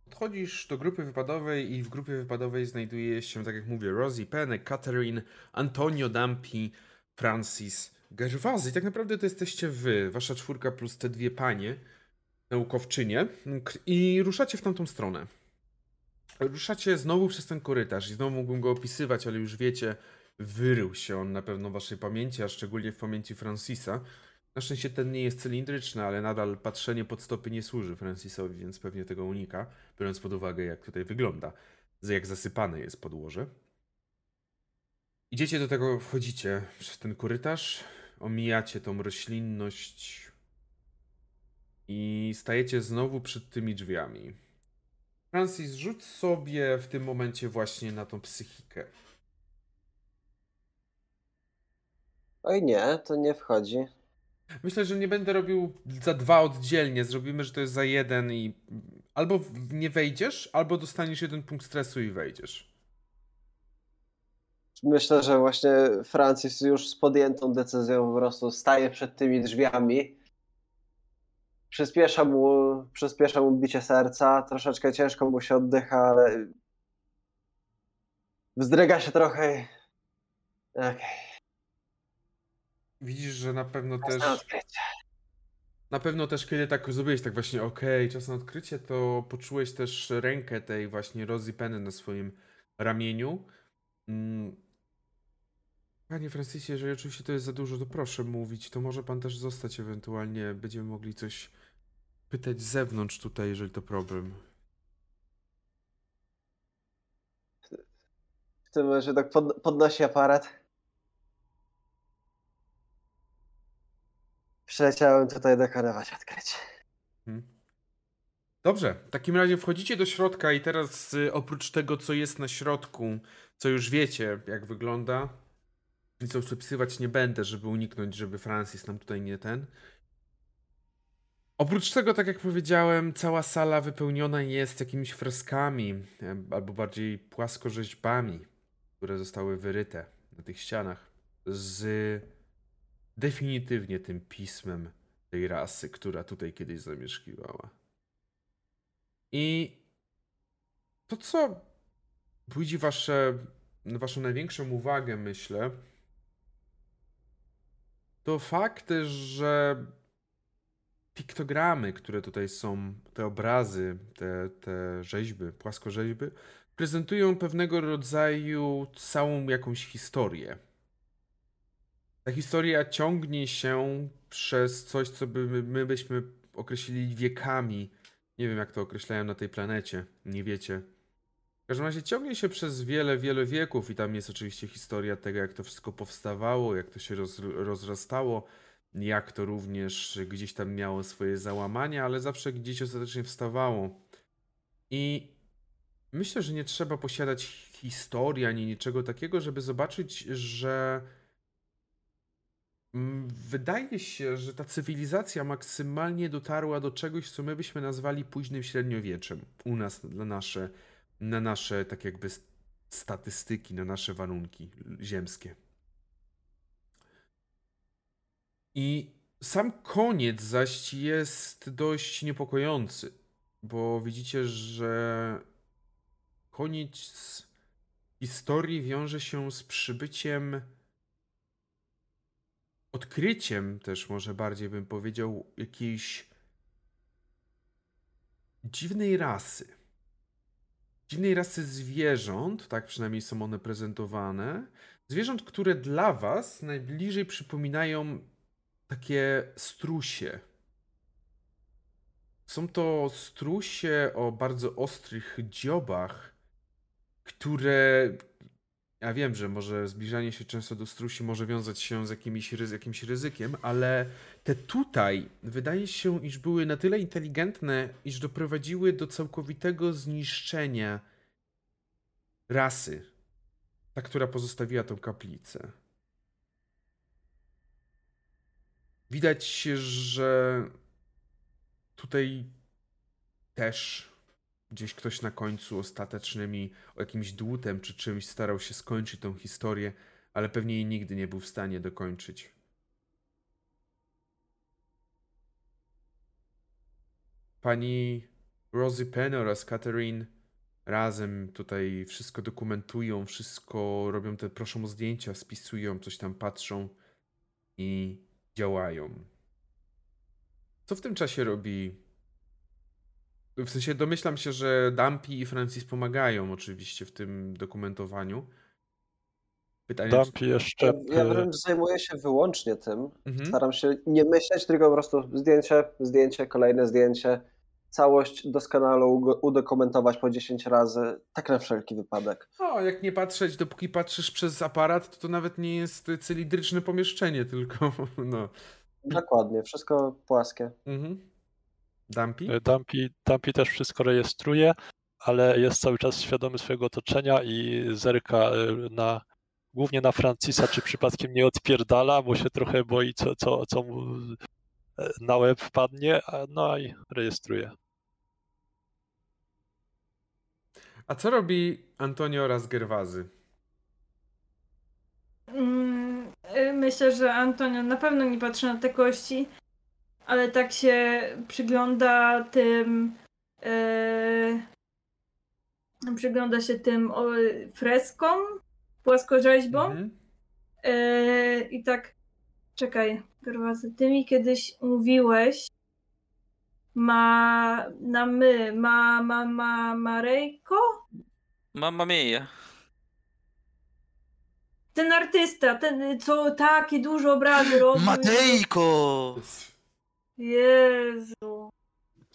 [SPEAKER 1] Odchodzisz do grupy wypadowej i w grupie wypadowej znajduje się, tak jak mówię, Rosie Penny, Catherine, Antonio Dampi, Francis, Gerwazy. Tak naprawdę to jesteście wy, wasza czwórka plus te dwie panie, naukowczynie i ruszacie w tamtą stronę. Ruszacie znowu przez ten korytarz i znowu mógłbym go opisywać, ale już wiecie, wyrył się on na pewno w waszej pamięci, a szczególnie w pamięci Francisa. Na szczęście ten nie jest cylindryczny, ale nadal patrzenie pod stopy nie służy Francisowi, więc pewnie tego unika, biorąc pod uwagę, jak tutaj wygląda, jak zasypane jest podłoże. Idziecie do tego, wchodzicie w ten korytarz, omijacie tą roślinność i stajecie znowu przed tymi drzwiami. Francis, rzuć sobie w tym momencie właśnie na tą psychikę.
[SPEAKER 3] Oj nie, to nie wchodzi.
[SPEAKER 1] Myślę, że nie będę robił za dwa oddzielnie. Zrobimy, że to jest za jeden i albo nie wejdziesz, albo dostaniesz jeden punkt stresu i wejdziesz.
[SPEAKER 3] Myślę, że właśnie Francis już z podjętą decyzją po prostu staje przed tymi drzwiami. Przyspiesza mu, przyspiesza mu bicie serca, troszeczkę ciężko mu się oddycha, ale wzdryga się trochę. Okej,
[SPEAKER 1] Widzisz, że na pewno
[SPEAKER 3] czas
[SPEAKER 1] też.
[SPEAKER 3] na odkrycie.
[SPEAKER 1] Na pewno też, kiedy tak zrobiłeś, tak właśnie, okej, czas na odkrycie, to poczułeś też rękę tej właśnie Rosie Penny na swoim ramieniu. Mm. Panie Francisie, jeżeli oczywiście to jest za dużo, to proszę mówić. To może pan też zostać ewentualnie. Będziemy mogli coś pytać z zewnątrz tutaj, jeżeli to problem.
[SPEAKER 3] W tym momencie tak pod, podnosi aparat. Przyleciałem tutaj dokonywać odkryć.
[SPEAKER 1] Mhm. Dobrze, w takim razie wchodzicie do środka i teraz y, oprócz tego, co jest na środku, co już wiecie, jak wygląda, już opisywać nie będę, żeby uniknąć, żeby Francis nam tutaj nie ten. Oprócz tego, tak jak powiedziałem, cała sala wypełniona jest jakimiś freskami, albo bardziej płaskorzeźbami. które zostały wyryte na tych ścianach, z definitywnie tym pismem tej rasy, która tutaj kiedyś zamieszkiwała. I to, co budzi wasze, waszą największą uwagę, myślę, to fakt, że piktogramy, które tutaj są, te obrazy, te, te rzeźby, płaskorzeźby, prezentują pewnego rodzaju całą jakąś historię. Ta historia ciągnie się przez coś, co by my byśmy określili wiekami. Nie wiem, jak to określają na tej planecie. Nie wiecie. W każdym razie ciągnie się przez wiele, wiele wieków i tam jest oczywiście historia tego, jak to wszystko powstawało, jak to się roz, rozrastało, jak to również gdzieś tam miało swoje załamania, ale zawsze gdzieś ostatecznie wstawało. I myślę, że nie trzeba posiadać historii ani niczego takiego, żeby zobaczyć, że wydaje się, że ta cywilizacja maksymalnie dotarła do czegoś, co my byśmy nazwali późnym średniowieczem u nas na nasze, na nasze tak jakby statystyki, na nasze warunki ziemskie. I sam koniec zaś jest dość niepokojący, bo widzicie, że koniec historii wiąże się z przybyciem, odkryciem też może bardziej bym powiedział, jakiejś dziwnej rasy. Dziwnej rasy zwierząt, tak przynajmniej są one prezentowane. Zwierząt, które dla was najbliżej przypominają takie strusie. Są to strusie o bardzo ostrych dziobach, które. Ja wiem, że może zbliżanie się często do strusi może wiązać się z jakimś ryzykiem, ale te tutaj wydaje się, iż były na tyle inteligentne, iż doprowadziły do całkowitego zniszczenia rasy, ta, która pozostawiła tą kaplicę. Widać, że tutaj też gdzieś ktoś na końcu ostatecznymi jakimś dłutem czy czymś starał się skończyć tą historię, ale pewnie jej nigdy nie był w stanie dokończyć. Pani Rosie Penn oraz Catherine razem tutaj wszystko dokumentują, wszystko robią te, proszą o zdjęcia, spisują, coś tam patrzą i działają. Co w tym czasie robi? W sensie domyślam się, że Dumpy i Francis pomagają oczywiście w tym dokumentowaniu.
[SPEAKER 4] Pytanie, Dumpy czy... jeszcze.
[SPEAKER 3] Ja wręcz zajmuję się wyłącznie tym. Mhm. Staram się nie myśleć, tylko po prostu zdjęcie, zdjęcie, kolejne zdjęcie. Całość doskonale udokumentować po 10 razy, tak na wszelki wypadek.
[SPEAKER 1] No, jak nie patrzeć, dopóki patrzysz przez aparat, to to nawet nie jest cylindryczne pomieszczenie, tylko no.
[SPEAKER 3] Dokładnie, wszystko płaskie.
[SPEAKER 1] Mhm. Dumpy?
[SPEAKER 4] Dumpy? Dumpy też wszystko rejestruje, ale jest cały czas świadomy swojego otoczenia i zerka e, na, głównie na Francisa, czy przypadkiem nie odpierdala, bo się trochę boi, co, co, co mu e, na łeb wpadnie, no i rejestruje.
[SPEAKER 1] A co robi Antonio oraz Gerwazy?
[SPEAKER 2] Mm, y, myślę, że Antonio na pewno nie patrzy na te kości, ale tak się przygląda tym. Yy, przygląda się tym o, freskom, płaskorzeźbom. Mhm. Yy, I tak. Czekaj, Gerwazy, ty mi kiedyś mówiłeś, ma na my, ma, ma, ma, Marejko?
[SPEAKER 5] Mamma mia.
[SPEAKER 2] Ten artysta, ten, co takie dużo obrazy robił.
[SPEAKER 5] Matejko!
[SPEAKER 2] Jezu.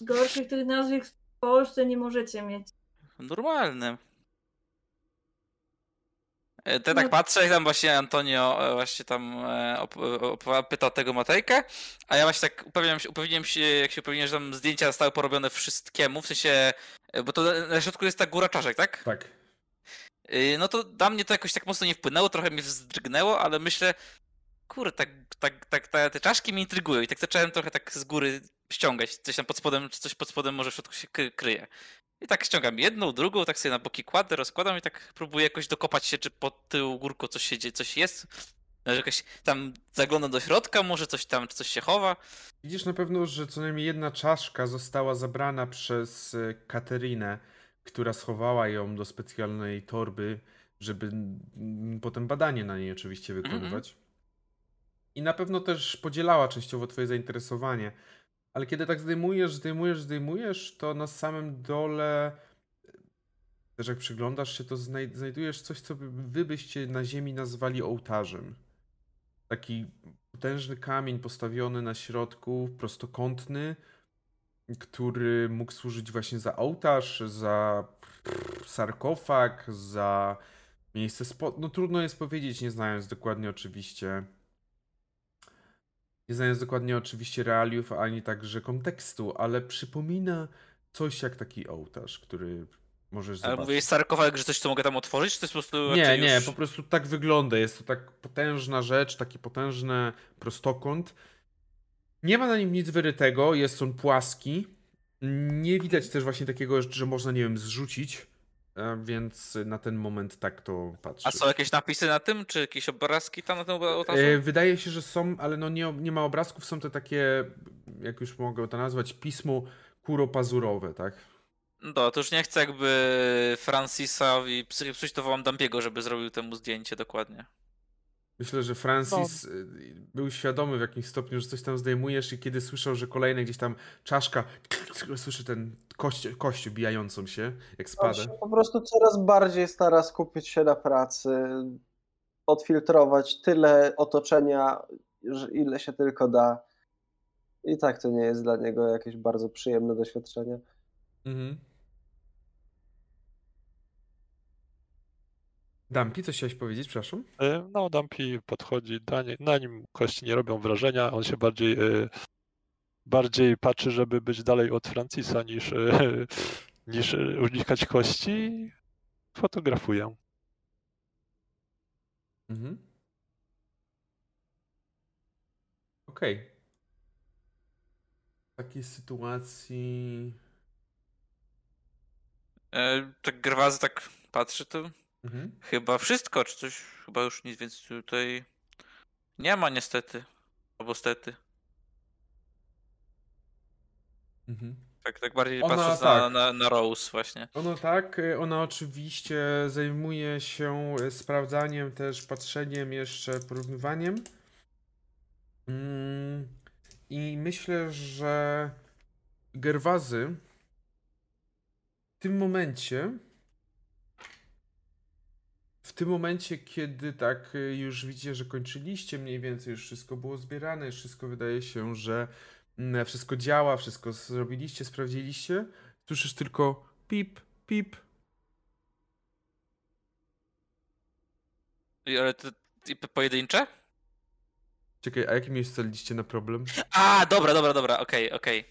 [SPEAKER 2] Gorszych tych nazwisk w Polsce nie możecie mieć.
[SPEAKER 5] Normalne. E, Te tak no. patrzę, jak tam właśnie Antonio e, właśnie tam e, pytał tego Matejkę, a ja właśnie tak upewniam się, upewniłem się, jak się upewniłem, że tam zdjęcia zostały porobione wszystkiemu, w sensie, bo to na środku jest ta góra czaszek, tak?
[SPEAKER 1] Tak.
[SPEAKER 5] No to dla mnie to jakoś tak mocno nie wpłynęło, trochę mnie wzdrygnęło, ale myślę, kurde, tak, tak, tak, tak, te czaszki mnie intrygują i tak zacząłem trochę tak z góry ściągać. Coś tam pod spodem, czy coś pod spodem może w środku się kryje. I tak ściągam jedną, drugą, tak sobie na boki kładę, rozkładam i tak próbuję jakoś dokopać się, czy pod tył górką coś się dzieje, coś jest. Że Jakaś tam zaglądam do środka, może coś tam, czy coś się chowa.
[SPEAKER 1] Widzisz na pewno, że co najmniej jedna czaszka została zabrana przez e, Katerinę, która schowała ją do specjalnej torby, żeby mm, potem badanie na niej oczywiście wykonywać. I na pewno też podzielała częściowo twoje zainteresowanie. Ale kiedy tak zdejmujesz, zdejmujesz, zdejmujesz, to na samym dole e, też jak przyglądasz się, to znaj- znajdujesz coś, co wy byście na ziemi nazwali ołtarzem. Taki potężny kamień postawiony na środku, prostokątny, który mógł służyć właśnie za ołtarz, za sarkofag, za miejsce spod... No trudno jest powiedzieć, nie znając dokładnie oczywiście nie znając dokładnie oczywiście realiów, ani także kontekstu, ale przypomina coś jak taki ołtarz, który możesz
[SPEAKER 5] Ale
[SPEAKER 1] zobaczyć.
[SPEAKER 5] mówię, jest sarkofag, że coś co mogę tam otworzyć, czy to jest po prostu
[SPEAKER 1] Nie, nie,
[SPEAKER 5] już...
[SPEAKER 1] po prostu tak wygląda. Jest to tak potężna rzecz, taki potężny prostokąt. Nie ma na nim nic wyrytego, jest on płaski. Nie widać też właśnie takiego, że można, nie wiem, zrzucić, więc na ten moment tak to patrzy.
[SPEAKER 5] A są jakieś napisy na tym, czy jakieś obrazki tam na tym ołtarzu?
[SPEAKER 1] E, Wydaje się, że są, ale no nie, nie ma obrazków, są to takie, jak już mogę to nazwać, pismo kuropazurowe, tak?
[SPEAKER 5] No, to już nie chcę jakby Francisowi psuć, to wołam Dampiego, żeby zrobił temu zdjęcie dokładnie.
[SPEAKER 1] Myślę, że Francis y, był świadomy w jakimś stopniu, że coś tam zdejmujesz i kiedy słyszał, że kolejne gdzieś tam czaszka, słyszy ten kość, kość bijającą się, jak
[SPEAKER 3] On
[SPEAKER 1] spada.
[SPEAKER 3] się po prostu coraz bardziej stara skupić się na pracy, odfiltrować tyle otoczenia, ile się tylko da. I tak to nie jest dla niego jakieś bardzo przyjemne doświadczenie.
[SPEAKER 1] Mhm. Dampi, coś chciałeś powiedzieć, przepraszam?
[SPEAKER 4] E, No, Dumpy podchodzi, na, nie, na nim kości nie robią wrażenia, on się bardziej, e, bardziej patrzy, żeby być dalej od Francisa niż, e, niż unikać kości. Fotografuję.
[SPEAKER 1] Mhm. Okej. W takiej sytuacji...
[SPEAKER 5] E, tak Gerwazy tak patrzy, to
[SPEAKER 1] Mhm.
[SPEAKER 5] chyba wszystko, czy coś, chyba już nic więcej tutaj nie ma niestety, albo stety.
[SPEAKER 1] Mhm.
[SPEAKER 5] Tak, tak bardziej
[SPEAKER 1] Ona
[SPEAKER 5] patrząc
[SPEAKER 1] tak.
[SPEAKER 5] Na, na, na Rose właśnie.
[SPEAKER 1] Ono tak, y, ona oczywiście zajmuje się y, sprawdzaniem, też patrzeniem, jeszcze porównywaniem. Mm, I myślę, że Gerwazy w tym momencie, w tym momencie, kiedy tak y, już widzicie, że kończyliście mniej więcej, już wszystko było zbierane, już wszystko wydaje się, że mm, wszystko działa, wszystko zrobiliście, sprawdziliście, słyszysz tylko pip, pip.
[SPEAKER 5] I- Ale to pojedyncze?
[SPEAKER 1] Czekaj, a jakie miejsce liście na problem?
[SPEAKER 5] A, dobra, dobra, dobra, okej, okej.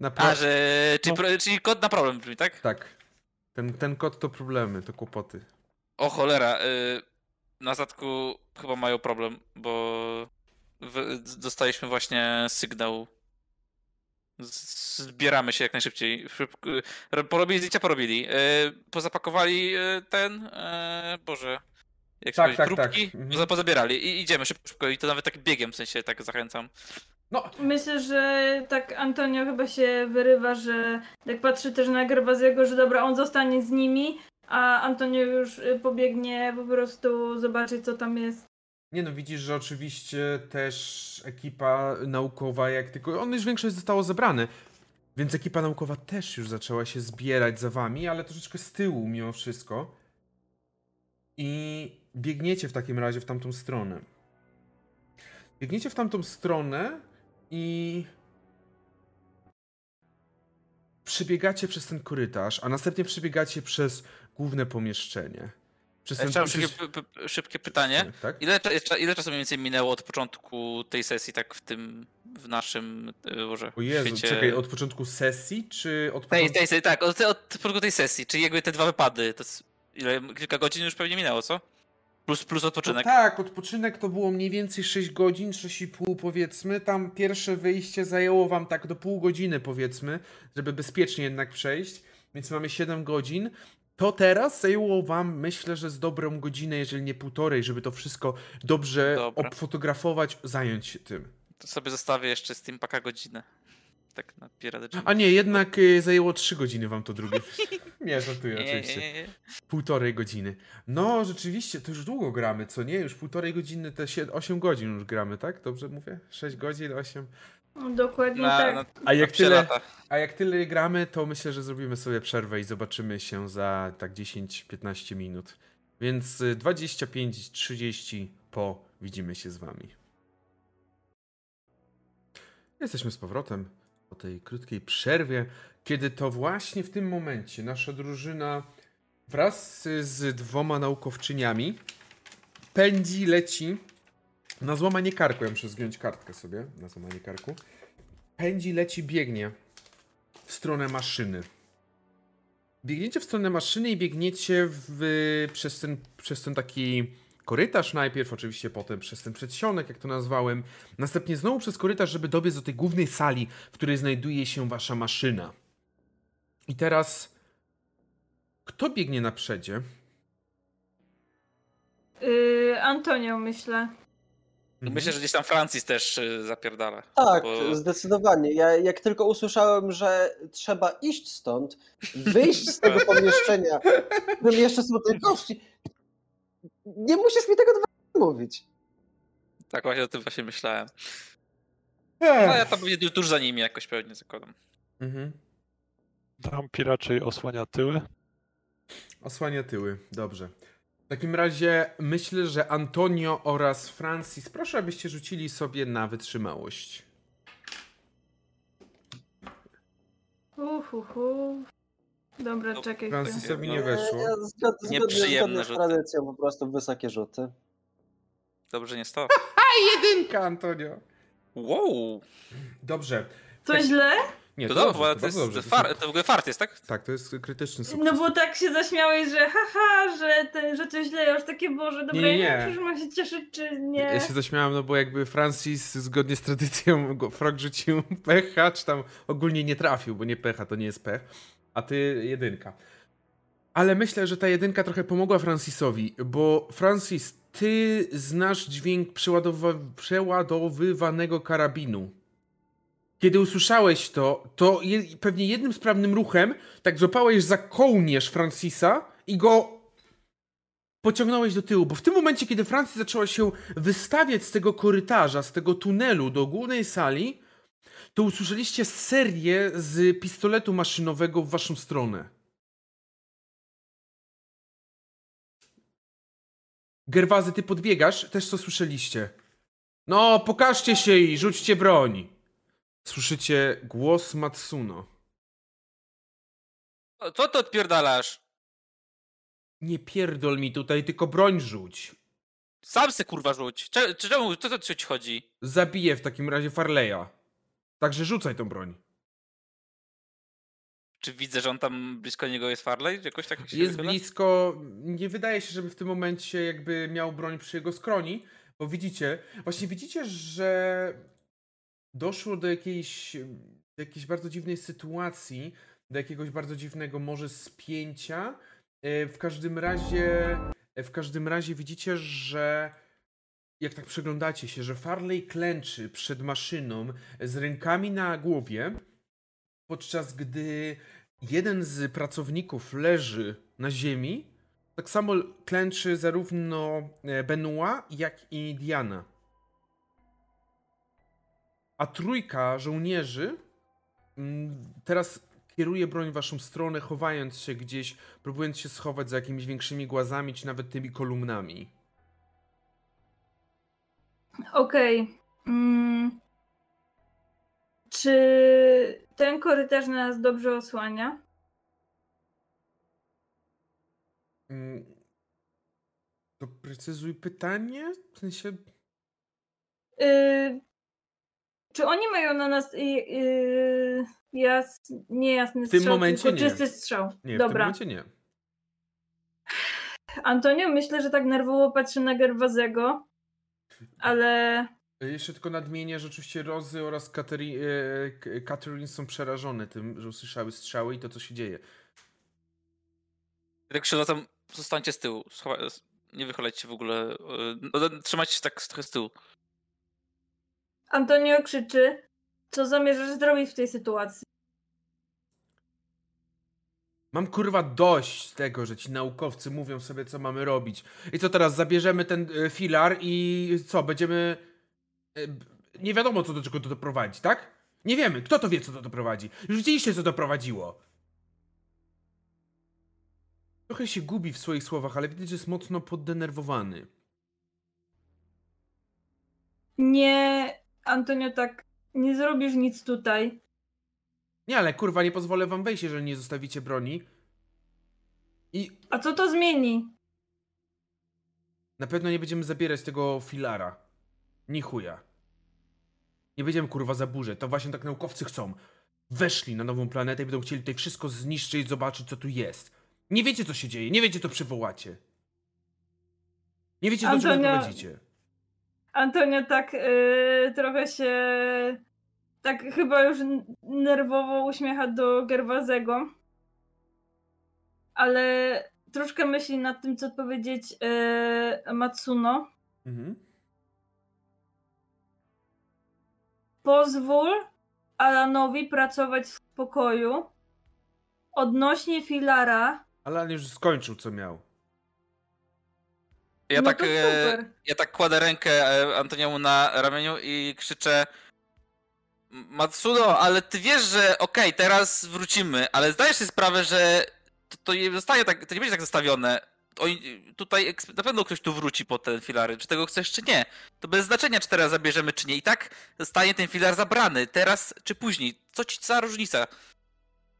[SPEAKER 1] Na
[SPEAKER 5] A,
[SPEAKER 1] pro...
[SPEAKER 5] że, czyli,
[SPEAKER 4] No.
[SPEAKER 5] pro, czyli kod na problem brzmi, tak?
[SPEAKER 1] Tak. Ten, ten kod to problemy, to kłopoty.
[SPEAKER 5] O cholera, y, na statku chyba mają problem, bo w, dostaliśmy właśnie sygnał. Zbieramy się jak najszybciej. Szybko, y, porobili zdjęcia, porobili. Y, pozapakowali y, ten, y, Boże, jak
[SPEAKER 1] Tak,
[SPEAKER 5] tak,
[SPEAKER 1] tak,
[SPEAKER 5] próbki,
[SPEAKER 1] tak. Mhm.
[SPEAKER 5] poza- pozabierali i idziemy szybko, szybko i to nawet tak biegiem, w sensie tak zachęcam.
[SPEAKER 1] No,
[SPEAKER 2] Myślę, że tak Antonio chyba się wyrywa, że jak patrzy też na Gerwaziego, że dobra, on zostanie z nimi, a Antonio już y, pobiegnie po prostu zobaczyć, co tam jest.
[SPEAKER 1] nie no, widzisz, że oczywiście też ekipa naukowa, jak tylko... On już większość zostało zebrane, więc ekipa naukowa też już zaczęła się zbierać za wami, ale troszeczkę z tyłu mimo wszystko. I biegniecie w takim razie w tamtą stronę. Biegniecie w tamtą stronę i przebiegacie przez ten korytarz, a następnie przebiegacie przez główne pomieszczenie. Przez przez-
[SPEAKER 5] szybkie, szybkie pytanie.
[SPEAKER 1] Tak?
[SPEAKER 5] Ile, ile czasu mniej więcej minęło od początku tej sesji, tak w tym, w naszym, y, Boże,
[SPEAKER 1] O Jezu,
[SPEAKER 5] świecie...
[SPEAKER 1] czekaj, od początku sesji, czy od początku...
[SPEAKER 5] tej, tej, tak, od, od początku tej sesji, czyli jakby te dwa wypady, to ile, kilka godzin już pewnie minęło, co? Plus, plus
[SPEAKER 1] No
[SPEAKER 5] odpoczynek.
[SPEAKER 1] tak, odpoczynek to było mniej więcej 6 godzin, 6,5 powiedzmy. Tam pierwsze wyjście zajęło wam tak do pół godziny powiedzmy, żeby bezpiecznie jednak przejść. więc mamy 7 godzin. To teraz zajęło wam, myślę, że z dobrą godzinę, jeżeli nie półtorej, żeby to wszystko dobrze
[SPEAKER 5] Dobra.
[SPEAKER 1] obfotografować, zająć się tym.
[SPEAKER 5] To sobie zostawię jeszcze Steampaka godzinę. Tak na Pirate.
[SPEAKER 1] A nie, jednak y, zajęło 3 godziny wam to drugie. nie, żartuję
[SPEAKER 5] Nie, nie,
[SPEAKER 1] oczywiście.
[SPEAKER 5] nie, nie.
[SPEAKER 1] Półtorej godziny. No, rzeczywiście, to już długo gramy, co nie? Już półtorej godziny, te 8 godzin już gramy, tak? Dobrze mówię? 6 godzin, 8.
[SPEAKER 2] Dokładnie
[SPEAKER 5] Na,
[SPEAKER 2] tak.
[SPEAKER 5] na,
[SPEAKER 1] A jak tyle,
[SPEAKER 5] lata.
[SPEAKER 1] a jak tyle gramy, to myślę, że zrobimy sobie przerwę i zobaczymy się za tak 10-15 minut. Więc y, 25-30 po widzimy się z wami. Jesteśmy z powrotem po tej krótkiej przerwie, kiedy to właśnie w tym momencie nasza drużyna wraz z dwoma naukowczyniami pędzi, leci na złamanie karku. Ja muszę zgiąć kartkę sobie na złamanie karku. Pędzi, leci, biegnie w stronę maszyny. Biegniecie w stronę maszyny i biegniecie w, przez, ten, przez ten taki korytarz najpierw, oczywiście potem przez ten przedsionek, jak to nazwałem. Następnie znowu przez korytarz, żeby dobiec do tej głównej sali, w której znajduje się wasza maszyna. I teraz kto biegnie na przedzie?
[SPEAKER 2] Yy, Antonio, myślę.
[SPEAKER 5] Myślę, że gdzieś tam Francis też y, zapierdala.
[SPEAKER 3] Tak,
[SPEAKER 5] Bo-
[SPEAKER 3] zdecydowanie. Ja jak tylko usłyszałem, że trzeba iść stąd, wyjść z tego pomieszczenia, w którym jeszcze są te kości, nie musisz mi tego dwa mówić.
[SPEAKER 5] Tak właśnie o tym właśnie myślałem. No ja tam pewnie tuż za nimi jakoś pewnie zakładam.
[SPEAKER 1] Mhm.
[SPEAKER 4] Dampi raczej osłania tyły.
[SPEAKER 1] Osłania tyły, dobrze. W takim razie myślę, że Antonio oraz Francis, proszę abyście rzucili sobie na wytrzymałość.
[SPEAKER 2] Uhuhu. Dobra,
[SPEAKER 5] No,
[SPEAKER 2] czekaj.
[SPEAKER 1] Francisowi nie weszło.
[SPEAKER 3] Ja zgodnie,
[SPEAKER 5] Nieprzyjemne rzuty.
[SPEAKER 3] tradycją po prostu wysokie rzuty.
[SPEAKER 5] Dobrze nie stało.
[SPEAKER 1] Jedynka, Antonio!
[SPEAKER 5] Wow!
[SPEAKER 1] Dobrze.
[SPEAKER 2] To źle?
[SPEAKER 1] Nie,
[SPEAKER 5] To
[SPEAKER 1] to,
[SPEAKER 5] dobrze,
[SPEAKER 1] dobrze,
[SPEAKER 5] to, jest
[SPEAKER 1] dobrze.
[SPEAKER 5] far, to w ogóle fart jest, tak?
[SPEAKER 1] Tak, to jest krytyczny sukces.
[SPEAKER 2] No bo tak się zaśmiałeś, że haha, że, ten, że to źle, ja już takie Boże, dobra,
[SPEAKER 1] Nie, nie,
[SPEAKER 2] ja
[SPEAKER 1] nie.
[SPEAKER 2] wiem, mam się cieszyć, czy nie.
[SPEAKER 1] Ja się zaśmiałem, no bo jakby Francis zgodnie z tradycją Frog rzucił pecha, czy tam ogólnie nie trafił, bo nie pecha to nie jest pech, a ty jedynka. Ale myślę, że ta jedynka trochę pomogła Francisowi, bo Francis, ty znasz dźwięk przeładowywanego karabinu. Kiedy usłyszałeś to, to je, pewnie jednym sprawnym ruchem tak złapałeś za kołnierz Francisa i go pociągnąłeś do tyłu, bo w tym momencie, kiedy Francis zaczęła się wystawiać z tego korytarza, z tego tunelu do głównej sali, to usłyszeliście serię z pistoletu maszynowego w waszą stronę. Gerwazy, ty podbiegasz? Też co słyszeliście? No, pokażcie się i rzućcie broń. Słyszycie głos Matsuno.
[SPEAKER 5] Co ty odpierdalasz?
[SPEAKER 1] Nie pierdol mi tutaj, tylko broń rzuć.
[SPEAKER 5] Sam se kurwa rzuć. Cze, czemu, co to ci chodzi?
[SPEAKER 1] Zabiję w takim razie Farleya. Także rzucaj tą broń.
[SPEAKER 5] Czy widzę, że on tam blisko niego jest Farley? Jakoś tak się
[SPEAKER 1] Jest
[SPEAKER 5] wychyla?
[SPEAKER 1] blisko. Nie wydaje się, żeby w tym momencie jakby miał broń przy jego skroni, bo widzicie, właśnie widzicie, że doszło do jakiejś, jakiejś bardzo dziwnej sytuacji, do jakiegoś bardzo dziwnego może spięcia. E, W każdym razie, w każdym razie widzicie, że jak tak przyglądacie się, że Farley klęczy przed maszyną z rękami na głowie, podczas gdy jeden z pracowników leży na ziemi, tak samo klęczy zarówno e, Benoit, jak i Diana. A trójka żołnierzy mm, teraz kieruje broń w waszą stronę, chowając się gdzieś, próbując się schować za jakimiś większymi głazami, czy nawet tymi kolumnami.
[SPEAKER 2] Okej. Mm. Czy ten korytarz nas dobrze osłania?
[SPEAKER 1] Mm, To precyzuj pytanie? W sensie...
[SPEAKER 2] Y, czy oni mają na nas y, y, jas, niejasny
[SPEAKER 1] W tym
[SPEAKER 2] strzał,
[SPEAKER 1] momencie
[SPEAKER 2] tylko
[SPEAKER 1] nie.
[SPEAKER 2] czysty strzał?
[SPEAKER 1] Nie, w tym
[SPEAKER 2] Dobra.
[SPEAKER 1] momencie nie.
[SPEAKER 2] Antonio myślę, że tak nerwowo patrzy na Gerwazego, ale
[SPEAKER 1] Jeszcze tylko nadmienię, że oczywiście Rozy oraz Kateri- e, K- Catherine są przerażone tym, że usłyszały strzały i to, co się dzieje.
[SPEAKER 5] Tak przywracam, zostańcie z tyłu. Nie wychylajcie się w ogóle. e, No, trzymajcie się tak trochę z tyłu.
[SPEAKER 2] Antonio krzyczy, co zamierzasz zrobić w tej sytuacji?
[SPEAKER 1] Mam kurwa dość tego, że ci naukowcy mówią sobie, co mamy robić. I co teraz, zabierzemy ten y, filar i co, będziemy... y, nie wiadomo, co do czego to doprowadzi, tak? Nie wiemy, kto to wie, co to doprowadzi. Już widzieliście, co doprowadziło. Trochę się gubi w swoich słowach, ale widać, że jest mocno poddenerwowany.
[SPEAKER 2] Nie, Antonio, tak, nie zrobisz nic tutaj.
[SPEAKER 1] Nie, ale kurwa, nie pozwolę wam wejść, jeżeli nie zostawicie broni. I
[SPEAKER 2] A co to zmieni?
[SPEAKER 1] Na pewno nie będziemy zabierać tego filara. Ni chuja. Nie będziemy kurwa zaburzać. To właśnie tak naukowcy chcą. Weszli na nową planetę i będą chcieli tutaj wszystko zniszczyć, zobaczyć co tu jest. Nie wiecie co się dzieje, nie wiecie co przywołacie. Nie wiecie do czego
[SPEAKER 2] Antonia-
[SPEAKER 1] prowadzicie.
[SPEAKER 2] Antonio tak y, trochę się, tak chyba już nerwowo uśmiecha do Gerwazego. Ale troszkę myśli nad tym, co powiedzieć y, Matsuno.
[SPEAKER 1] Mhm.
[SPEAKER 2] Pozwól Alanowi pracować w spokoju. Odnośnie filara.
[SPEAKER 1] Ale już skończył co miał.
[SPEAKER 5] Ja
[SPEAKER 2] no
[SPEAKER 5] tak.
[SPEAKER 2] to
[SPEAKER 5] e,
[SPEAKER 2] super.
[SPEAKER 5] Ja tak kładę rękę e, Antoniemu na ramieniu i krzyczę Matsuno, ale ty wiesz, że okej, teraz wrócimy, ale zdajesz sobie sprawę, że to, to nie zostaje tak, to nie będzie tak zostawione. Oni, tutaj na pewno ktoś tu wróci po ten filary, czy tego chcesz, czy nie. To bez znaczenia, czy teraz zabierzemy, czy nie. I tak zostanie ten filar zabrany, teraz czy później. Co ci za różnica?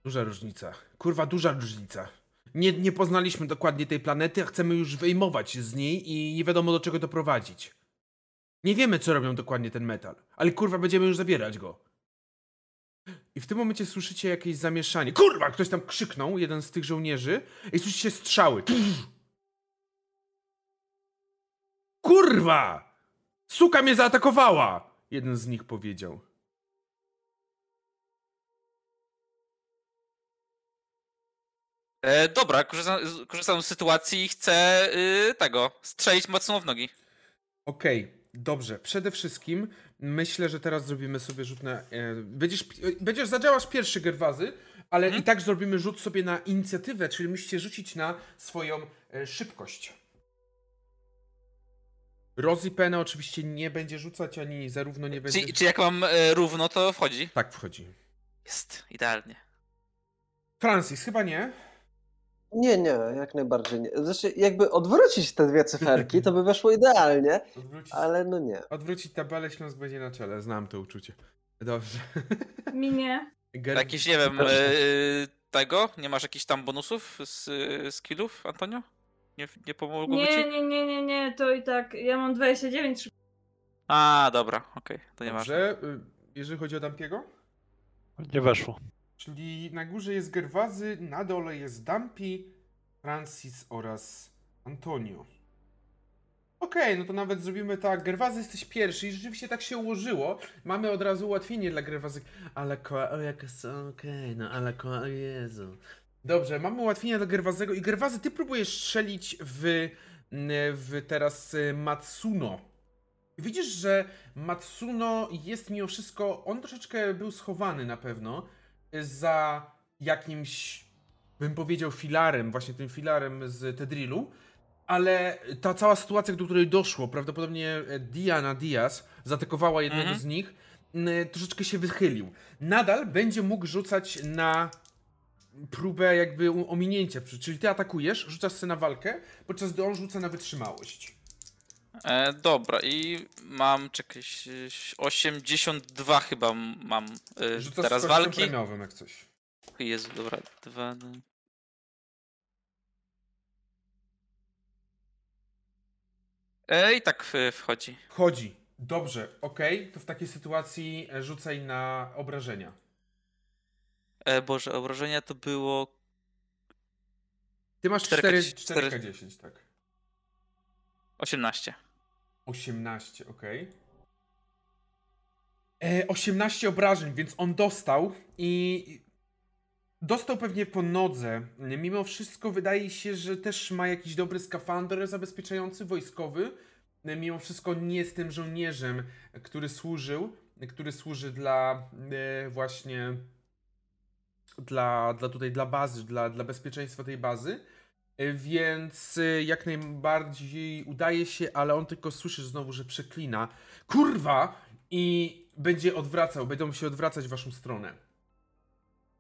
[SPEAKER 1] Duża różnica. Kurwa, duża różnica. Nie, nie poznaliśmy dokładnie tej planety, a chcemy już wyjmować z niej i nie wiadomo do czego doprowadzić. Nie wiemy, co robią dokładnie ten metal, ale kurwa, będziemy już zabierać go. I w tym momencie słyszycie jakieś zamieszanie. Kurwa! Ktoś tam krzyknął, jeden z tych żołnierzy, i słyszycie strzały. Kurwa! Suka mnie zaatakowała! Jeden z nich powiedział.
[SPEAKER 5] E, dobra, korzystam, korzystam z sytuacji i chcę y, tego, strzelić mocno w nogi.
[SPEAKER 1] Okej, dobrze. Przede wszystkim myślę, że teraz zrobimy sobie rzut na. E, będziesz, e, będziesz zadziałasz pierwszy gerwazy, ale
[SPEAKER 5] Mhm.
[SPEAKER 1] i tak zrobimy rzut sobie na inicjatywę, czyli musicie rzucić na swoją e, szybkość. Rozy Penę oczywiście nie będzie rzucać, ani zarówno nie będzie.
[SPEAKER 5] Czy, czy jak mam e, równo, to wchodzi?
[SPEAKER 1] Tak wchodzi.
[SPEAKER 5] Jest, idealnie.
[SPEAKER 1] Francis, chyba nie.
[SPEAKER 3] Nie, nie, jak najbardziej nie. Znaczy, jakby odwrócić te dwie cyferki, to by weszło idealnie,
[SPEAKER 1] Odwrócić,
[SPEAKER 3] ale no nie.
[SPEAKER 1] odwrócić tabelę, Śląsk będzie na czele. Znam to uczucie. Dobrze.
[SPEAKER 2] Minie.
[SPEAKER 1] Ger...
[SPEAKER 5] Jakiś, nie wiem, e, tego? Nie masz jakichś tam bonusów z skillów, Antonio? Nie, nie pomogło
[SPEAKER 2] Nie,
[SPEAKER 5] ci?
[SPEAKER 2] nie, nie, nie, nie, to i tak. Ja mam 29.
[SPEAKER 5] A, dobra, okej, to nie.
[SPEAKER 1] Dobrze. y, Jeżeli chodzi o Dampiego?
[SPEAKER 4] Nie weszło.
[SPEAKER 1] Czyli na górze jest Gerwazy, na dole jest Dumpy, Francis oraz Antonio. Okej, no to nawet zrobimy tak. Gerwazy jesteś pierwszy i rzeczywiście tak się ułożyło. Mamy od razu ułatwienie dla Gerwazy. Ale ko... O, jak są... Okej, no ale ko... O Jezu. Dobrze, mamy ułatwienie dla Gerwazego i Gerwazy, ty próbujesz strzelić w, w teraz y, Matsuno. Widzisz, że Matsuno jest mimo wszystko, on troszeczkę był schowany na pewno za jakimś, bym powiedział, filarem, właśnie tym filarem z Tedrilu, ale ta cała sytuacja, do której doszło, prawdopodobnie Diana Diaz zaatakowała jednego
[SPEAKER 5] Mhm.
[SPEAKER 1] z nich, m, troszeczkę się wychylił. Nadal będzie mógł rzucać na próbę jakby ominięcia, czyli ty atakujesz, rzucasz sobie na walkę, podczas gdy on rzuca na wytrzymałość.
[SPEAKER 5] E, dobra, i mam, czekaj, ś- 82 chyba mam e,
[SPEAKER 1] Rzucasz
[SPEAKER 5] teraz
[SPEAKER 1] z
[SPEAKER 5] walki.
[SPEAKER 1] premiowym jak coś.
[SPEAKER 5] Jezu, dobra, dwa... no. E, I tak e, wchodzi.
[SPEAKER 1] Wchodzi. Dobrze, okej, to w takiej sytuacji e, rzucaj na obrażenia.
[SPEAKER 5] E, Boże, obrażenia to było
[SPEAKER 1] Ty masz
[SPEAKER 5] 4K
[SPEAKER 1] 4, 4K10, tak.
[SPEAKER 5] 18.
[SPEAKER 1] 18, okej. E, 18 obrażeń, więc on dostał i Dostał pewnie po nodze. Mimo wszystko wydaje się, że też ma jakiś dobry skafander zabezpieczający wojskowy. Mimo wszystko nie jest tym żołnierzem, który służył, który służy dla e, właśnie dla, dla tutaj dla bazy, dla, dla bezpieczeństwa tej bazy. E, Więc e, jak najbardziej udaje się, ale on tylko słyszy znowu, że przeklina. Kurwa! I będzie odwracał, będą się odwracać w waszą stronę.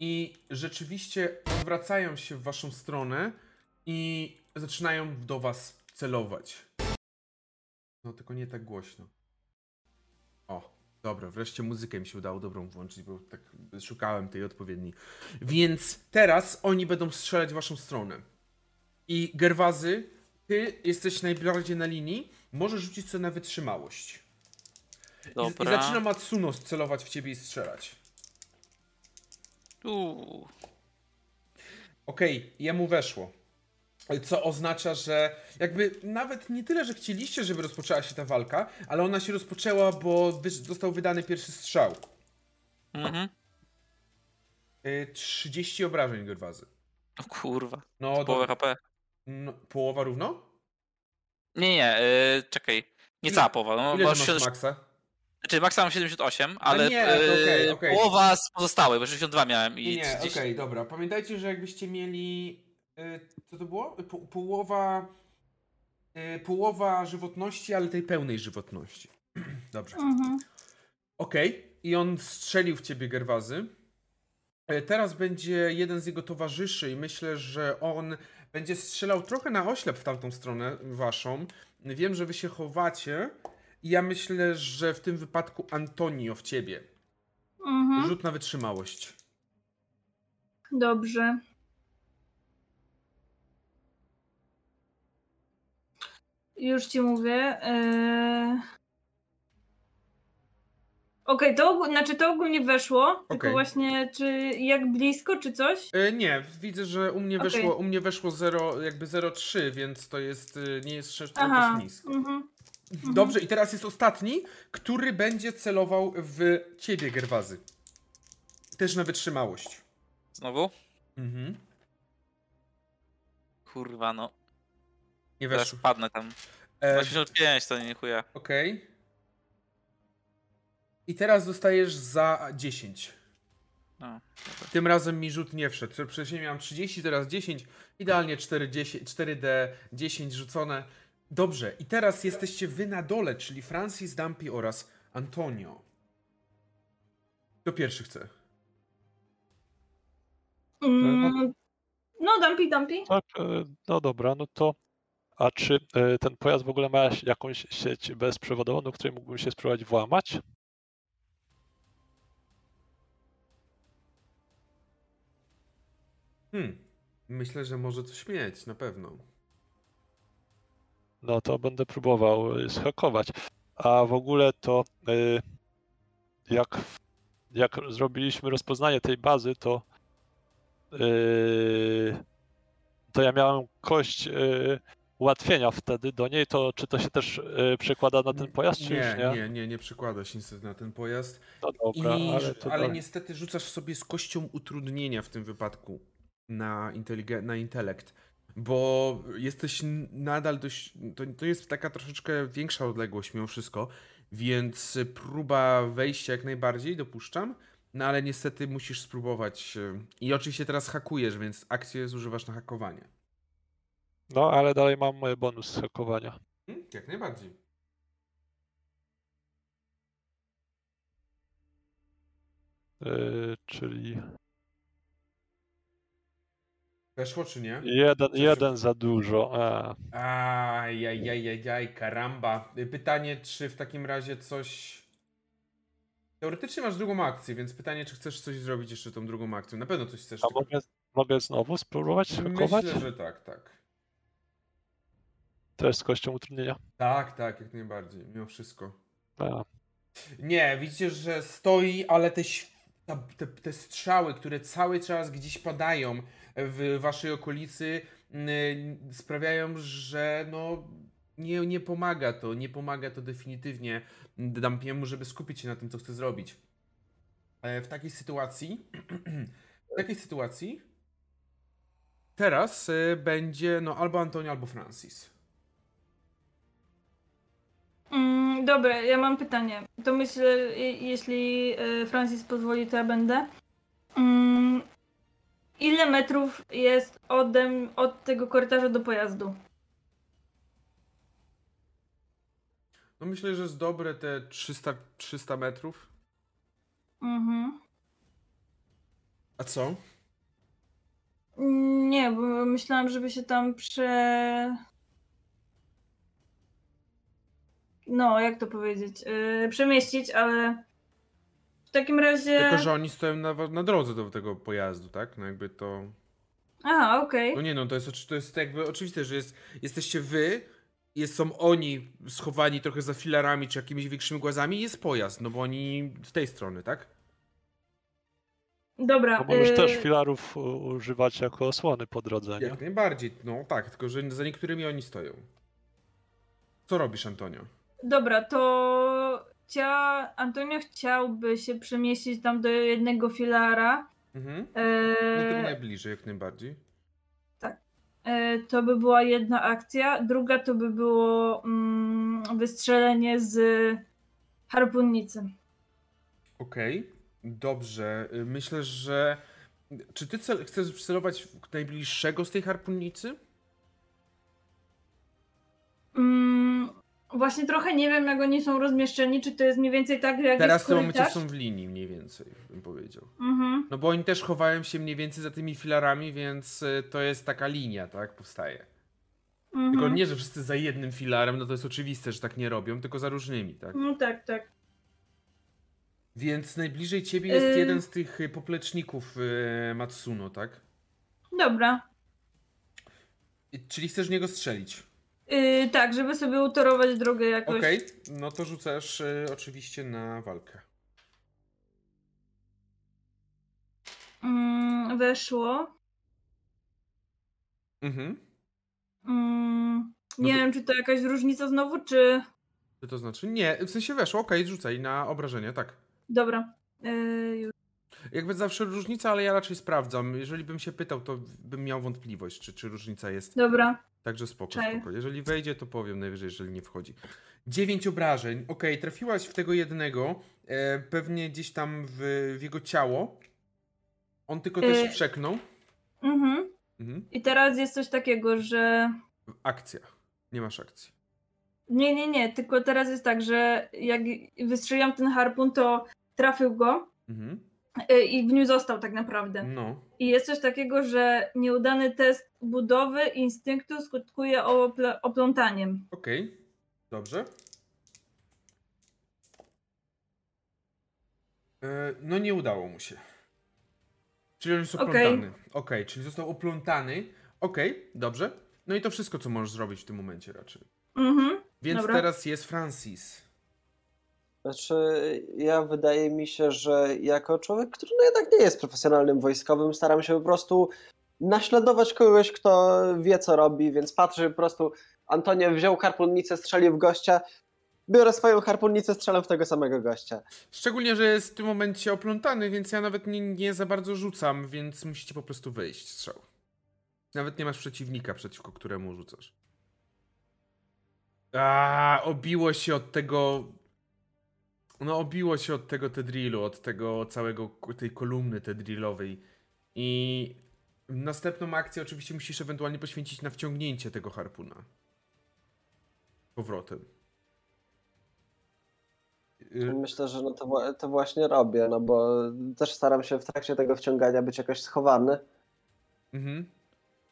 [SPEAKER 1] I rzeczywiście odwracają się w waszą stronę i zaczynają do was celować. No tylko nie tak głośno. O, dobra, wreszcie muzykę mi się udało dobrą włączyć, bo tak szukałem tej odpowiedniej. Więc teraz oni będą strzelać w waszą stronę. I Gerwazy, ty jesteś najbardziej na linii, możesz rzucić sobie na wytrzymałość. I, I
[SPEAKER 5] Dobra.
[SPEAKER 1] zaczyna Matsuno celować w ciebie i strzelać.
[SPEAKER 5] Uuu.
[SPEAKER 1] Okej, jemu weszło. Co oznacza, że jakby nawet nie tyle, że chcieliście, żeby rozpoczęła się ta walka, ale ona się rozpoczęła, bo został wydany pierwszy strzał.
[SPEAKER 5] Mhm.
[SPEAKER 1] Y, 30 obrażeń Gerwazy.
[SPEAKER 5] O kurwa.
[SPEAKER 1] No, do,
[SPEAKER 5] HP.
[SPEAKER 1] No, połowa równo?
[SPEAKER 5] Nie, nie, yy, czekaj. Nie cała połowa. No,
[SPEAKER 1] Ile masz
[SPEAKER 5] 70
[SPEAKER 1] maksa?
[SPEAKER 5] Znaczy, maksa mam 78, ale
[SPEAKER 1] nie, okej,
[SPEAKER 5] yy,
[SPEAKER 1] okej.
[SPEAKER 5] połowa z pozostałej, bo 62 miałem i
[SPEAKER 1] Nie, nie, okej,
[SPEAKER 5] 30.
[SPEAKER 1] dobra. Pamiętajcie, że jakbyście mieli... Y, co to było? Po, połowa... Y, połowa żywotności, ale tej pełnej żywotności. Dobrze.
[SPEAKER 2] Mhm.
[SPEAKER 1] Okej, i on strzelił w ciebie Gerwazy. Teraz będzie jeden z jego towarzyszy i myślę, że on będzie strzelał trochę na oślep w tamtą stronę waszą. Wiem, że wy się chowacie i ja myślę, że w tym wypadku Antonio w ciebie.
[SPEAKER 2] Mhm.
[SPEAKER 1] Rzut na wytrzymałość.
[SPEAKER 2] Dobrze. Już ci mówię. Eee... Okej, to, ogó- znaczy to ogólnie weszło, tylko
[SPEAKER 1] Okej.
[SPEAKER 2] właśnie czy jak blisko, czy coś?
[SPEAKER 1] E, nie, widzę, że u mnie weszło, u mnie weszło 0, jakby 0,3, więc to jest, y, nie jest 6, tylko
[SPEAKER 2] Aha.
[SPEAKER 1] jest nisko.
[SPEAKER 2] Mhm.
[SPEAKER 1] Dobrze, i teraz jest ostatni, który będzie celował w ciebie, Gerwazy. Też na wytrzymałość.
[SPEAKER 5] Znowu?
[SPEAKER 1] Mhm.
[SPEAKER 5] Kurwa, no.
[SPEAKER 1] Nie
[SPEAKER 5] Teraz
[SPEAKER 1] weszło.
[SPEAKER 5] padnę tam.
[SPEAKER 1] E,
[SPEAKER 5] 85 to nie chuja.
[SPEAKER 1] Okej. I teraz dostajesz za 10.
[SPEAKER 5] No.
[SPEAKER 1] Tym razem mi rzut nie wszedł. Wcześniej miałem 30, teraz 10. Idealnie 4, 10, 4D 10 rzucone. Dobrze, i teraz jesteście wy na dole, czyli Francis Dumpy oraz Antonio. Kto pierwszy chce?
[SPEAKER 2] Mm, no, dumpy, dumpy.
[SPEAKER 4] Tak, e, no dobra, no to. A czy e, ten pojazd w ogóle ma jakąś sieć bezprzewodową, do której mógłbym się spróbować włamać?
[SPEAKER 1] Hmm. Myślę, że może coś mieć, na pewno.
[SPEAKER 4] No to będę próbował e, zhakować. A w ogóle to e, jak, jak zrobiliśmy rozpoznanie tej bazy, to e, to ja miałem kość e, ułatwienia wtedy do niej, to czy to się też e, przekłada na ten pojazd, czy
[SPEAKER 1] nie,
[SPEAKER 4] już nie?
[SPEAKER 1] nie, nie, nie przekłada się niestety na ten pojazd.
[SPEAKER 4] No dobra,
[SPEAKER 1] I,
[SPEAKER 4] ale
[SPEAKER 1] ale
[SPEAKER 4] dalej.
[SPEAKER 1] niestety rzucasz sobie z kością utrudnienia w tym wypadku na, inteligen- na intelekt, bo jesteś nadal dość. To, to jest taka troszeczkę większa odległość mimo wszystko, więc próba wejścia jak najbardziej dopuszczam. No ale niestety musisz spróbować. y, I oczywiście teraz hakujesz, więc akcję zużywasz na hakowanie.
[SPEAKER 4] No, ale dalej mam e, bonus z hakowania.
[SPEAKER 1] Hmm, jak najbardziej.
[SPEAKER 4] E, czyli
[SPEAKER 1] Weszło czy nie?
[SPEAKER 4] jeden, jeden za dużo. A,
[SPEAKER 1] Ajajajajaj, karamba. Pytanie, czy w takim razie coś... Teoretycznie masz drugą akcję, więc pytanie, czy chcesz coś zrobić jeszcze tą drugą akcją. Na pewno coś chcesz.
[SPEAKER 4] a mogę, mogę znowu spróbować hakować?
[SPEAKER 1] Myślę, że tak, tak.
[SPEAKER 4] Też z kością utrudnienia.
[SPEAKER 1] Tak, tak, jak najbardziej, mimo wszystko.
[SPEAKER 4] A,
[SPEAKER 1] Nie, widzicie, że stoi, ale te, te, te strzały, które cały czas gdzieś padają w waszej okolicy, mm, sprawiają, że no nie, nie pomaga to, nie pomaga to definitywnie Dampiemu, żeby skupić się na tym, co chce zrobić. E, W takiej sytuacji W takiej sytuacji teraz y, będzie no albo Antonio, albo Francis.
[SPEAKER 2] Mm, dobra, ja mam pytanie. To myślę, je- jeśli e, Francis pozwoli, to ja będę. Mm, ile metrów jest odem, od tego korytarza do pojazdu?
[SPEAKER 1] No myślę, że jest dobre te 300, 300 metrów.
[SPEAKER 2] Mhm.
[SPEAKER 1] A co?
[SPEAKER 2] Mm, Nie, bo myślałam, żeby się tam prze... No, jak to powiedzieć? Yy, przemieścić, ale takim razie...
[SPEAKER 1] Tylko, że oni stoją na, na drodze do tego pojazdu, tak? No jakby to...
[SPEAKER 2] Aha, okej.
[SPEAKER 1] No nie no, to jest, to jest jakby oczywiste, że jest, jesteście wy, jest, są oni schowani trochę za filarami czy jakimiś większymi głazami i jest pojazd, no bo oni z tej strony, tak?
[SPEAKER 2] Dobra.
[SPEAKER 4] No możesz
[SPEAKER 2] yy,
[SPEAKER 4] też filarów u- używać jako osłony po drodze, nie?
[SPEAKER 1] Jak najbardziej, no tak, tylko że za niektórymi oni stoją. Co robisz, Antonio?
[SPEAKER 2] Dobra, to chcia... Antonio chciałby się przemieścić tam do jednego filara.
[SPEAKER 1] Mhm. No
[SPEAKER 2] Eee,
[SPEAKER 1] tego najbliżej, jak najbardziej.
[SPEAKER 2] e, to by była jedna akcja. Druga to by było mm, wystrzelenie z harpunnicy.
[SPEAKER 1] Okej, dobrze. Y, Myślę, że... Czy ty cel... chcesz celować najbliższego z tej harpunnicy?
[SPEAKER 2] Mm, właśnie trochę nie wiem, jak oni są rozmieszczeni, czy to jest mniej więcej tak, jak
[SPEAKER 1] Teraz
[SPEAKER 2] jest
[SPEAKER 1] w tym momencie są w linii mniej więcej, bym powiedział.
[SPEAKER 2] Mhm.
[SPEAKER 1] No bo oni też chowają się mniej więcej za tymi filarami, więc y, to jest taka linia, tak? Powstaje.
[SPEAKER 2] Mhm.
[SPEAKER 1] Tylko nie, że wszyscy za jednym filarem, no to jest oczywiste, że tak nie robią, tylko za różnymi, tak?
[SPEAKER 2] No tak, tak.
[SPEAKER 1] Więc najbliżej ciebie jest
[SPEAKER 2] Y-
[SPEAKER 1] jeden z tych y, popleczników Matsuno, tak?
[SPEAKER 2] Dobra.
[SPEAKER 1] Czyli chcesz w niego strzelić.
[SPEAKER 2] Yy, tak, żeby sobie utorować drogę jakoś.
[SPEAKER 1] Okej, no to rzucasz y, oczywiście na walkę.
[SPEAKER 2] Mm, weszło.
[SPEAKER 1] Mhm.
[SPEAKER 2] Mm, nie
[SPEAKER 1] No to-
[SPEAKER 2] wiem, czy to jakaś różnica znowu, czy...
[SPEAKER 1] Co to znaczy? Nie, w sensie weszło, okej, rzucaj na obrażenie, tak.
[SPEAKER 2] Dobra. Yy, już.
[SPEAKER 1] Jakby zawsze różnica, ale ja raczej sprawdzam. Jeżeli bym się pytał, to bym miał wątpliwość, czy, czy różnica jest.
[SPEAKER 2] Dobra.
[SPEAKER 1] Także spoko,
[SPEAKER 2] Czaję.
[SPEAKER 1] spoko. Jeżeli wejdzie, to powiem najwyżej, jeżeli nie wchodzi. Dziewięć obrażeń. Okej, trafiłaś w tego jednego. E, pewnie gdzieś tam w, w jego ciało. On tylko też
[SPEAKER 2] E.
[SPEAKER 1] przeknął.
[SPEAKER 2] Mhm.
[SPEAKER 1] Mhm.
[SPEAKER 2] I teraz jest coś takiego, że...
[SPEAKER 1] Akcja. Nie masz akcji.
[SPEAKER 2] Nie, nie, nie, tylko teraz jest tak, że jak wystrzeliłam ten harpun, to trafił go
[SPEAKER 1] Mhm.
[SPEAKER 2] Yy, i w nim został tak naprawdę.
[SPEAKER 1] No.
[SPEAKER 2] I jest coś takiego, że nieudany test budowy instynktu skutkuje ople- oplątaniem.
[SPEAKER 1] Okej. Dobrze. E, no nie udało mu się. Czyli on jest
[SPEAKER 2] Okej.
[SPEAKER 1] oplątany. Okej, czyli został oplątany. Okej, dobrze. No i to wszystko, co możesz zrobić w tym momencie raczej.
[SPEAKER 2] Mhm.
[SPEAKER 1] Więc
[SPEAKER 2] Dobra.
[SPEAKER 1] teraz jest Francis.
[SPEAKER 3] Znaczy, ja wydaje mi się, że jako człowiek, który no jednak nie jest profesjonalnym wojskowym, staram się po prostu naśladować kogoś, kto wie, co robi, więc patrzę po prostu, Antonio wziął harpunnicę, strzelił w gościa, biorę swoją harpunnicę, strzelam w tego samego gościa.
[SPEAKER 1] Szczególnie, że jest w tym momencie oplątany, więc ja nawet nie, nie za bardzo rzucam, więc musicie po prostu wejść strzał. Nawet nie masz przeciwnika, przeciwko któremu rzucasz. A, obiło się od tego. No, obiło się od tego Tedrillu, od tego całego tej kolumny Tedrillowej. I następną akcję oczywiście musisz ewentualnie poświęcić na wciągnięcie tego harpuna. Powrotem. Y,
[SPEAKER 3] Myślę, że no to, to właśnie robię, no bo też staram się w trakcie tego wciągania być jakoś schowany.
[SPEAKER 1] Mhm.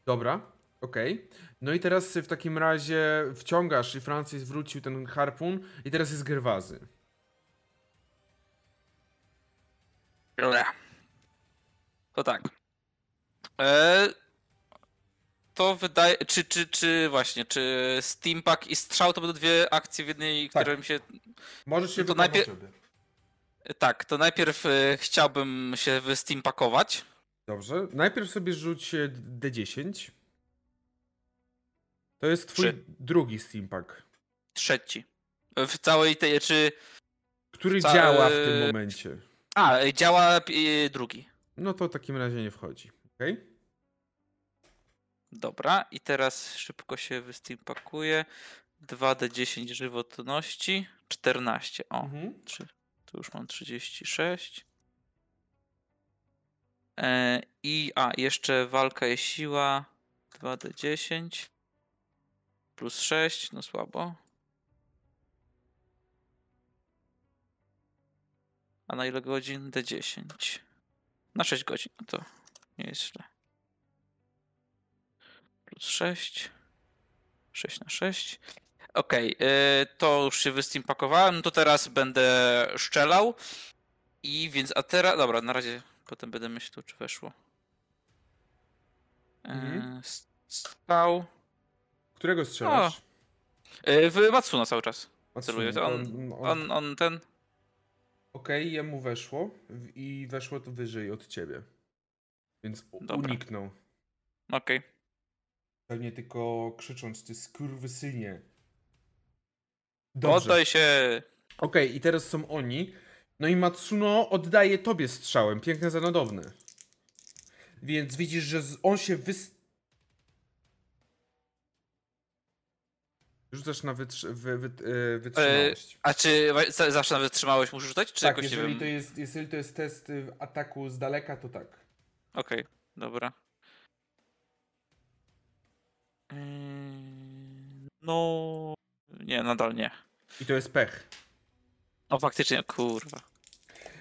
[SPEAKER 1] Dobra, okej. No i teraz w takim razie wciągasz i Francis wrócił ten harpun i teraz jest Gerwazy.
[SPEAKER 5] To tak. E, to wydaje. Czy, czy, czy właśnie, czy Steampack i strzał to będą dwie akcje w jednej,
[SPEAKER 1] Tak.
[SPEAKER 5] które mi się.
[SPEAKER 1] Możesz się
[SPEAKER 5] To najpierw-. Tak, to najpierw e, chciałbym się wysteampakować.
[SPEAKER 1] Dobrze. Najpierw sobie rzuć e, D10. To jest twój
[SPEAKER 5] Trzy.
[SPEAKER 1] drugi steampack,
[SPEAKER 5] Trzeci. W całej tej. Czy.
[SPEAKER 1] który działa w tym
[SPEAKER 5] e,
[SPEAKER 1] momencie.
[SPEAKER 5] A, e, działa e, drugi.
[SPEAKER 1] No to w takim razie nie wchodzi. Okej?
[SPEAKER 5] Dobra, i teraz szybko się wysteampakuje. 2d10 żywotności, 14. O,
[SPEAKER 1] Mhm.
[SPEAKER 5] trzy, tu już mam 36. E, I a, jeszcze walka jest siła 2d10 plus 6, no słabo. A na ile godzin? D10. Na 6 godzin, no to nie jest źle. Plus 6. 6 na 6. Okej, y, to już się wysteampakowałem, no to teraz będę szczelał. I więc, a teraz, dobra, na razie potem będę myślał, czy weszło. Y,
[SPEAKER 1] Mhm.
[SPEAKER 5] s- Strzał.
[SPEAKER 1] Którego strzelasz?
[SPEAKER 5] Y, W Matsuna cały czas. To on-
[SPEAKER 1] on-
[SPEAKER 5] On, on ten.
[SPEAKER 1] Okej, jemu weszło i weszło to wyżej od ciebie. Więc
[SPEAKER 5] Dobra.
[SPEAKER 1] uniknął.
[SPEAKER 5] Okej.
[SPEAKER 1] Pewnie tylko krzycząc, ty skurwysynie. Dobrze.
[SPEAKER 5] Oddaj się.
[SPEAKER 1] Okej, i teraz są oni. No i Matsuno oddaje tobie strzałem. Piękne, zanadowne. Więc widzisz, że on się wys... Rzucasz na wytrzy... wy, wy, e, wytrzymałość.
[SPEAKER 5] A czy za- zawsze na wytrzymałość muszę rzucać? Czy
[SPEAKER 1] tak,
[SPEAKER 5] jakoś nie
[SPEAKER 1] jeżeli
[SPEAKER 5] wiem?
[SPEAKER 1] to, jest, jeżeli to jest test y, ataku z daleka, to tak.
[SPEAKER 5] Okej, dobra. Ym, No. Nie, nadal nie.
[SPEAKER 1] I to jest pech.
[SPEAKER 5] O, faktycznie, kurwa.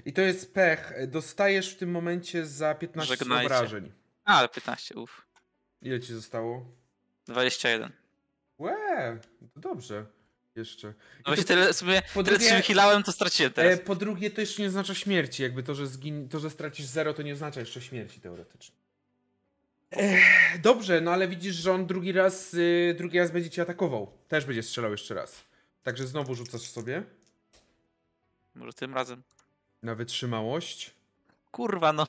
[SPEAKER 1] I to jest pech. Dostajesz w tym momencie za 15
[SPEAKER 5] Żegnajcie.
[SPEAKER 1] obrażeń.
[SPEAKER 5] A, ale 15, uff.
[SPEAKER 1] Ile ci zostało?
[SPEAKER 5] 21.
[SPEAKER 1] Łe, to dobrze. Jeszcze.
[SPEAKER 5] No
[SPEAKER 1] I
[SPEAKER 5] właśnie
[SPEAKER 1] to-
[SPEAKER 5] tyle, sobie,
[SPEAKER 1] po
[SPEAKER 5] tyle
[SPEAKER 1] drugie-
[SPEAKER 5] wychylałem, to straciłem teraz.
[SPEAKER 1] E, po drugie, to jeszcze nie oznacza śmierci. Jakby to, że, zgin... to, że stracisz zero, to nie oznacza jeszcze śmierci teoretycznie. Ech, dobrze, no ale widzisz, że on drugi raz, y, drugi raz będzie cię atakował. Też będzie strzelał jeszcze raz. Także znowu rzucasz sobie
[SPEAKER 5] Może tym razem.
[SPEAKER 1] na wytrzymałość.
[SPEAKER 5] Kurwa, no.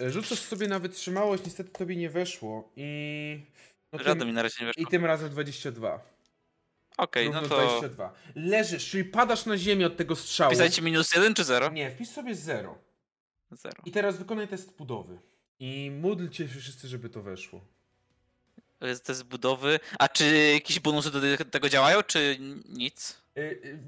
[SPEAKER 1] E, Rzucasz sobie na wytrzymałość, niestety tobie nie weszło i... No
[SPEAKER 5] mi na razie nie weszło.
[SPEAKER 1] I tym razem 22.
[SPEAKER 5] Okej,
[SPEAKER 1] Równo
[SPEAKER 5] no to.
[SPEAKER 1] 22. Leżysz, czyli padasz na ziemię od tego strzału.
[SPEAKER 5] Pisajcie minus 1 czy 0?
[SPEAKER 1] Nie, wpisz sobie 0.
[SPEAKER 5] 0.
[SPEAKER 1] I teraz wykonaj test budowy. I módlcie się wszyscy, żeby to weszło.
[SPEAKER 5] To jest test budowy. A czy jakieś bonusy do tego działają, czy nic?
[SPEAKER 1] Y, y,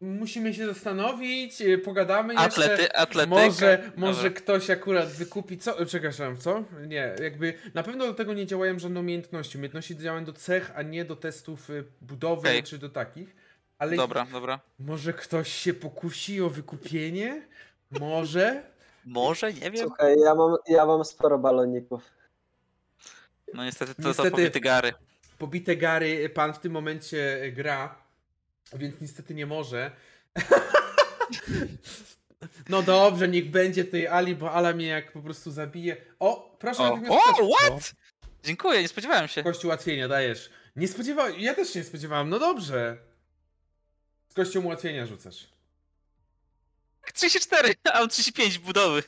[SPEAKER 1] musimy się zastanowić, y, pogadamy
[SPEAKER 5] Atlety,
[SPEAKER 1] jeszcze.
[SPEAKER 5] atletyka.
[SPEAKER 1] Może, może
[SPEAKER 5] Dobra.
[SPEAKER 1] ktoś akurat wykupi. Co? y, Przepraszam, co? Nie, jakby na pewno do tego nie działają żadne umiejętności. Umiejętności działają do cech, a nie do testów y, budowy
[SPEAKER 5] Okej.
[SPEAKER 1] czy do takich. Ale
[SPEAKER 5] Dobra, dobra.
[SPEAKER 1] może ktoś się pokusi o wykupienie? Może?
[SPEAKER 5] Może, nie wiem.
[SPEAKER 3] Słuchaj, ja mam, ja mam sporo baloników.
[SPEAKER 5] No niestety to,
[SPEAKER 1] Niestety-
[SPEAKER 5] to pobity gary.
[SPEAKER 1] Pobite gary pan w tym momencie y, gra, więc niestety nie może. No dobrze, niech będzie tej Ali, bo Ala mnie jak po prostu zabije. O, proszę
[SPEAKER 5] O,
[SPEAKER 1] natychmiast
[SPEAKER 5] o what? Dziękuję, nie spodziewałem się.
[SPEAKER 1] Kość ułatwienia dajesz. Nie spodziewałem, ja też się nie spodziewałem, no dobrze. Z kością ułatwienia rzucasz.
[SPEAKER 5] 34, a mam 35 budowy.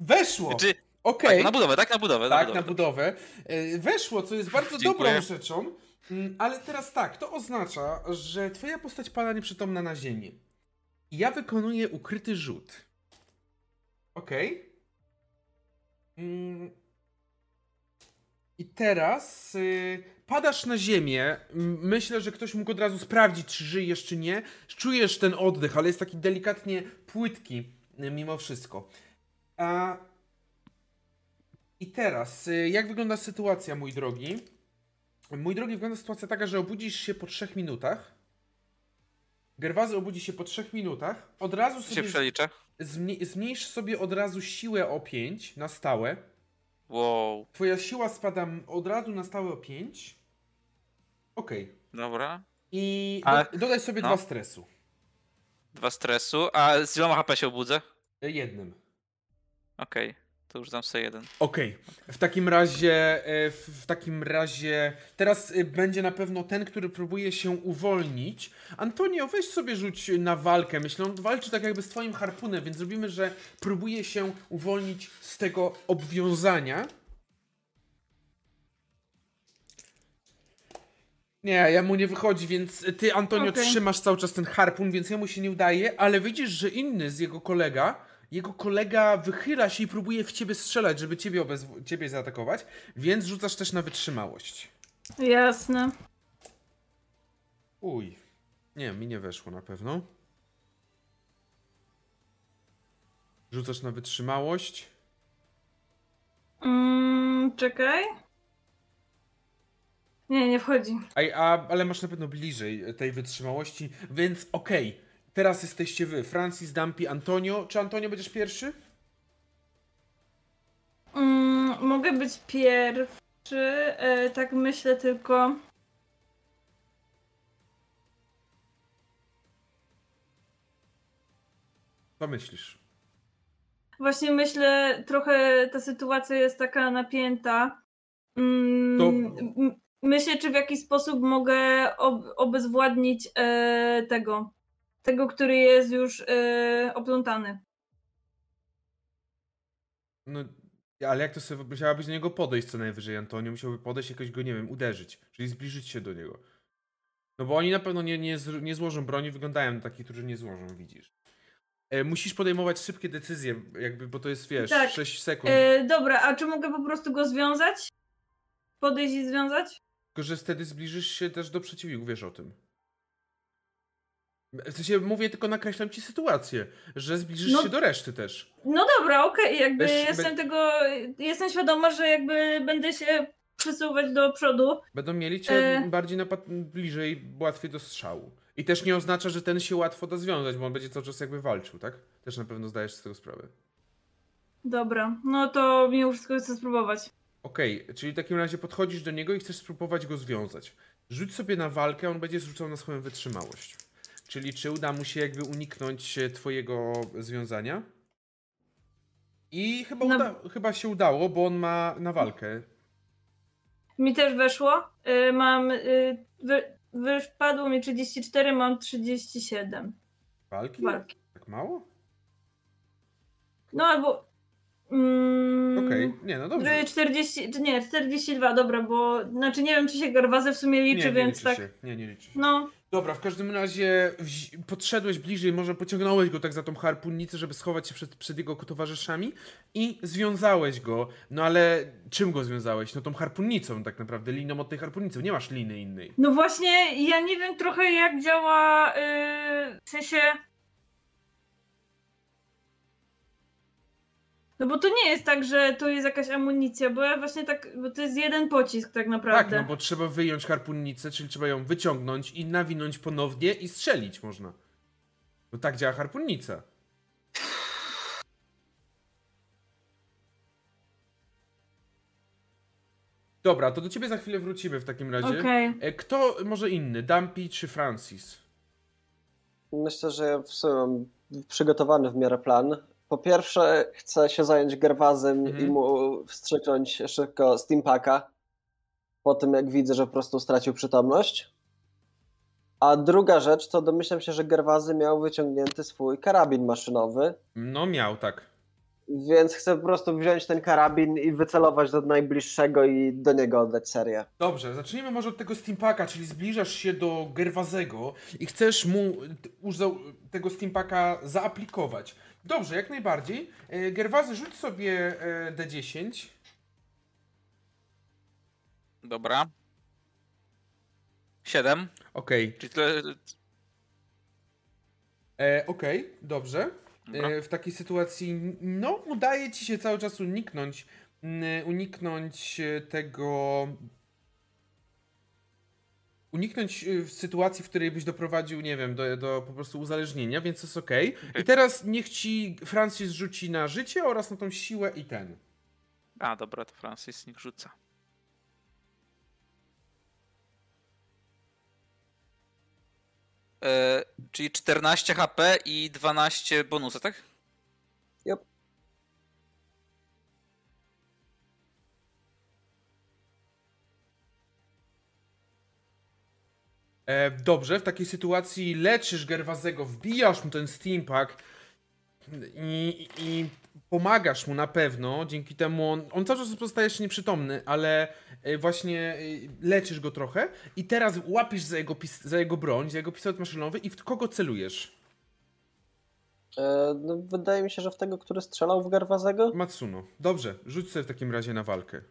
[SPEAKER 1] Weszło!
[SPEAKER 5] Czy,
[SPEAKER 1] Okej,
[SPEAKER 5] tak, na budowę, tak? Na budowę.
[SPEAKER 1] tak, na budowę. E, Weszło, co jest bardzo
[SPEAKER 5] Dziękuję.
[SPEAKER 1] dobrą rzeczą. Mm, Ale teraz tak, to oznacza, że twoja postać pada nieprzytomna na ziemię. I ja wykonuję ukryty rzut. Okej. Mm. I teraz y, padasz na ziemię. Myślę, że ktoś mógł od razu sprawdzić, czy żyjesz, czy nie. Czujesz ten oddech, ale jest taki delikatnie płytki y, mimo wszystko. A... I teraz, y, jak wygląda sytuacja, mój drogi? Mój drogi, wygląda sytuacja taka, że obudzisz się po trzech minutach. Gerwazy obudzi się po trzech minutach. Od razu
[SPEAKER 5] się
[SPEAKER 1] sobie
[SPEAKER 5] przeliczę.
[SPEAKER 1] zmniej- zmniejsz sobie od razu siłę o 5 na stałe.
[SPEAKER 5] Wow,
[SPEAKER 1] Twoja siła spada od razu na stałe o 5. Okej.
[SPEAKER 5] dobra.
[SPEAKER 1] I
[SPEAKER 5] Ale-
[SPEAKER 1] dodaj sobie
[SPEAKER 5] no.
[SPEAKER 1] dwa stresu.
[SPEAKER 5] Dwa stresu, a z iloma HP się obudzę?
[SPEAKER 1] E, Jednym.
[SPEAKER 5] Okej, to już dam sobie jeden.
[SPEAKER 1] Okej. W takim razie, e, w, takim razie, teraz e, będzie na pewno ten, który próbuje się uwolnić. Antonio, weź sobie rzuć na walkę. Myślę, on walczy tak jakby z twoim harpunem, więc zrobimy, że próbuje się uwolnić z tego obwiązania. Nie, ja mu nie wychodzi, więc ty, Antonio,
[SPEAKER 2] Okej.
[SPEAKER 1] trzymasz cały czas ten harpun, więc jemu się nie udaje, ale widzisz, że inny z jego kolega jego kolega wychyla się i próbuje w ciebie strzelać, żeby ciebie, obezw- ciebie zaatakować, więc rzucasz też na wytrzymałość.
[SPEAKER 2] Jasne.
[SPEAKER 1] Uj. Nie, mi nie weszło na pewno. Rzucasz na wytrzymałość.
[SPEAKER 2] Mm, czekaj. Nie, nie wchodzi.
[SPEAKER 1] A, a, ale masz na pewno bliżej tej wytrzymałości, więc okej. Teraz jesteście wy. Francis, Dumpy, Antonio. Czy Antonio będziesz pierwszy?
[SPEAKER 2] Mm, mogę być pierwszy. E, tak myślę tylko.
[SPEAKER 1] Co myślisz?
[SPEAKER 2] Właśnie myślę, trochę ta sytuacja jest taka napięta. Mm,
[SPEAKER 1] To-
[SPEAKER 2] Myślę, czy w jakiś sposób mogę ob obezwładnić e, tego. Tego, który jest już e, oplątany.
[SPEAKER 1] No, ale jak to sobie musiałabyś do niego podejść co najwyżej, Antonio? Musiałby podejść jakoś go, nie wiem, uderzyć, czyli zbliżyć się do niego. No bo oni na pewno nie, nie, nie złożą broni, wyglądają na takich, którzy nie złożą, widzisz. E, musisz podejmować szybkie decyzje, jakby, bo to jest, wiesz,
[SPEAKER 2] Tak.
[SPEAKER 1] 6 sekund.
[SPEAKER 2] E, dobra, a czy mogę po prostu go związać? Podejść i związać?
[SPEAKER 1] Tylko, że wtedy zbliżysz się też do przeciwników, wiesz o tym. W sensie mówię, tylko nakreślam ci sytuację, że zbliżysz
[SPEAKER 2] No.
[SPEAKER 1] się do reszty też.
[SPEAKER 2] No dobra, okej, jakby
[SPEAKER 1] Weź-
[SPEAKER 2] jestem
[SPEAKER 1] be-
[SPEAKER 2] tego, jestem świadoma, że jakby będę się przesuwać do przodu.
[SPEAKER 1] Będą mieli cię
[SPEAKER 2] E.
[SPEAKER 1] bardziej napad- bliżej, łatwiej do strzału. I też nie oznacza, że ten się łatwo da związać, bo on będzie cały czas jakby walczył, tak? Też na pewno zdajesz z tego sprawę.
[SPEAKER 2] Dobra, no to mimo wszystko chcę spróbować.
[SPEAKER 1] Okej, czyli w takim razie podchodzisz do niego i chcesz spróbować go związać. Rzuć sobie na walkę, on będzie rzucał na swoją wytrzymałość. Czyli czy uda mu się jakby uniknąć e, twojego związania? I chyba,
[SPEAKER 2] Na-
[SPEAKER 1] uda, chyba się udało, bo on ma na walkę.
[SPEAKER 2] Mi też weszło. Y, mam. Y, wy, wypadło mi 34, mam 37
[SPEAKER 1] Walki?
[SPEAKER 2] walki.
[SPEAKER 1] Tak mało?
[SPEAKER 2] No albo. Mm,
[SPEAKER 1] Okej, nie no dobrze.
[SPEAKER 2] y, 40, czy nie, 42, dobra, bo znaczy nie wiem, czy się Garwazy w sumie liczy,
[SPEAKER 1] nie, nie
[SPEAKER 2] więc
[SPEAKER 1] liczy
[SPEAKER 2] tak.
[SPEAKER 1] się. Nie, nie liczy się.
[SPEAKER 2] No,
[SPEAKER 1] Dobra, w każdym razie podszedłeś bliżej, może pociągnąłeś go tak za tą harpunnicę, żeby schować się przed, przed jego towarzyszami i związałeś go. No ale czym go związałeś? No tą harpunnicą tak naprawdę, liną od tej harpunnicy. Nie masz liny innej.
[SPEAKER 2] no właśnie, ja nie wiem trochę jak działa. Yy, w sensie. No bo to nie jest tak, że to jest jakaś amunicja, bo ja właśnie tak, bo to jest jeden pocisk tak
[SPEAKER 1] Tak,
[SPEAKER 2] naprawdę.
[SPEAKER 1] no bo trzeba wyjąć harpunnicę, czyli trzeba ją wyciągnąć i nawinąć ponownie i strzelić można. No tak działa harpunnica. Dobra, to do ciebie za chwilę wrócimy w takim razie.
[SPEAKER 2] Okej.
[SPEAKER 1] E, Kto może inny? Dumpy czy Francis?
[SPEAKER 3] Myślę, że ja w sumie mam przygotowany w miarę plan. Po pierwsze, chcę się zająć Gerwazem
[SPEAKER 1] Mhm.
[SPEAKER 3] i mu wstrzyknąć szybko Steampaka. Po tym, jak widzę, że po prostu stracił przytomność. A druga rzecz, to domyślam się, że Gerwazy miał wyciągnięty swój karabin maszynowy,
[SPEAKER 1] No miał, tak.
[SPEAKER 3] więc chcę po prostu wziąć ten karabin i wycelować do najbliższego i do niego oddać serię.
[SPEAKER 1] Dobrze, zacznijmy może od tego Steampaka, czyli zbliżasz się do Gerwazego i chcesz mu tego Steampaka zaaplikować. Dobrze, jak najbardziej. E, Gerwazy, rzuć sobie e, D10.
[SPEAKER 5] Dobra. 7.
[SPEAKER 1] Okej,
[SPEAKER 5] Czyli tyle.
[SPEAKER 1] e, okej, dobrze.
[SPEAKER 5] Dobra.
[SPEAKER 1] E, w takiej sytuacji, no, udaje ci się cały czas uniknąć, uniknąć e, tego. Uniknąć w sytuacji, w której byś doprowadził, nie wiem, do, do po prostu uzależnienia, więc to jest okej. I teraz niech ci Francis rzuci na życie oraz na tą siłę i ten.
[SPEAKER 5] A, dobra, to Francis niech rzuca. E, czyli 14 HP i 12 bonusa, tak?
[SPEAKER 1] E, dobrze, w takiej sytuacji leczysz Gerwazego, wbijasz mu ten steampack i, i pomagasz mu na pewno. Dzięki temu on, on cały czas pozostaje jeszcze nieprzytomny, ale e, właśnie e, leczysz go trochę i teraz łapisz za jego, za jego broń, za jego pistolet maszynowy i w kogo celujesz?
[SPEAKER 3] E, no, wydaje mi się, że w tego, który strzelał w Garwazego?
[SPEAKER 1] Matsuno. Dobrze, rzuć sobie w takim razie na walkę.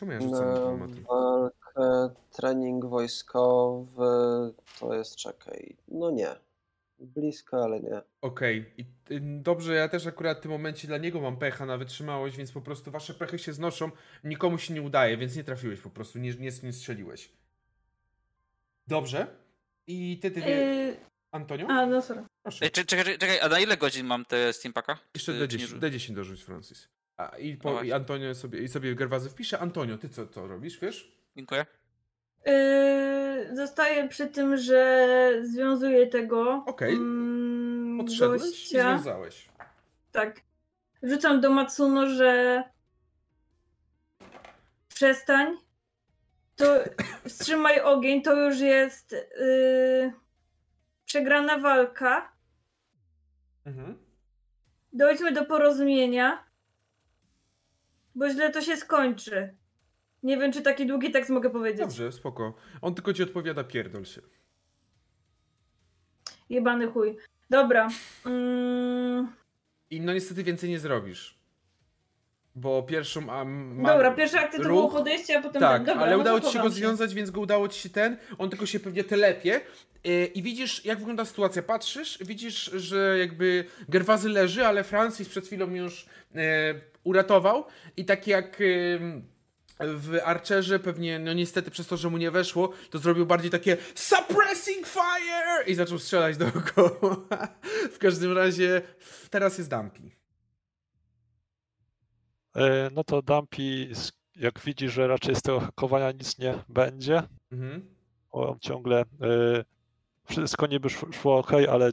[SPEAKER 1] Czemu ja rzucam dyplomatem?
[SPEAKER 3] walkę, trening wojskowy, to jest, czekaj, no nie. Blisko, ale nie.
[SPEAKER 1] Okej, i y, dobrze, ja też akurat w tym momencie dla niego mam pecha na wytrzymałość, więc po prostu wasze pechy się znoszą, nikomu się nie udaje, więc nie trafiłeś po prostu, nie, nie, nie strzeliłeś. Dobrze. I ty, ty, ty
[SPEAKER 2] Yy,
[SPEAKER 1] Antonio?
[SPEAKER 2] a, no sorry.
[SPEAKER 1] Proszę.
[SPEAKER 5] Czekaj, czekaj, czekaj, a na ile godzin mam te Steampaka?
[SPEAKER 1] Jeszcze
[SPEAKER 5] Czy- czy nie
[SPEAKER 1] D10,
[SPEAKER 5] rzu-
[SPEAKER 1] D10 dorzuć, Francis. A, i,
[SPEAKER 5] No
[SPEAKER 1] po, i
[SPEAKER 5] właśnie.
[SPEAKER 1] Antonio sobie, i sobie Gerwazy wpisze. Antonio, ty co to robisz, wiesz?
[SPEAKER 5] Dziękuję.
[SPEAKER 2] Yy, zostaję przy tym, że związuję tego.
[SPEAKER 1] Okej.
[SPEAKER 2] mm,
[SPEAKER 1] Podszedłeś i
[SPEAKER 2] gościa.
[SPEAKER 1] związałeś.
[SPEAKER 2] Tak. Rzucam do Matsuno, że przestań. To wstrzymaj ogień, to już jest yy, przegrana walka.
[SPEAKER 1] Mhm.
[SPEAKER 2] Dojdźmy do porozumienia, bo źle to się skończy. Nie wiem, czy taki długi tekst mogę powiedzieć.
[SPEAKER 1] Dobrze, spoko. On tylko ci odpowiada, pierdol się.
[SPEAKER 2] Jebany chuj. Dobra. Mm,
[SPEAKER 1] I no niestety więcej nie zrobisz. Bo pierwszą... A, ma...
[SPEAKER 2] dobra, pierwszy akt to
[SPEAKER 1] ruch.
[SPEAKER 2] było podejście, a potem...
[SPEAKER 1] Tak,
[SPEAKER 2] dobra,
[SPEAKER 1] ale
[SPEAKER 2] no
[SPEAKER 1] udało ci się go
[SPEAKER 2] chowam
[SPEAKER 1] związać, więc go udało ci się ten. On tylko się pewnie telepie. Yy, I widzisz, jak wygląda sytuacja. Patrzysz, widzisz, że jakby Gerwazy leży, ale Francis przed chwilą już yy, uratował. I tak jak w Archerze pewnie, no niestety przez to, że mu nie weszło, to zrobił bardziej takie suppressing fire i zaczął strzelać dookoła. w każdym razie teraz jest Dumpy.
[SPEAKER 4] E, No to Dumpy, jak widzi, że raczej z tego hakowania nic nie będzie,
[SPEAKER 1] Mhm.
[SPEAKER 4] on ciągle e, wszystko niby szło, szło ok, ale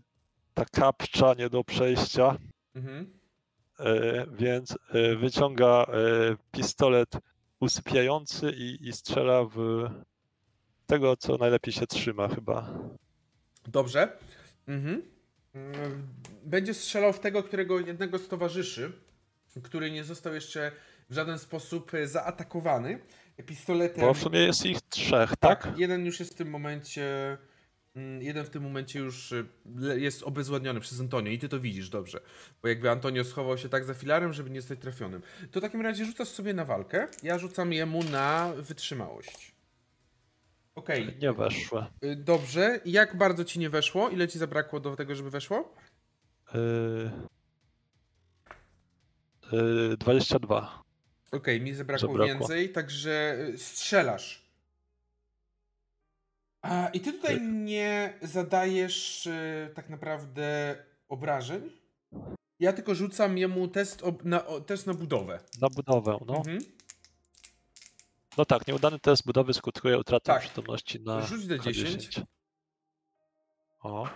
[SPEAKER 4] ta kapcza nie do przejścia,
[SPEAKER 1] Mhm.
[SPEAKER 4] E, więc e, wyciąga e, pistolet usypiający i, i strzela w tego, co najlepiej się trzyma chyba.
[SPEAKER 1] Dobrze. Mhm. Będzie strzelał w tego, którego jednego z towarzyszy, który nie został jeszcze w żaden sposób zaatakowany pistoletem.
[SPEAKER 4] Bo w sumie jest ich trzech, tak?
[SPEAKER 1] Jeden już jest w tym momencie. Mm, Jeden w tym momencie już y, jest obezwładniony przez Antonio i ty to widzisz dobrze. Bo jakby Antonio schował się tak za filarem, żeby nie zostać trafionym. To w takim razie rzucasz sobie na walkę. Ja rzucam jemu na wytrzymałość. Okej.
[SPEAKER 4] Nie weszły.
[SPEAKER 1] Y, Dobrze. Jak bardzo ci nie weszło? Ile ci zabrakło do tego, żeby weszło?
[SPEAKER 4] Yy, yy, 22.
[SPEAKER 1] Okej, mi zabrakło,
[SPEAKER 4] Zabrakło.
[SPEAKER 1] więcej, także y, strzelasz. A, I ty tutaj nie zadajesz y, tak naprawdę obrażeń. Ja tylko rzucam jemu test, na, test na budowę.
[SPEAKER 4] Na budowę, no.
[SPEAKER 1] Mhm.
[SPEAKER 4] No tak, nieudany test budowy skutkuje utratą
[SPEAKER 1] Tak.
[SPEAKER 4] przytomności na
[SPEAKER 1] Rzuć D10.
[SPEAKER 4] K10. O.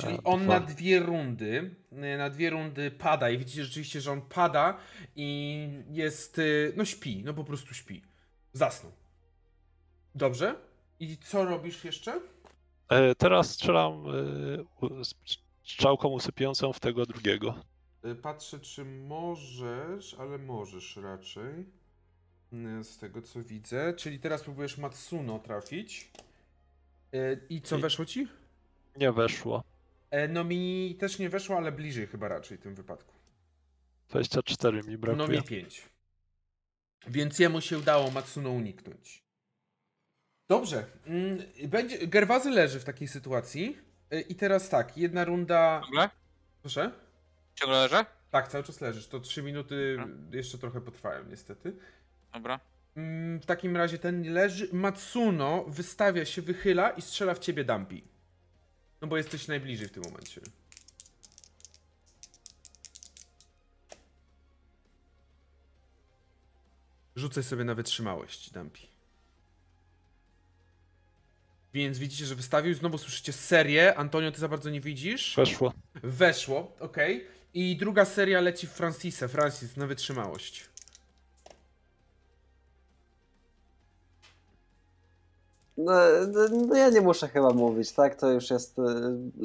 [SPEAKER 1] Czyli
[SPEAKER 4] E,
[SPEAKER 1] on
[SPEAKER 4] dwa.
[SPEAKER 1] na dwie rundy, y, na dwie rundy pada i widzicie rzeczywiście, że on pada i jest, y, no śpi, no po prostu śpi. Zasnął. Dobrze. I co robisz jeszcze?
[SPEAKER 4] E, Teraz strzelam e, strzałką usypiającą w tego drugiego.
[SPEAKER 1] Y, Patrzę, czy możesz, ale możesz raczej. Y, Z tego co widzę. Czyli teraz próbujesz Matsuno trafić. Y, I co
[SPEAKER 4] I-
[SPEAKER 1] weszło ci?
[SPEAKER 4] Nie weszło.
[SPEAKER 1] E, No mi też nie weszło, ale bliżej chyba raczej w tym wypadku.
[SPEAKER 4] 24 mi
[SPEAKER 1] No
[SPEAKER 4] brakuje.
[SPEAKER 1] mi 5. Więc jemu się udało Matsuno uniknąć. Dobrze. Mm, Będzie, Gerwazy leży w takiej sytuacji. Y, I teraz tak, jedna runda.
[SPEAKER 5] Ciągle?
[SPEAKER 1] Proszę?
[SPEAKER 5] Ciągle leżę?
[SPEAKER 1] Tak, cały czas leżysz. To 3 minuty jeszcze trochę potrwają, niestety.
[SPEAKER 5] Dobra.
[SPEAKER 1] Mm, W takim razie ten leży. Matsuno wystawia się, wychyla i strzela w ciebie Dumpy. No bo jesteś najbliżej w tym momencie. Rzucaj sobie na wytrzymałość, Dumpy. Więc widzicie, że wystawił. Znowu słyszycie serię. Antonio, ty za bardzo nie widzisz.
[SPEAKER 4] Weszło.
[SPEAKER 1] Weszło, okej. I druga seria leci w Francisa. Francis na wytrzymałość.
[SPEAKER 3] No, no, no ja nie muszę chyba mówić, tak? To już jest y,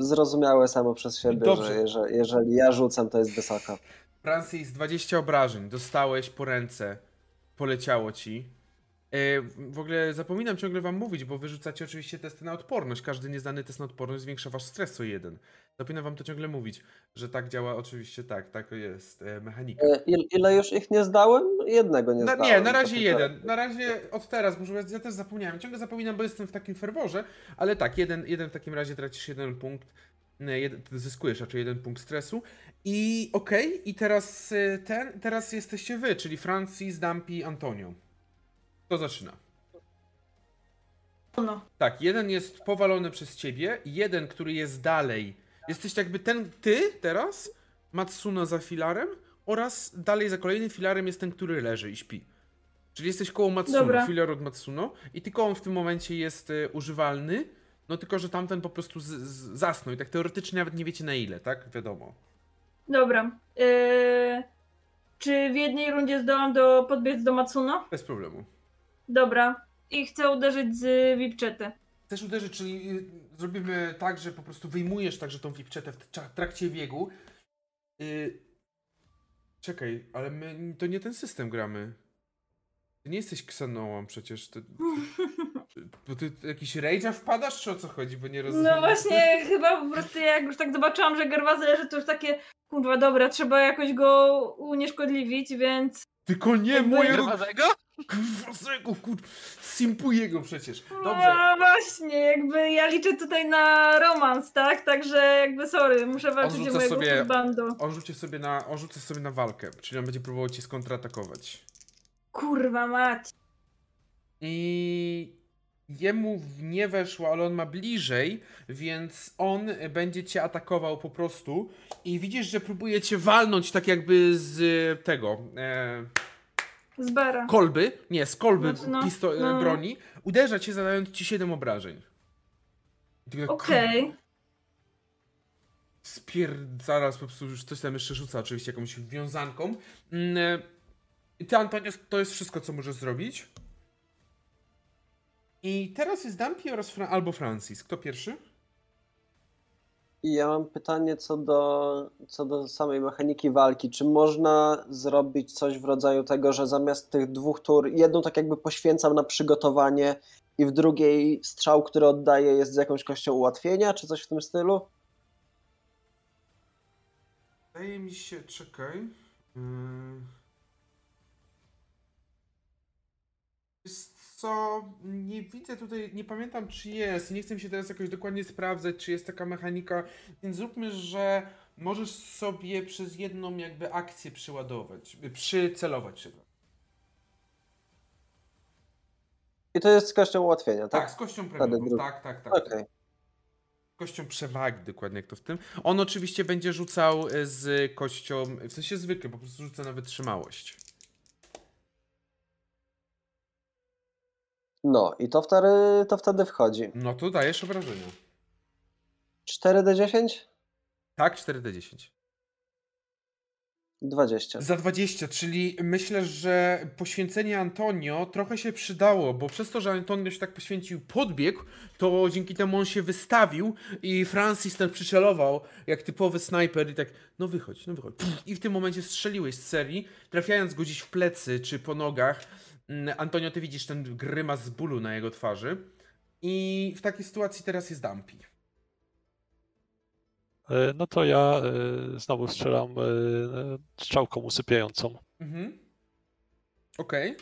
[SPEAKER 3] zrozumiałe samo przez siebie,
[SPEAKER 1] Dobrze.
[SPEAKER 3] że jeżeli, jeżeli ja rzucam, to jest wysoko.
[SPEAKER 1] Francis, 20 obrażeń. Dostałeś po ręce. Poleciało ci. E, W ogóle zapominam ciągle wam mówić, bo wyrzucacie oczywiście testy na odporność. Każdy nieznany test na odporność zwiększa wasz stres o jeden. Zapominam wam to ciągle mówić, że tak działa oczywiście tak, tak jest e, mechanika.
[SPEAKER 3] E, il- Ile już ich nie zdałem? Jednego nie zdałem.
[SPEAKER 1] nie, na razie jeden. Na razie od teraz, może ja też zapomniałem. Ciągle zapominam, bo jestem w takim ferworze, ale tak, jeden, jeden w takim razie tracisz jeden punkt, jeden, zyskujesz raczej jeden punkt stresu. I okej, i teraz ten, teraz jesteście wy, czyli Francis, Dumpy, Antonio. Kto zaczyna?
[SPEAKER 2] No.
[SPEAKER 1] Tak, jeden jest powalony przez ciebie, jeden, który jest dalej. Jesteś jakby ten, ty teraz, Matsuno za filarem oraz dalej za kolejnym filarem jest ten, który leży i śpi. Czyli jesteś koło Matsuno,
[SPEAKER 2] Dobra.
[SPEAKER 1] filar od Matsuno i tylko on w tym momencie jest e, używalny, no tylko, że tamten po prostu z, z, zasnął i tak teoretycznie nawet nie wiecie na ile, tak? Wiadomo.
[SPEAKER 2] Dobra. Eee, czy w jednej rundzie zdołam do, podbiec do Matsuno?
[SPEAKER 1] Bez problemu.
[SPEAKER 2] Dobra. I chcę uderzyć z Wipczety.
[SPEAKER 1] Chcesz uderzyć, czyli y, zrobimy tak, że po prostu wyjmujesz także tą flipczetę w tra- trakcie biegu. Y, Czekaj, ale my to nie ten system gramy. Ty nie jesteś Xenoą przecież. Ty, bo ty jakiś rage'a wpadasz, czy o co chodzi? Bo nie rozumiem.
[SPEAKER 2] No właśnie, chyba po prostu jak już tak zobaczyłam, że Gerwazy leży, to już takie, kurwa, dobra, trzeba jakoś go unieszkodliwić, więc...
[SPEAKER 1] Tylko nie mojego
[SPEAKER 5] Gerwazego?
[SPEAKER 1] Kurwasego, kur... Simpuję go przecież. Dobrze.
[SPEAKER 2] No właśnie, jakby ja liczę tutaj na romans, tak? Także jakby sorry, muszę walczyć o mojego
[SPEAKER 1] sobie-
[SPEAKER 2] husbando.
[SPEAKER 1] On rzuci sobie na, on sobie na walkę, czyli on będzie próbował cię skontratakować.
[SPEAKER 2] Kurwa mać.
[SPEAKER 1] I jemu nie weszło, ale on ma bliżej, więc on będzie cię atakował po prostu. I widzisz, że próbuje cię walnąć tak jakby z tego. E,
[SPEAKER 2] Z
[SPEAKER 1] kolby. Nie, z kolby
[SPEAKER 2] Znaczy, no,
[SPEAKER 1] pisto- e,
[SPEAKER 2] no.
[SPEAKER 1] broni. Uderza cię, zadając ci 7 obrażeń. Tak,
[SPEAKER 2] Okej.
[SPEAKER 1] Spier... Zaraz po prostu już coś tam jeszcze rzuca, oczywiście jakąś wiązanką. Mm, e, I ty, Antonio, to jest wszystko, co możesz zrobić. I teraz jest Dumpy oraz Fra- albo Francis. Kto pierwszy?
[SPEAKER 3] Ja mam pytanie co do, co do samej mechaniki walki. Czy można zrobić coś w rodzaju tego, że zamiast tych dwóch tur, jedną tak jakby poświęcam na przygotowanie i w drugiej strzał, który oddaję jest z jakąś kością ułatwienia, czy coś w tym stylu?
[SPEAKER 1] Wydaje mi się, czekaj. Yy... co, nie widzę tutaj, nie pamiętam czy jest, nie chcę się teraz jakoś dokładnie sprawdzać, czy jest taka mechanika, więc zróbmy, że możesz sobie przez jedną jakby akcję przyładować, przycelować, przepraszam.
[SPEAKER 3] I to jest z kością ułatwienia,
[SPEAKER 1] Tak,
[SPEAKER 3] tak?
[SPEAKER 1] z kością premiową,
[SPEAKER 3] drugi.
[SPEAKER 1] tak, tak, tak.
[SPEAKER 3] Okej.
[SPEAKER 1] Kością przewagi, dokładnie jak to w tym. On oczywiście będzie rzucał y, z kością, w sensie zwykle, po prostu rzuca na wytrzymałość.
[SPEAKER 3] No i to wtedy, to wtedy wchodzi.
[SPEAKER 1] No to dajesz obrażenia.
[SPEAKER 3] 4d10?
[SPEAKER 1] Tak, 4d10.
[SPEAKER 3] 20.
[SPEAKER 1] Za 20, czyli myślę, że poświęcenie Antonio trochę się przydało, bo przez to, że Antonio się tak poświęcił, podbiegł, to dzięki temu on się wystawił i Francis ten przycelował jak typowy snajper i tak, no wychodź, no wychodź. I w tym momencie strzeliłeś z serii, trafiając go gdzieś w plecy czy po nogach. Mm, Antonio, ty widzisz ten grymas z bólu na jego twarzy. I w takiej sytuacji teraz jest Dumpy.
[SPEAKER 4] E, No to ja e, znowu strzelam e, strzałką usypiającą.
[SPEAKER 1] Mhm. Okej.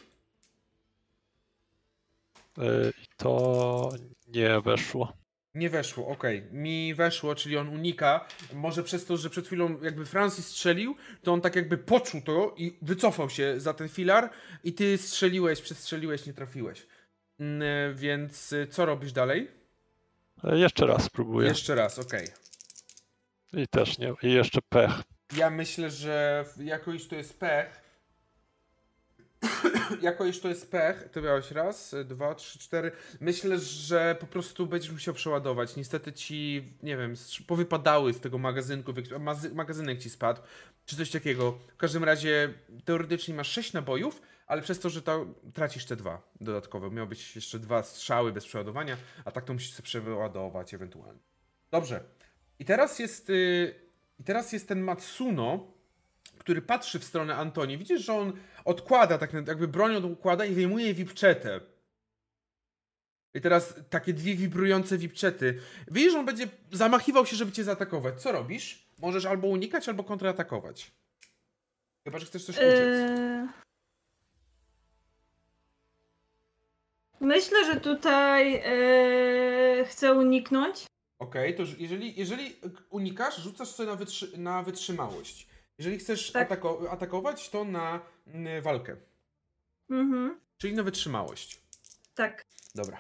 [SPEAKER 4] E, I to nie weszło.
[SPEAKER 1] Nie weszło, okej. Mi weszło, czyli on unika. Może przez to, że przed chwilą jakby Francis strzelił, to on tak jakby poczuł to i wycofał się za ten filar i ty strzeliłeś, przestrzeliłeś, nie trafiłeś. Mm, Więc y, co robisz dalej?
[SPEAKER 4] E, Jeszcze raz spróbuję.
[SPEAKER 1] Jeszcze raz, okej.
[SPEAKER 4] I też nie. I jeszcze pech.
[SPEAKER 1] Ja myślę, że w- jako iż to jest pech, jako iż to jest pech, to miałeś raz, dwa, trzy, cztery. Myślę, że po prostu będziesz musiał przeładować. Niestety ci, nie wiem, powypadały z tego magazynku, magazynek ci spadł, czy coś takiego. W każdym razie teoretycznie masz sześć nabojów, ale przez to, że to tracisz te dwa dodatkowe. Miał być jeszcze dwa strzały bez przeładowania, a tak to musisz sobie przeładować ewentualnie. Dobrze. I teraz jest, y, i teraz jest ten Matsuno, który patrzy w stronę Antoni. Widzisz, że on odkłada, tak jakby broń odkłada i wyjmuje wipczetę. I teraz takie dwie wibrujące wipczety. Widzisz, że on będzie zamachiwał się, żeby cię zaatakować. Co robisz? Możesz albo unikać, albo kontratakować. Chyba, że chcesz coś uciec.
[SPEAKER 2] Eee, Myślę, że tutaj eee, chcę uniknąć.
[SPEAKER 1] Okej, to już jeżeli, jeżeli unikasz, rzucasz sobie na, wytrzy na wytrzymałość. Jeżeli chcesz
[SPEAKER 2] Tak.
[SPEAKER 1] atako atakować, to na mm, walkę.
[SPEAKER 2] Mhm,
[SPEAKER 1] Czyli na wytrzymałość.
[SPEAKER 2] tak.
[SPEAKER 1] Dobra.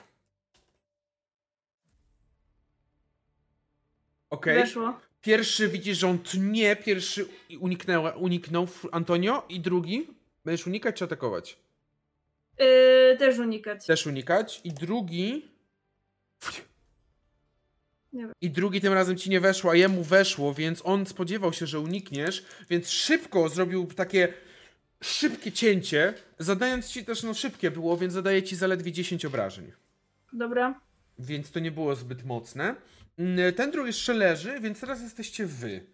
[SPEAKER 1] Okej.
[SPEAKER 2] Weszło.
[SPEAKER 1] Pierwszy widzisz, że on tnie, pierwszy uniknęła, uniknął Antonio i drugi będziesz unikać czy atakować?
[SPEAKER 2] Eee, też unikać.
[SPEAKER 1] Też unikać i drugi. I drugi tym razem ci nie weszło, a jemu weszło, więc on spodziewał się, że unikniesz, więc szybko zrobił takie szybkie cięcie, zadając ci też, no szybkie było, więc zadaje ci zaledwie 10 obrażeń.
[SPEAKER 2] Dobra.
[SPEAKER 1] Więc to nie było zbyt mocne. Mm, Ten drugi jeszcze leży, więc teraz jesteście wy.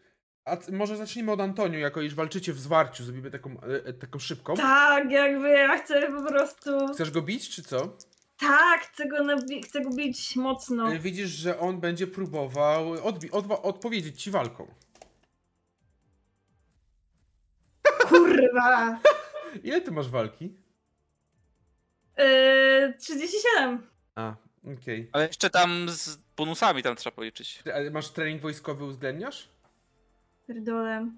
[SPEAKER 1] A może zacznijmy od Antonio, jako iż walczycie w zwarciu, zrobimy taką, e, e, taką szybką.
[SPEAKER 2] Tak, jakby ja chcę po prostu.
[SPEAKER 1] Chcesz go bić, czy co?
[SPEAKER 2] Tak, chcę go, nabi- chcę go bić mocno.
[SPEAKER 1] E, Widzisz, że on będzie próbował odbi- odwa- odpowiedzieć ci walką.
[SPEAKER 2] Kurwa!
[SPEAKER 1] Ile ty masz walki?
[SPEAKER 2] Eee, 37.
[SPEAKER 1] A, okej.
[SPEAKER 5] Ale jeszcze tam z bonusami tam trzeba policzyć.
[SPEAKER 1] Ty- ale Masz trening wojskowy uwzględniasz?
[SPEAKER 2] Pierdolę.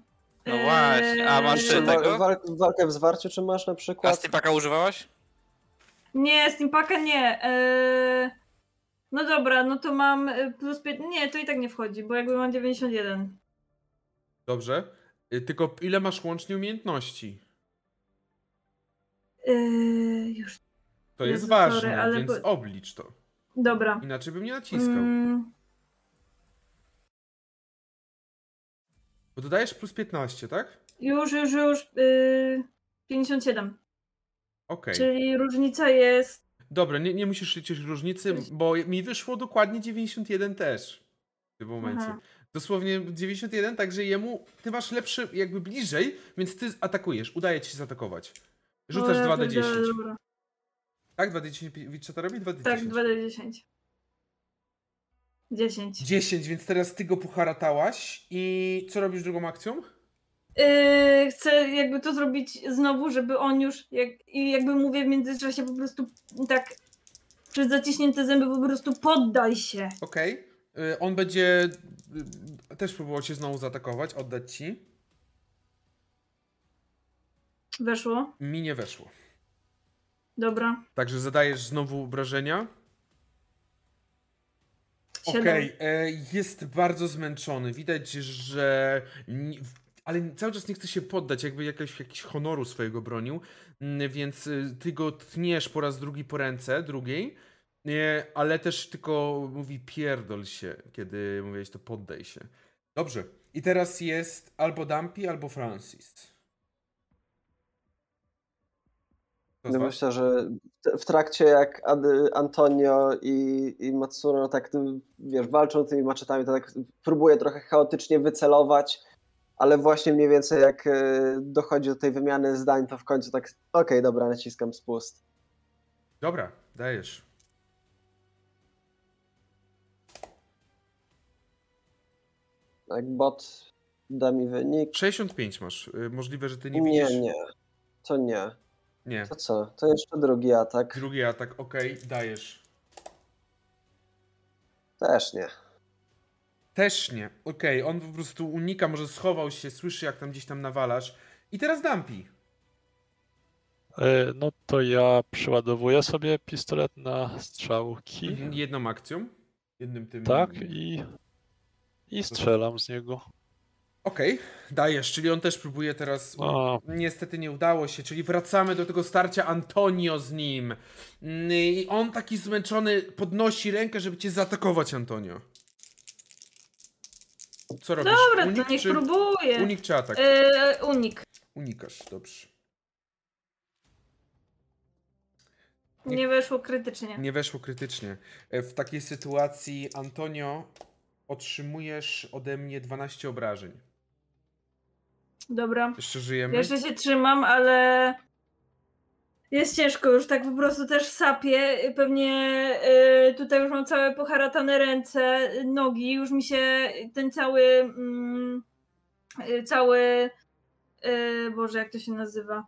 [SPEAKER 5] No właśnie, a masz
[SPEAKER 2] Eee,
[SPEAKER 5] Czy
[SPEAKER 3] wa-
[SPEAKER 5] tego?
[SPEAKER 3] wal- walkę w zwarciu, czy masz na
[SPEAKER 5] A
[SPEAKER 3] przykład...
[SPEAKER 5] Steampaka używałaś?
[SPEAKER 2] Nie, Steampaka nie. Eee, no dobra, no to mam e, plus 5. Nie, to i tak nie wchodzi, bo jakby mam 91.
[SPEAKER 1] Dobrze. Y, Tylko ile masz łącznie umiejętności?
[SPEAKER 2] Eee, już.
[SPEAKER 1] To jest
[SPEAKER 2] Jezu,
[SPEAKER 1] ważne,
[SPEAKER 2] sorry, ale
[SPEAKER 1] więc
[SPEAKER 2] bo-
[SPEAKER 1] oblicz to.
[SPEAKER 2] Dobra.
[SPEAKER 1] Inaczej bym nie naciskał.
[SPEAKER 2] Mm,
[SPEAKER 1] Bo dodajesz plus 15, tak?
[SPEAKER 2] już, już, już. Yy, 57.
[SPEAKER 1] Okej.
[SPEAKER 2] Czyli różnica jest.
[SPEAKER 1] Dobra, nie, nie musisz liczyć różnicy, bo mi wyszło dokładnie 91 też w tym momencie.
[SPEAKER 2] Aha.
[SPEAKER 1] Dosłownie 91, także jemu ty masz lepszy, jakby bliżej, więc ty atakujesz. Udaje ci się zaatakować. Rzucasz
[SPEAKER 2] O, ja
[SPEAKER 1] 2d10.
[SPEAKER 2] pierdzielę, dobra.
[SPEAKER 1] Tak, 2d10 Witcher to robi? 2d10.
[SPEAKER 2] Tak, 2d10. 10.
[SPEAKER 1] 10, więc teraz ty go pucharatałaś i co robisz drugą akcją?
[SPEAKER 2] Yy, chcę jakby to zrobić znowu, żeby on już, jak, i jakby mówię w międzyczasie po prostu tak przez zaciśnięte zęby po prostu poddaj się.
[SPEAKER 1] Okej. Y, On będzie y, też próbował cię znowu zaatakować, oddać ci.
[SPEAKER 2] Weszło.
[SPEAKER 1] Mi nie weszło.
[SPEAKER 2] Dobra.
[SPEAKER 1] Także zadajesz znowu obrażenia. Okej, e, jest bardzo zmęczony. Widać, że. Ale cały czas nie chce się poddać, jakby jakoś, jakiś honoru swojego bronił. Mm, Więc y, ty go tniesz po raz drugi po ręce, drugiej. Nie, ale też tylko mówi pierdol się, kiedy mówiłeś to poddaj się. Dobrze. I teraz jest albo Dumpy, albo Francis.
[SPEAKER 3] No myślę, że w- trakcie jak Antonio i, i Matsuno tak wiesz, walczą tymi maczetami, to tak próbuje trochę chaotycznie wycelować, ale właśnie mniej więcej jak e, dochodzi do tej wymiany zdań, to w końcu tak okej, dobra, naciskam spust.
[SPEAKER 1] Dobra, dajesz.
[SPEAKER 3] Jak bot da mi wynik.
[SPEAKER 1] 65 masz. Y, Możliwe, że ty nie
[SPEAKER 3] Nie,
[SPEAKER 1] widzisz.
[SPEAKER 3] nie, to nie.
[SPEAKER 1] Nie.
[SPEAKER 3] To co? To jeszcze drugi atak.
[SPEAKER 1] Drugi atak, okej, dajesz.
[SPEAKER 3] Też nie.
[SPEAKER 1] Też nie. Okej, on po prostu unika, może schował się, słyszy jak tam gdzieś tam nawalasz. I teraz Dumpy.
[SPEAKER 4] E, No to ja przyładowuję sobie pistolet na strzałki.
[SPEAKER 1] Mhm, Jedną akcją. Jednym tym.
[SPEAKER 4] Tak, i, i strzelam z niego.
[SPEAKER 1] Okej, dajesz, czyli on też próbuje teraz.
[SPEAKER 4] A,
[SPEAKER 1] Niestety nie udało się, czyli wracamy do tego starcia Antonio z nim. Mm, I on taki zmęczony podnosi rękę, żeby cię zaatakować, Antonio. Co robisz?
[SPEAKER 2] Dobra,
[SPEAKER 1] unik,
[SPEAKER 2] to niech
[SPEAKER 1] czy,
[SPEAKER 2] próbuje.
[SPEAKER 1] unik czy atak?
[SPEAKER 2] Yy, unik.
[SPEAKER 1] Unikasz, dobrze.
[SPEAKER 2] Nie weszło krytycznie.
[SPEAKER 1] Nie weszło krytycznie. E, W takiej sytuacji, Antonio, otrzymujesz ode mnie 12 obrażeń.
[SPEAKER 2] Dobra.
[SPEAKER 1] Jeszcze żyjemy?
[SPEAKER 2] Jeszcze się trzymam, ale jest ciężko już, tak po prostu też sapię. Pewnie y, tutaj już mam całe poharatane ręce, nogi, już mi się ten cały mm, y, cały y, Boże, jak to się nazywa?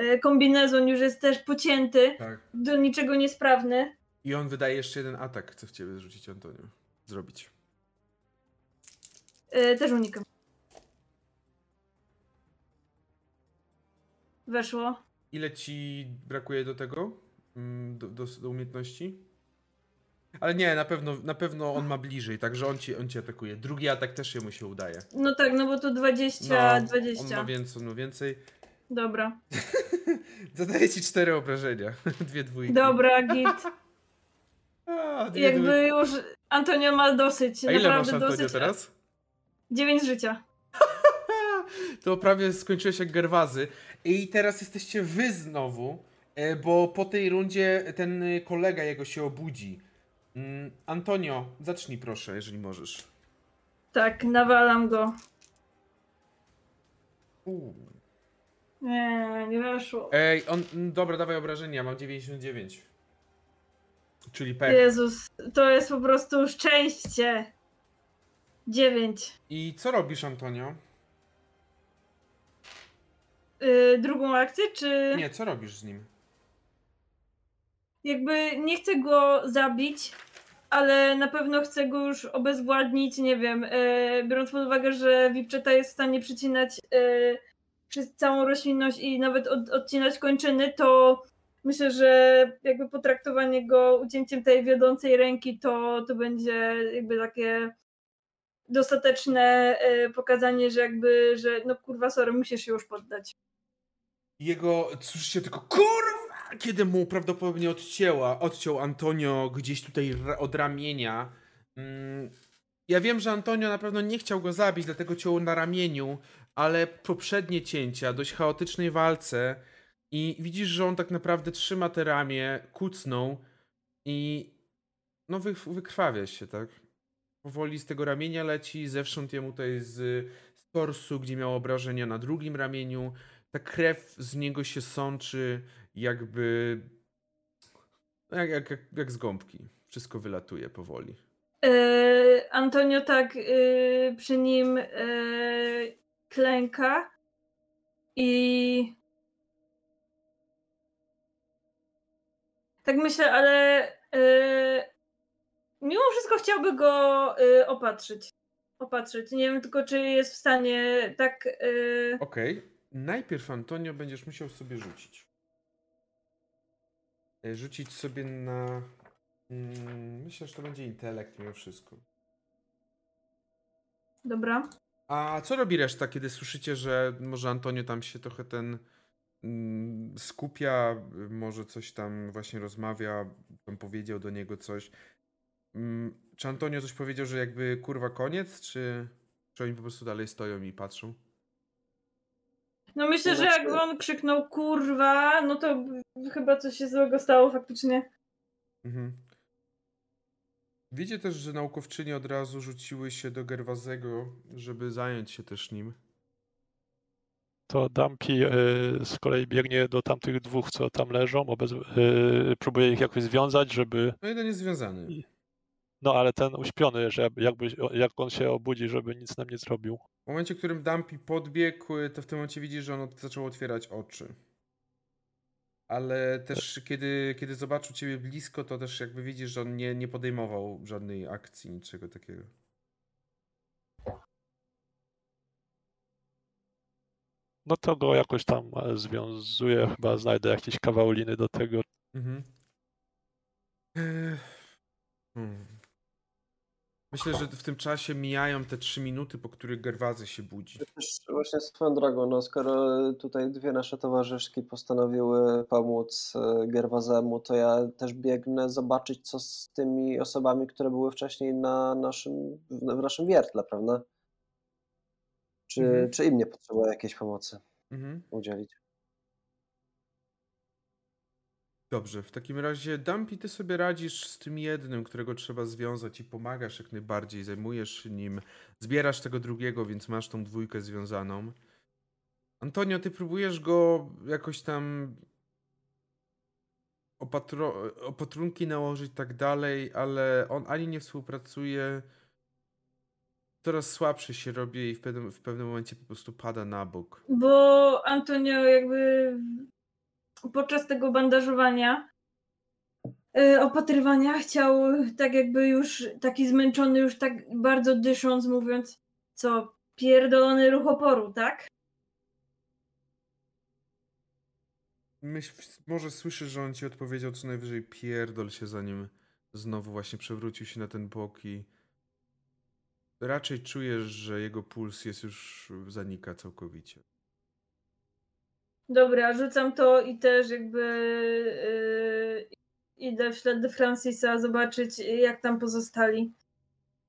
[SPEAKER 2] Y, kombinezon już jest też pocięty,
[SPEAKER 1] Tak.
[SPEAKER 2] do niczego niesprawny.
[SPEAKER 1] I on wydaje jeszcze jeden atak, chce w ciebie zrzucić, Antonio. Zrobić.
[SPEAKER 2] Y, też unikam. Weszło.
[SPEAKER 1] Ile ci brakuje do tego? Mm, Do, do, do umiejętności? Ale nie, na pewno, na pewno on ma bliżej, także on ci, on ci atakuje. Drugi atak też jemu się udaje.
[SPEAKER 2] No tak, no bo to 20,
[SPEAKER 1] No, On
[SPEAKER 2] 20.
[SPEAKER 1] ma więcej, on ma więcej.
[SPEAKER 2] Dobra.
[SPEAKER 1] Zadaje ci cztery obrażenia. Dwie dwójki.
[SPEAKER 2] Dobra, git.
[SPEAKER 1] A, dwie
[SPEAKER 2] Jakby
[SPEAKER 1] dwójki.
[SPEAKER 2] już Antonio ma dosyć.
[SPEAKER 1] A ile masz
[SPEAKER 2] naprawdę
[SPEAKER 1] Antonio
[SPEAKER 2] dosyć.
[SPEAKER 1] teraz?
[SPEAKER 2] 9 życia.
[SPEAKER 1] To prawie skończyłeś jak Gerwazy. I teraz jesteście wy znowu, e, bo po tej rundzie ten kolega jego się obudzi. Mm, Antonio, zacznij proszę, jeżeli możesz.
[SPEAKER 2] Tak, nawalam go.
[SPEAKER 1] Uuu.
[SPEAKER 2] Nie, nie weszło.
[SPEAKER 1] Ej, on, mm, dobra, dawaj obrażenia, mam 99. Czyli pech.
[SPEAKER 2] Jezus, to jest po prostu szczęście. 9.
[SPEAKER 1] I co robisz, Antonio?
[SPEAKER 2] Yy, drugą akcję, czy
[SPEAKER 1] Nie, co robisz z nim?
[SPEAKER 2] jakby nie chcę go zabić, ale na pewno chcę go już obezwładnić, nie wiem, yy, biorąc pod uwagę, że Wipczeta jest w stanie przycinać yy, przez całą roślinność i nawet od, odcinać kończyny, to myślę, że jakby potraktowanie go ucięciem tej wiodącej ręki to, to będzie jakby takie dostateczne pokazanie, że jakby, że no kurwa sorry, musisz się już poddać.
[SPEAKER 1] Jego, słyszycie tylko kurwa, kiedy mu prawdopodobnie odcięła, odciął Antonio gdzieś tutaj od ramienia. Mm, ja wiem, że Antonio na pewno nie chciał go zabić, dlatego ciął na ramieniu, ale poprzednie cięcia, dość chaotycznej walce i widzisz, że on tak naprawdę trzyma te ramię, kucnął i no wy, wykrwawia się, tak? Powoli z tego ramienia leci, zewsząd jemu tutaj z, z torsu, gdzie miał obrażenia na drugim ramieniu, ta krew z niego się sączy, jakby. Jak, jak, jak, z gąbki. Wszystko wylatuje powoli.
[SPEAKER 2] Yy, Antonio tak yy, przy nim yy, klęka i tak myślę, ale mimo wszystko chciałby go opatrzyć. Opatrzyć. Nie wiem tylko, czy jest w stanie tak.
[SPEAKER 1] Okej. Najpierw Antonio będziesz musiał sobie rzucić. E, Rzucić sobie na. Mm, myślę, że to będzie intelekt mimo wszystko.
[SPEAKER 2] dobra.
[SPEAKER 1] A co robi reszta, kiedy słyszycie, że może Antonio tam się trochę ten mm, skupia, może coś tam właśnie rozmawia, tam powiedział do niego coś. Mm, czy Antonio coś powiedział, że jakby kurwa koniec, czy, czy oni po prostu dalej stoją i patrzą?
[SPEAKER 2] No myślę, że jak on krzyknął kurwa, no to chyba coś się złego stało faktycznie.
[SPEAKER 1] Mhm. Wiecie też, że naukowczyni od razu rzuciły się do Gerwazego, żeby zająć się też nim.
[SPEAKER 4] To Dumpy y, z kolei biegnie do tamtych dwóch, co tam leżą, obez... y, próbuje ich jakoś związać, żeby.
[SPEAKER 1] No jeden jest związany.
[SPEAKER 4] No ale ten uśpiony, że jakby, jak on się obudzi, żeby nic nam nie zrobił.
[SPEAKER 1] W momencie, w którym Dumpy podbiegł, to w tym momencie widzisz, że on zaczął otwierać oczy. Ale też kiedy, kiedy zobaczył ciebie blisko, to też jakby widzisz, że on nie, nie podejmował żadnej akcji, niczego takiego.
[SPEAKER 4] No to go jakoś tam e, związuję, chyba znajdę jakieś kawał liny do tego.
[SPEAKER 1] Mhm. Hmm. Myślę, że w tym czasie mijają te trzy minuty, po których Gerwazy się budzi.
[SPEAKER 3] Właśnie swoją drogą, no skoro tutaj dwie nasze towarzyszki postanowiły pomóc e, Gerwazemu, to ja też biegnę zobaczyć, co z tymi osobami, które były wcześniej na naszym, w w naszym wiertle, prawda? Czy,
[SPEAKER 1] Mhm.
[SPEAKER 3] czy im nie potrzeba jakiejś pomocy
[SPEAKER 1] Mhm.
[SPEAKER 3] udzielić?
[SPEAKER 1] Dobrze, w takim razie Dumpy, ty sobie radzisz z tym jednym, którego trzeba związać i pomagasz jak najbardziej, zajmujesz nim, zbierasz tego drugiego, więc masz tą dwójkę związaną. Antonio, ty próbujesz go jakoś tam opatrunki nałożyć tak dalej, ale on ani nie współpracuje, coraz słabszy się robi i w pewnym, w pewnym momencie po prostu pada na bok.
[SPEAKER 2] Bo Antonio jakby podczas tego bandażowania, y, opatrywania chciał tak jakby już taki zmęczony, już tak bardzo dysząc, mówiąc, co pierdolony ruch oporu, tak?
[SPEAKER 1] Myśl, może słyszysz, że on ci odpowiedział co najwyżej pierdol się, zanim znowu właśnie przewrócił się na ten bok i raczej czujesz, że jego puls jest już zanika całkowicie.
[SPEAKER 2] Dobra, rzucam to i też jakby yy, idę w ślady Francisa zobaczyć, jak tam pozostali.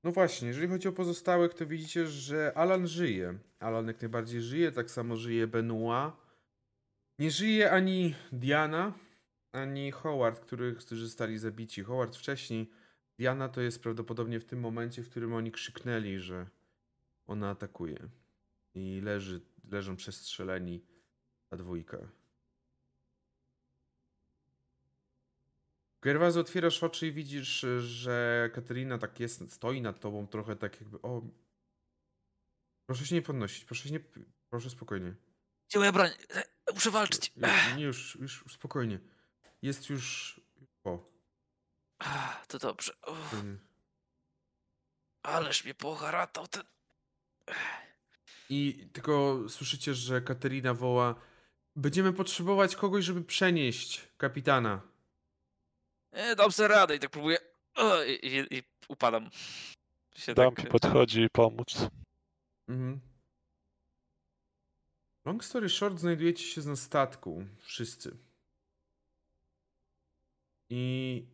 [SPEAKER 1] No właśnie, jeżeli chodzi o pozostałych, to widzicie, że Alan żyje. Alan jak najbardziej żyje, tak samo żyje Benoit. Nie żyje ani Diana, ani Howard, których, którzy zostali zabici. Howard wcześniej, Diana to jest prawdopodobnie w tym momencie, w którym oni krzyknęli, że ona atakuje. I leży, leżą przestrzeleni ta dwójka. Gerwazy otwierasz oczy i widzisz, że Katerina tak jest, stoi nad tobą trochę tak jakby, o... Proszę się nie podnosić, proszę się nie... Proszę spokojnie.
[SPEAKER 5] Gdzie moja broń? Muszę walczyć.
[SPEAKER 1] Nie, już, już spokojnie. Jest już... O,
[SPEAKER 5] To dobrze. Uff, ależ mnie poharatał ten...
[SPEAKER 1] I tylko słyszycie, że Katerina woła Będziemy potrzebować kogoś, żeby przenieść kapitana.
[SPEAKER 5] E, dam sobie radę i tak próbuję. O, i, i, I upadam. Się
[SPEAKER 4] Dumpy
[SPEAKER 5] tak,
[SPEAKER 4] podchodzi pomóc.
[SPEAKER 1] Mhm. Long story short, znajdujecie się na statku. Wszyscy. I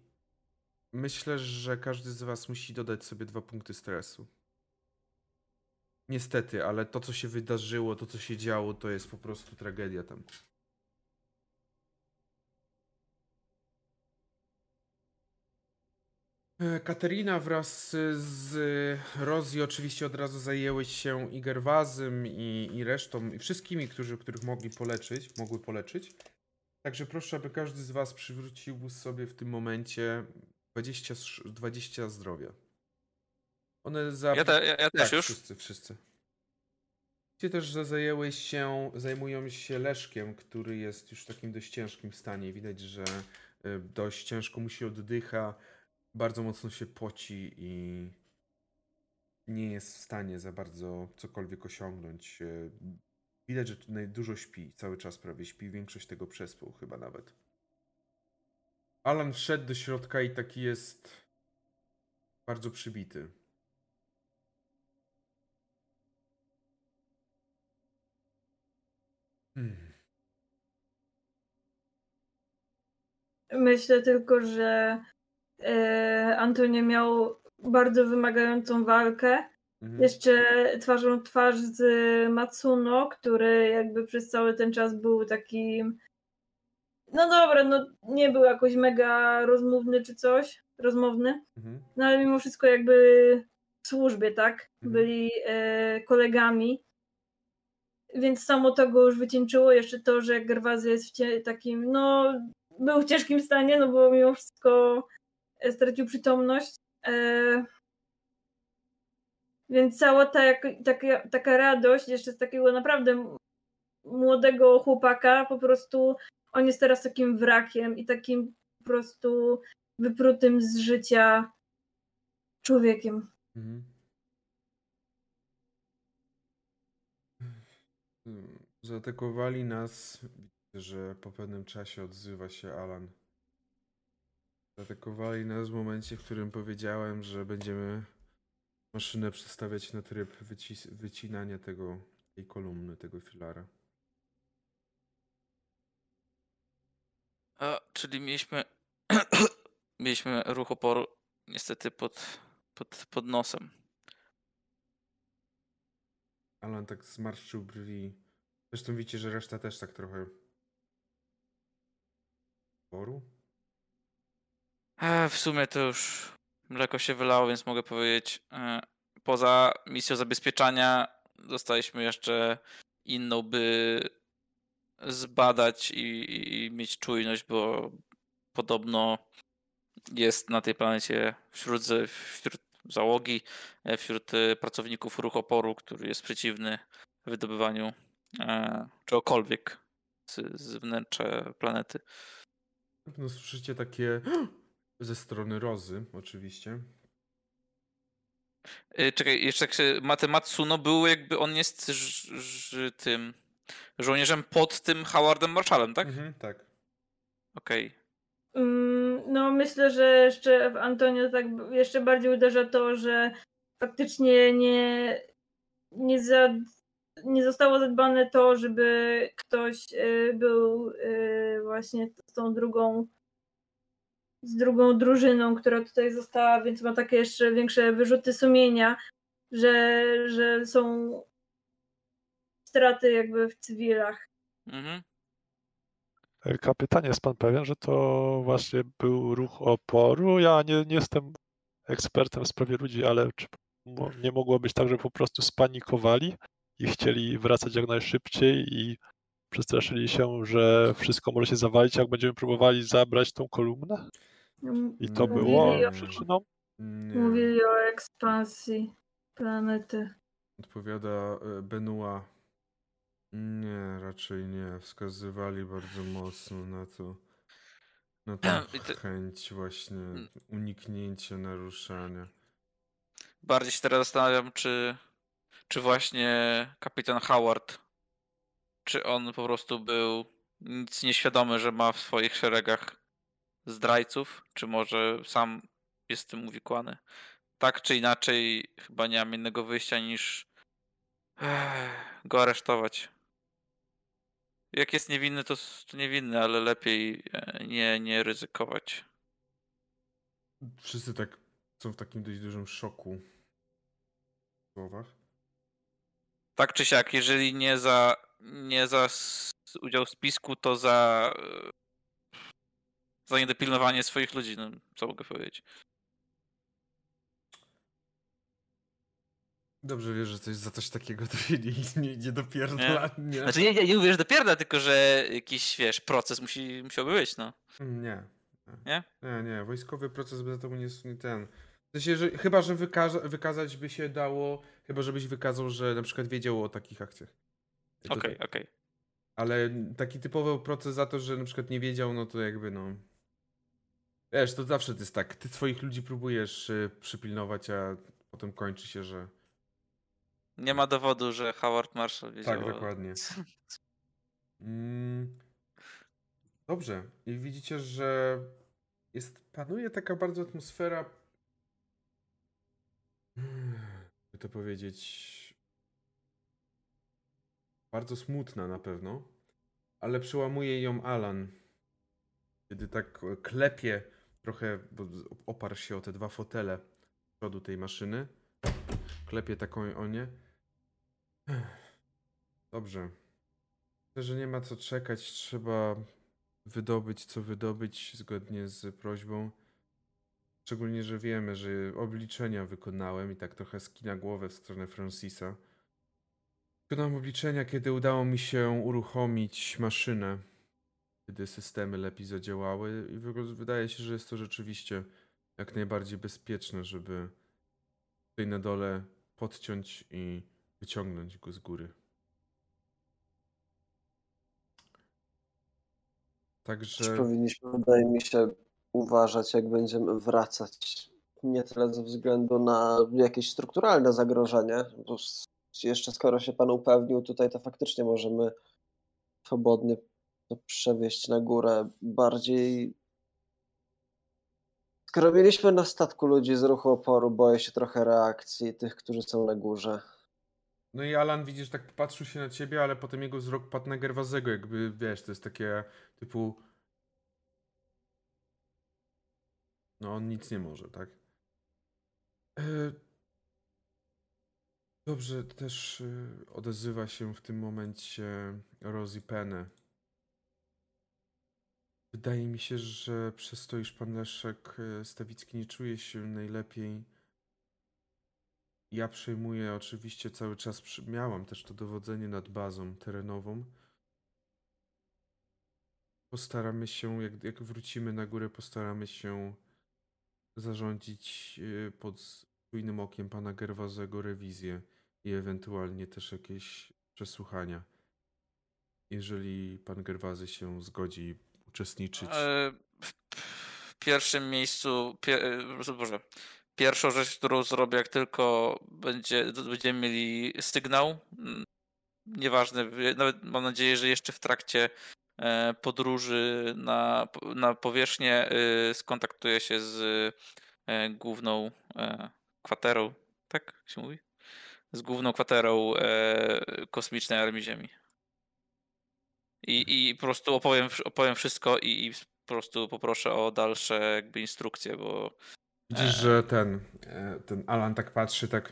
[SPEAKER 1] myślę, że każdy z was musi dodać sobie dwa punkty stresu. Niestety, ale to, co się wydarzyło, to, co się działo, to jest po prostu tragedia tam. E, Katerina wraz z Rozi oczywiście od razu zajęły się i Gerwazym, i, i resztą, i wszystkimi, którzy, których mogli poleczyć, mogły poleczyć. Także proszę, aby każdy z was przywrócił sobie w tym momencie 20, sz- 20 zdrowia. One za...
[SPEAKER 5] Ja, te, ja, ja też
[SPEAKER 1] tak,
[SPEAKER 5] już.
[SPEAKER 1] wszyscy, wszyscy. Widzicie też, zajęły się, zajmują się Leszkiem, który jest już w takim dość ciężkim stanie. Widać, że y, dość ciężko mu się oddycha, bardzo mocno się poci i nie jest w stanie za bardzo cokolwiek osiągnąć. Y, Widać, że dużo śpi, cały czas prawie śpi, większość tego przespał chyba nawet. Alan wszedł do środka i taki jest bardzo przybity. Hmm.
[SPEAKER 2] Myślę tylko, że e, Antonio miał bardzo wymagającą walkę.
[SPEAKER 1] Mhm.
[SPEAKER 2] Jeszcze twarzą w twarz z Matsuno, który jakby przez cały ten czas był takim. No dobra, no nie był jakoś mega rozmówny czy coś, rozmowny,
[SPEAKER 1] Mhm.
[SPEAKER 2] no ale mimo wszystko jakby w służbie, tak?
[SPEAKER 1] Mhm.
[SPEAKER 2] Byli e, kolegami. Więc samo to go już wycieńczyło. Jeszcze to, że Gerwazy jest w takim, no, był w ciężkim stanie, no bo mimo wszystko e, stracił przytomność. E, więc cała ta, taka, taka radość jeszcze z takiego naprawdę młodego chłopaka, po prostu on jest teraz takim wrakiem i takim po prostu wyprutym z życia człowiekiem.
[SPEAKER 1] Mhm. Zaatakowali nas. Widzę, że po pewnym czasie odzywa się Alan. Zaatakowali nas w momencie, w którym powiedziałem, że będziemy maszynę przestawiać na tryb wycinania tego, tej kolumny, tego filara.
[SPEAKER 5] A, czyli mieliśmy. mieliśmy ruch oporu niestety pod, pod, pod nosem.
[SPEAKER 1] Alan tak zmarszczył brwi. Zresztą widzicie, że reszta też tak trochę. Boru?
[SPEAKER 5] E, w sumie to już mleko się wylało, więc mogę powiedzieć, e, poza misją zabezpieczania dostaliśmy jeszcze inną by zbadać i, i mieć czujność, bo podobno jest na tej planecie wśród, wśród załogi, e, wśród e, pracowników ruchu oporu, który jest przeciwny wydobywaniu e, czegokolwiek z, z wnętrza planety.
[SPEAKER 1] No słyszycie takie ze strony Rozy, oczywiście.
[SPEAKER 5] Czekaj, jeszcze jak się Matematsuno był jakby on jest ż, ż, tym żołnierzem pod tym Howardem Marshallem, tak?
[SPEAKER 1] Mhm, tak.
[SPEAKER 5] Okej.
[SPEAKER 2] Mm, No, myślę, że jeszcze w Antonio tak jeszcze bardziej uderza to, że faktycznie nie, nie, za, nie zostało zadbane to, żeby ktoś y, był y, właśnie z tą drugą z drugą drużyną, która tutaj została, więc ma takie jeszcze większe wyrzuty sumienia, że, że są straty jakby w cywilach.
[SPEAKER 5] Mhm.
[SPEAKER 4] E, Kapitanie, jest pan pewien, że to właśnie był ruch oporu? Ja nie, nie jestem ekspertem w sprawie ludzi, ale czy nie mogło być tak, że po prostu spanikowali i chcieli wracać jak najszybciej i przestraszyli się, że wszystko może się zawalić, jak będziemy próbowali zabrać tą kolumnę? I to
[SPEAKER 1] Mm,
[SPEAKER 4] było
[SPEAKER 1] nie.
[SPEAKER 4] przyczyną?
[SPEAKER 1] Nie.
[SPEAKER 2] Mówili o ekspansji planety.
[SPEAKER 1] Odpowiada e, Benua. Nie, raczej nie. Wskazywali bardzo mocno na to. Na
[SPEAKER 5] I to-
[SPEAKER 1] chęć właśnie uniknięcia naruszania.
[SPEAKER 5] Bardziej się teraz zastanawiam, czy, czy właśnie kapitan Howard, czy on po prostu był nic nieświadomy, że ma w swoich szeregach zdrajców, czy może sam jest tym uwikłany. Tak czy inaczej, chyba nie mam innego wyjścia niż go aresztować. Jak jest niewinny, to, to niewinny, ale lepiej e, nie, nie ryzykować.
[SPEAKER 1] Wszyscy tak są w takim dość dużym szoku. W słowach.
[SPEAKER 5] Tak czy siak, jeżeli nie za, nie za udział w spisku, to za, e, za niedopilnowanie swoich ludzi, no, co mogę powiedzieć.
[SPEAKER 1] Dobrze wiesz, że coś za coś takiego dowiedzieli i nie idzie do pierdolania.
[SPEAKER 5] Znaczy nie, nie, nie mówię, że dopierda, tylko że jakiś, wiesz, proces musi, musiałby być, no.
[SPEAKER 1] Nie.
[SPEAKER 5] Nie?
[SPEAKER 1] Nie, nie. Wojskowy proces by za tobą nie, nie ten. W sensie, że, chyba, że wykaza, wykazać by się dało, chyba żebyś wykazał, że na przykład wiedział o takich akcjach. To
[SPEAKER 5] Okej,
[SPEAKER 1] tak.
[SPEAKER 5] okej.
[SPEAKER 1] Ale taki typowy proces za to, że na przykład nie wiedział, no to jakby no. Wiesz, to zawsze to jest tak. Ty swoich ludzi próbujesz y, przypilnować, a potem kończy się, że.
[SPEAKER 5] Nie ma dowodu, że Howard Marshall wiedział.
[SPEAKER 1] Tak, dokładnie. Mm. Dobrze. I widzicie, że jest, panuje taka bardzo atmosfera. By to powiedzieć. Bardzo smutna na pewno. Ale przełamuje ją Alan. Kiedy tak klepie trochę, bo oparł się o te dwa fotele z przodu tej maszyny. Klepie taką o nie. Dobrze. Myślę, że nie ma co czekać. Trzeba wydobyć, co wydobyć zgodnie z prośbą. Szczególnie, że wiemy, że obliczenia wykonałem i tak trochę skina głowę w stronę Francisa. Wykonałem obliczenia, kiedy udało mi się uruchomić maszynę, kiedy systemy lepiej zadziałały i wy- wydaje się, że jest to rzeczywiście jak najbardziej bezpieczne, żeby tutaj na dole podciąć i wyciągnąć go z góry.
[SPEAKER 3] Też
[SPEAKER 1] Także
[SPEAKER 3] powinniśmy, wydaje mi się, uważać, jak będziemy wracać. Nie tyle ze względu na jakieś strukturalne zagrożenie, bo jeszcze skoro się Pan upewnił tutaj, to faktycznie możemy swobodnie to przewieźć na górę. Bardziej. Skoro mieliśmy na statku ludzi z ruchu oporu, boję się trochę reakcji tych, którzy są na górze.
[SPEAKER 1] No i Alan widzisz, tak popatrzył się na ciebie, ale potem jego wzrok padł na Gerwazego, jakby wiesz, to jest takie typu. No on nic nie może, tak? E, Dobrze, też e, odzywa się w tym momencie Rosie Penny. Wydaje mi się, że przez to, iż pan Leszek e, Stawicki nie czuje się najlepiej, ja przejmuję oczywiście cały czas, miałam też to dowodzenie nad bazą terenową. Postaramy się, jak, jak wrócimy na górę, postaramy się zarządzić y, pod czujnym okiem pana Gerwazego rewizję i ewentualnie też jakieś przesłuchania. Jeżeli pan Gerwazy się zgodzi uczestniczyć.
[SPEAKER 5] E, W pierwszym miejscu, pie, e, Boże, pierwszą rzecz, którą zrobię, jak tylko będzie, będziemy mieli sygnał, mm, nieważne, nawet mam nadzieję, że jeszcze w trakcie e, podróży na, na powierzchnię e, skontaktuję się z e, główną e, kwaterą, tak jak się mówi? Z główną kwaterą kosmicznej Armii Ziemi. I, I po prostu opowiem, opowiem wszystko i, i po prostu poproszę o dalsze jakby instrukcje, bo
[SPEAKER 1] Widzisz, że ten, e, ten Alan tak patrzy, tak.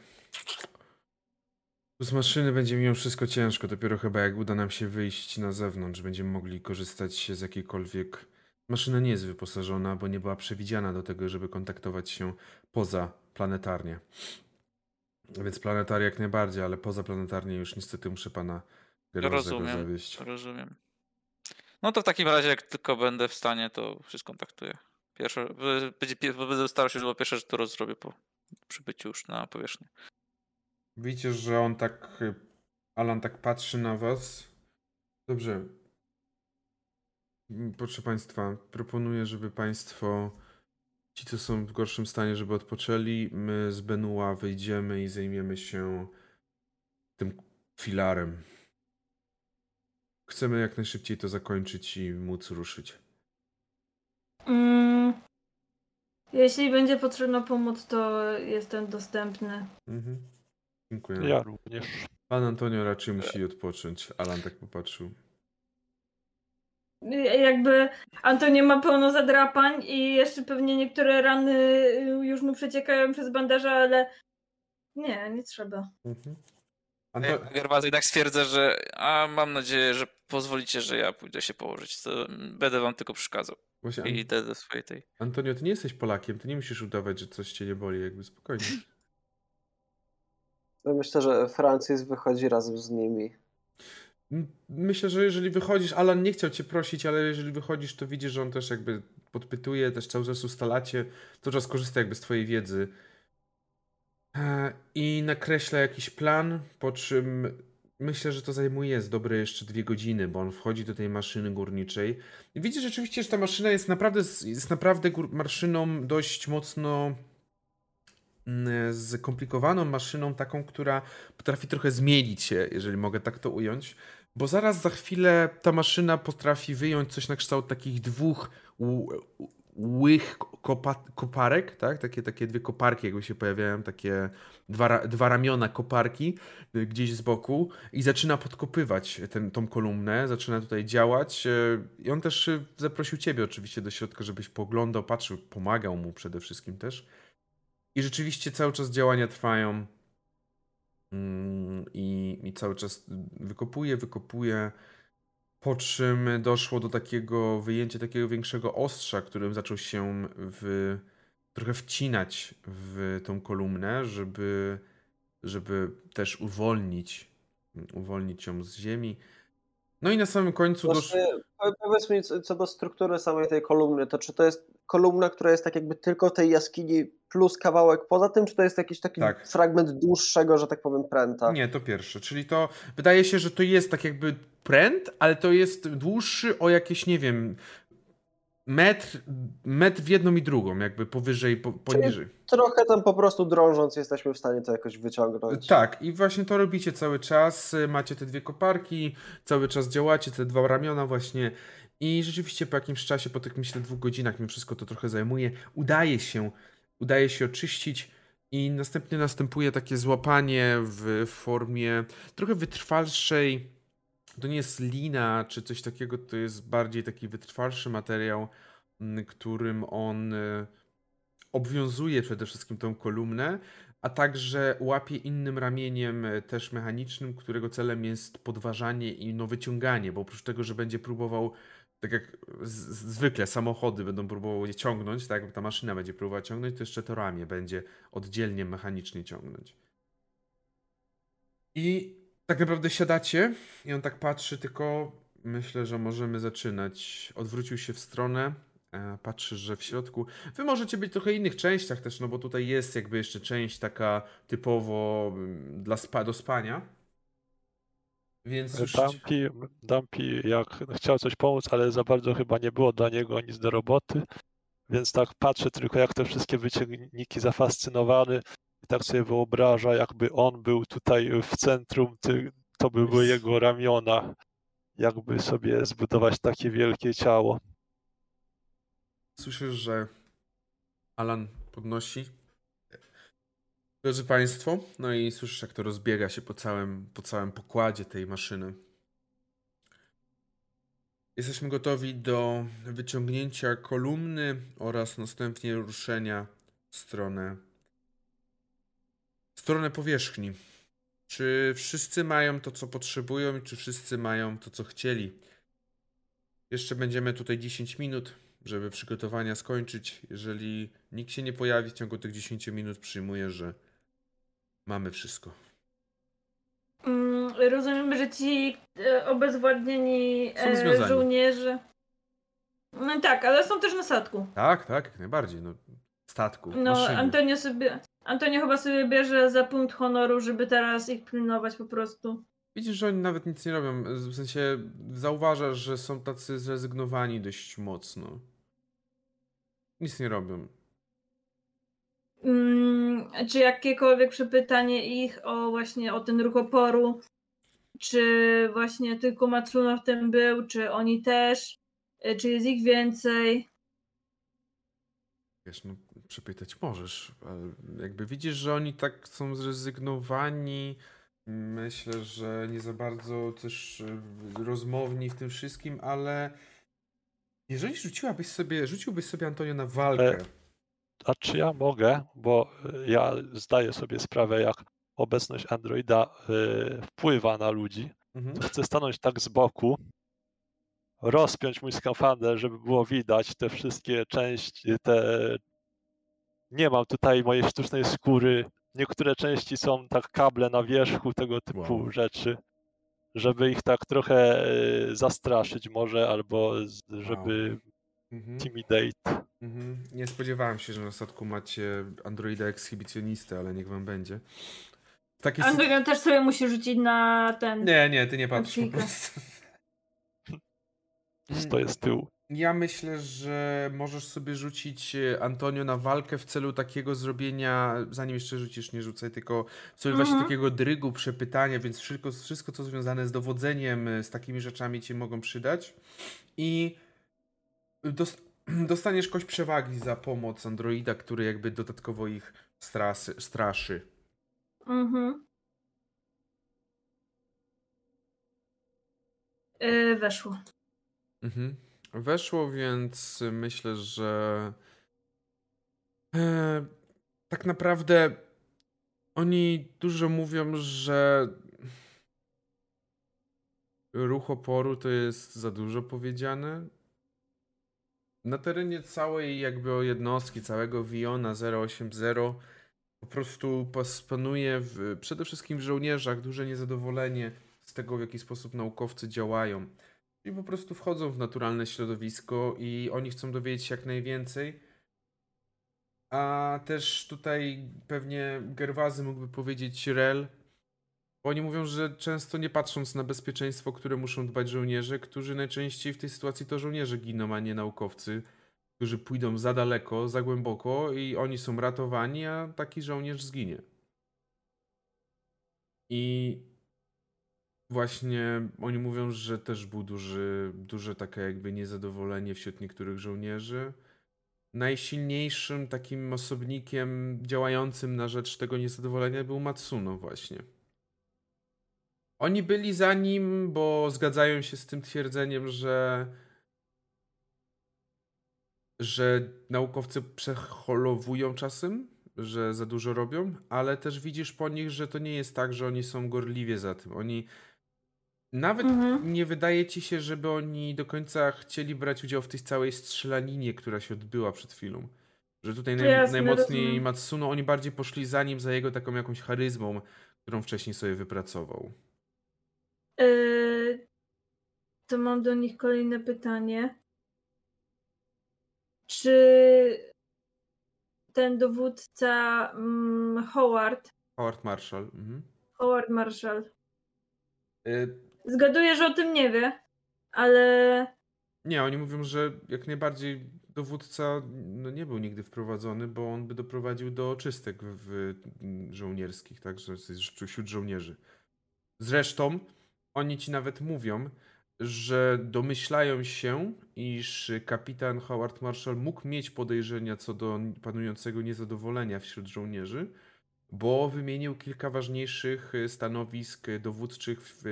[SPEAKER 1] Z maszyny będzie mimo wszystko ciężko. Dopiero chyba jak uda nam się wyjść na zewnątrz, będziemy mogli korzystać z jakiejkolwiek. Maszyna nie jest wyposażona, bo nie była przewidziana do tego, żeby kontaktować się poza planetarnie. Więc planetarię jak najbardziej, ale poza planetarnie już niestety muszę pana
[SPEAKER 5] rozumiem.
[SPEAKER 1] zawieść.
[SPEAKER 5] rozumiem. No to w takim razie, jak tylko będę w stanie, to się skontaktuję. Pierwsze, będę starał się, żeby pierwsze rzecz, którą zrobię po przybyciu już na powierzchnię.
[SPEAKER 1] Widzicie, że on tak. Alan tak patrzy na was. Dobrze. Proszę Państwa, proponuję, żeby Państwo, ci co są w gorszym stanie, żeby odpoczęli. My z Benua wyjdziemy i zajmiemy się tym filarem. Chcemy jak najszybciej to zakończyć i móc ruszyć.
[SPEAKER 2] Mm, jeśli będzie potrzebna pomoc, to jestem dostępny.
[SPEAKER 1] Mhm. Dziękuję.
[SPEAKER 4] Ja również.
[SPEAKER 1] Pan Antonio raczej musi odpocząć. Alan tak popatrzył.
[SPEAKER 2] Jakby Antonio ma pełno zadrapań i jeszcze pewnie niektóre rany już mu przeciekają przez bandaże, ale nie, nie trzeba.
[SPEAKER 1] Mhm.
[SPEAKER 5] Ja
[SPEAKER 1] Anto-
[SPEAKER 5] Gerwazy jednak stwierdzę, że a mam nadzieję, że pozwolicie, że ja pójdę się położyć. To będę wam tylko przeszkadzał.
[SPEAKER 1] Właśnie,
[SPEAKER 5] I idę do swojej tej.
[SPEAKER 1] Antonio, ty nie jesteś Polakiem, ty nie musisz udawać, że coś cię nie boli, jakby spokojnie.
[SPEAKER 3] No Myślę, że Francis wychodzi razem z nimi.
[SPEAKER 1] Myślę, że jeżeli wychodzisz, Alan nie chciał cię prosić, ale jeżeli wychodzisz, to widzisz, że on też jakby podpytuje, też cały czas ustalacie, cały czas korzysta jakby z twojej wiedzy. E, I nakreśla jakiś plan, po czym myślę, że to zajmuje z dobre jeszcze dwie godziny, bo on wchodzi do tej maszyny górniczej. Widzisz rzeczywiście, że ta maszyna jest naprawdę, jest naprawdę maszyną dość mocno mm, skomplikowaną maszyną, taką, która potrafi trochę zmienić się, jeżeli mogę tak to ująć. Bo zaraz za chwilę ta maszyna potrafi wyjąć coś na kształt takich dwóch łych kopa- koparek, tak? Takie, takie dwie koparki jakby się pojawiają, takie dwa, dwa ramiona koparki y, gdzieś z boku i zaczyna podkopywać ten, tą kolumnę, zaczyna tutaj działać y, i on też y, zaprosił ciebie oczywiście do środka, żebyś poglądał, patrzył, pomagał mu przede wszystkim też. I rzeczywiście cały czas działania trwają. Mm, I, I cały czas wykopuje, wykopuje. Po czym doszło do takiego wyjęcia takiego większego ostrza, którym zaczął się w, trochę wcinać w tą kolumnę, żeby, żeby też uwolnić, uwolnić ją z ziemi. No i na samym końcu.
[SPEAKER 3] Właśnie, po- powiedz mi co do struktury samej tej kolumny, to czy to jest kolumna, która jest tak jakby tylko tej jaskini plus kawałek poza tym, czy to jest jakiś taki
[SPEAKER 1] Tak.
[SPEAKER 3] fragment dłuższego, że tak powiem, pręta?
[SPEAKER 1] Nie, to pierwsze. Czyli to wydaje się, że to jest tak jakby pręt, ale to jest dłuższy o jakieś, nie wiem, metr, metr w jedną i drugą, jakby powyżej, po, poniżej.
[SPEAKER 3] Trochę tam po prostu drążąc jesteśmy w stanie to jakoś wyciągnąć.
[SPEAKER 1] Tak, i właśnie to robicie cały czas. Macie te dwie koparki, cały czas działacie, te dwa ramiona właśnie. I rzeczywiście po jakimś czasie, po tych myślę dwóch godzinach, mi wszystko to trochę zajmuje, udaje się, udaje się oczyścić i następnie następuje takie złapanie w formie trochę wytrwalszej. To nie jest lina czy coś takiego, to jest bardziej taki wytrwalszy materiał, m, którym on y, obwiązuje przede wszystkim tą kolumnę, a także łapie innym ramieniem e, też mechanicznym, którego celem jest podważanie i no wyciąganie, bo oprócz tego, że będzie próbował, tak jak zwykle samochody będą próbowały je ciągnąć, tak, ta maszyna będzie próbowała ciągnąć, to jeszcze to ramię będzie oddzielnie mechanicznie ciągnąć. I tak naprawdę siadacie i on tak patrzy, tylko myślę, że możemy zaczynać. Odwrócił się w stronę, e, patrzy, że w środku. Wy możecie być trochę innych częściach też, no bo tutaj jest jakby jeszcze część taka typowo mm, dla spa, do spania. Więc słyszycie...
[SPEAKER 4] Dumpy, Dumpy jak chciał coś pomóc, ale za bardzo chyba nie było dla niego nic do roboty, więc tak patrzę tylko jak te wszystkie wyciągniki zafascynowany tak sobie wyobraża, jakby on był tutaj w centrum, to by były jego ramiona, jakby sobie zbudować takie wielkie ciało.
[SPEAKER 1] Słyszysz, że Alan podnosi. Drodzy Państwo, no i słyszysz, jak to rozbiega się po całym, po całym pokładzie tej maszyny. Jesteśmy gotowi do wyciągnięcia kolumny oraz następnie ruszenia w stronę, stronę powierzchni. Czy wszyscy mają to, co potrzebują i czy wszyscy mają to, co chcieli? Jeszcze będziemy tutaj 10 minut, żeby przygotowania skończyć. Jeżeli nikt się nie pojawi w ciągu tych 10 minut, przyjmuję, że mamy wszystko.
[SPEAKER 2] Mm, rozumiem, że ci e, obezwładnieni e, żołnierze. No tak, ale są też na statku.
[SPEAKER 1] Tak, tak, jak najbardziej. No, statku,
[SPEAKER 2] No. Antonio sobie. Antonio chyba sobie bierze za punkt honoru, żeby teraz ich pilnować po prostu.
[SPEAKER 1] Widzisz, że oni nawet nic nie robią. W sensie zauważasz, że są tacy zrezygnowani dość mocno. Nic nie robią.
[SPEAKER 2] Mm, czy jakiekolwiek przepytanie ich o właśnie o ten ruch oporu, czy właśnie tylko Matsuno w tym był, czy oni też, y, czy jest ich więcej.
[SPEAKER 1] Wiesz, no, przepytać możesz, jakby widzisz, że oni tak są zrezygnowani. Myślę, że nie za bardzo też e, rozmowni w tym wszystkim, ale jeżeli rzuciłabyś sobie, rzuciłbyś sobie Antonio na walkę.
[SPEAKER 4] E, A czy ja mogę, bo y, ja zdaję sobie sprawę, jak obecność Androida wpływa na ludzi,
[SPEAKER 1] Mhm.
[SPEAKER 4] chcę stanąć tak z boku, rozpiąć mój skafander, żeby było widać te wszystkie części, te... Nie mam tutaj mojej sztucznej skóry. Niektóre części są tak kable na wierzchu, tego typu
[SPEAKER 1] Wow.
[SPEAKER 4] rzeczy, żeby ich tak trochę y, zastraszyć może, albo żeby
[SPEAKER 1] Mhm.
[SPEAKER 4] intimidate.
[SPEAKER 1] Mhm. Nie spodziewałem się, że na statku macie androida ekshibicjonistę, ale niech wam będzie.
[SPEAKER 2] Antonio też sobie musi rzucić na ten.
[SPEAKER 1] Nie, nie, ty nie patrz po prostu.
[SPEAKER 4] Stoję z tyłu.
[SPEAKER 1] Ja myślę, że możesz sobie rzucić e, Antonio na walkę w celu takiego zrobienia, zanim jeszcze rzucisz, nie rzucaj, tylko w celu właśnie
[SPEAKER 2] Mhm.
[SPEAKER 1] takiego drygu, przepytania, więc wszystko, wszystko co związane z dowodzeniem, e, z takimi rzeczami ci mogą przydać. I dos dostaniesz kość przewagi za pomoc androida, który jakby dodatkowo ich strasy, straszy.
[SPEAKER 2] Mhm. Yy, weszło.
[SPEAKER 1] Mhm. Weszło, więc myślę, że e, tak naprawdę oni dużo mówią, że ruch oporu to jest za dużo powiedziane. Na terenie całej jakby jednostki, całego Viona 080 po prostu panuje w, przede wszystkim w żołnierzach duże niezadowolenie z tego, w jaki sposób naukowcy działają. Czyli po prostu wchodzą w naturalne środowisko i oni chcą dowiedzieć się jak najwięcej. A też tutaj pewnie Gerwazy mógłby powiedzieć Rel. Oni mówią, że często nie patrząc na bezpieczeństwo, które muszą dbać żołnierze, którzy najczęściej w tej sytuacji to żołnierze giną, a nie naukowcy, którzy pójdą za daleko, za głęboko i oni są ratowani, a taki żołnierz zginie. I Właśnie oni mówią, że też był duży, duże takie jakby niezadowolenie wśród niektórych żołnierzy. Najsilniejszym takim osobnikiem działającym na rzecz tego niezadowolenia był Matsuno właśnie. Oni byli za nim, bo zgadzają się z tym twierdzeniem, że że naukowcy przeholowują czasem, że za dużo robią, ale też widzisz po nich, że to nie jest tak, że oni są gorliwie za tym. Oni nawet
[SPEAKER 2] Mhm.
[SPEAKER 1] nie wydaje ci się, żeby oni do końca chcieli brać udział w tej całej strzelaninie, która się odbyła przed chwilą. Że tutaj naj,
[SPEAKER 2] Jasne,
[SPEAKER 1] najmocniej
[SPEAKER 2] rozumiem.
[SPEAKER 1] Matsuno, oni bardziej poszli za nim, za jego taką jakąś charyzmą, którą wcześniej sobie wypracował.
[SPEAKER 2] Yy, to mam do nich kolejne pytanie. Czy ten dowódca mm, Howard,
[SPEAKER 1] Howard Marshall. Mhm.
[SPEAKER 2] Howard Marshall,
[SPEAKER 1] Y,
[SPEAKER 2] zgaduję, że o tym nie wie, ale
[SPEAKER 1] Nie, oni mówią, że jak najbardziej dowódca no, nie był nigdy wprowadzony, bo on by doprowadził do czystek w, w żołnierskich, tak, wśród żołnierzy. Zresztą oni ci nawet mówią, że domyślają się, iż kapitan Howard Marshall mógł mieć podejrzenia co do panującego niezadowolenia wśród żołnierzy, bo wymienił kilka ważniejszych y, stanowisk dowódczych w,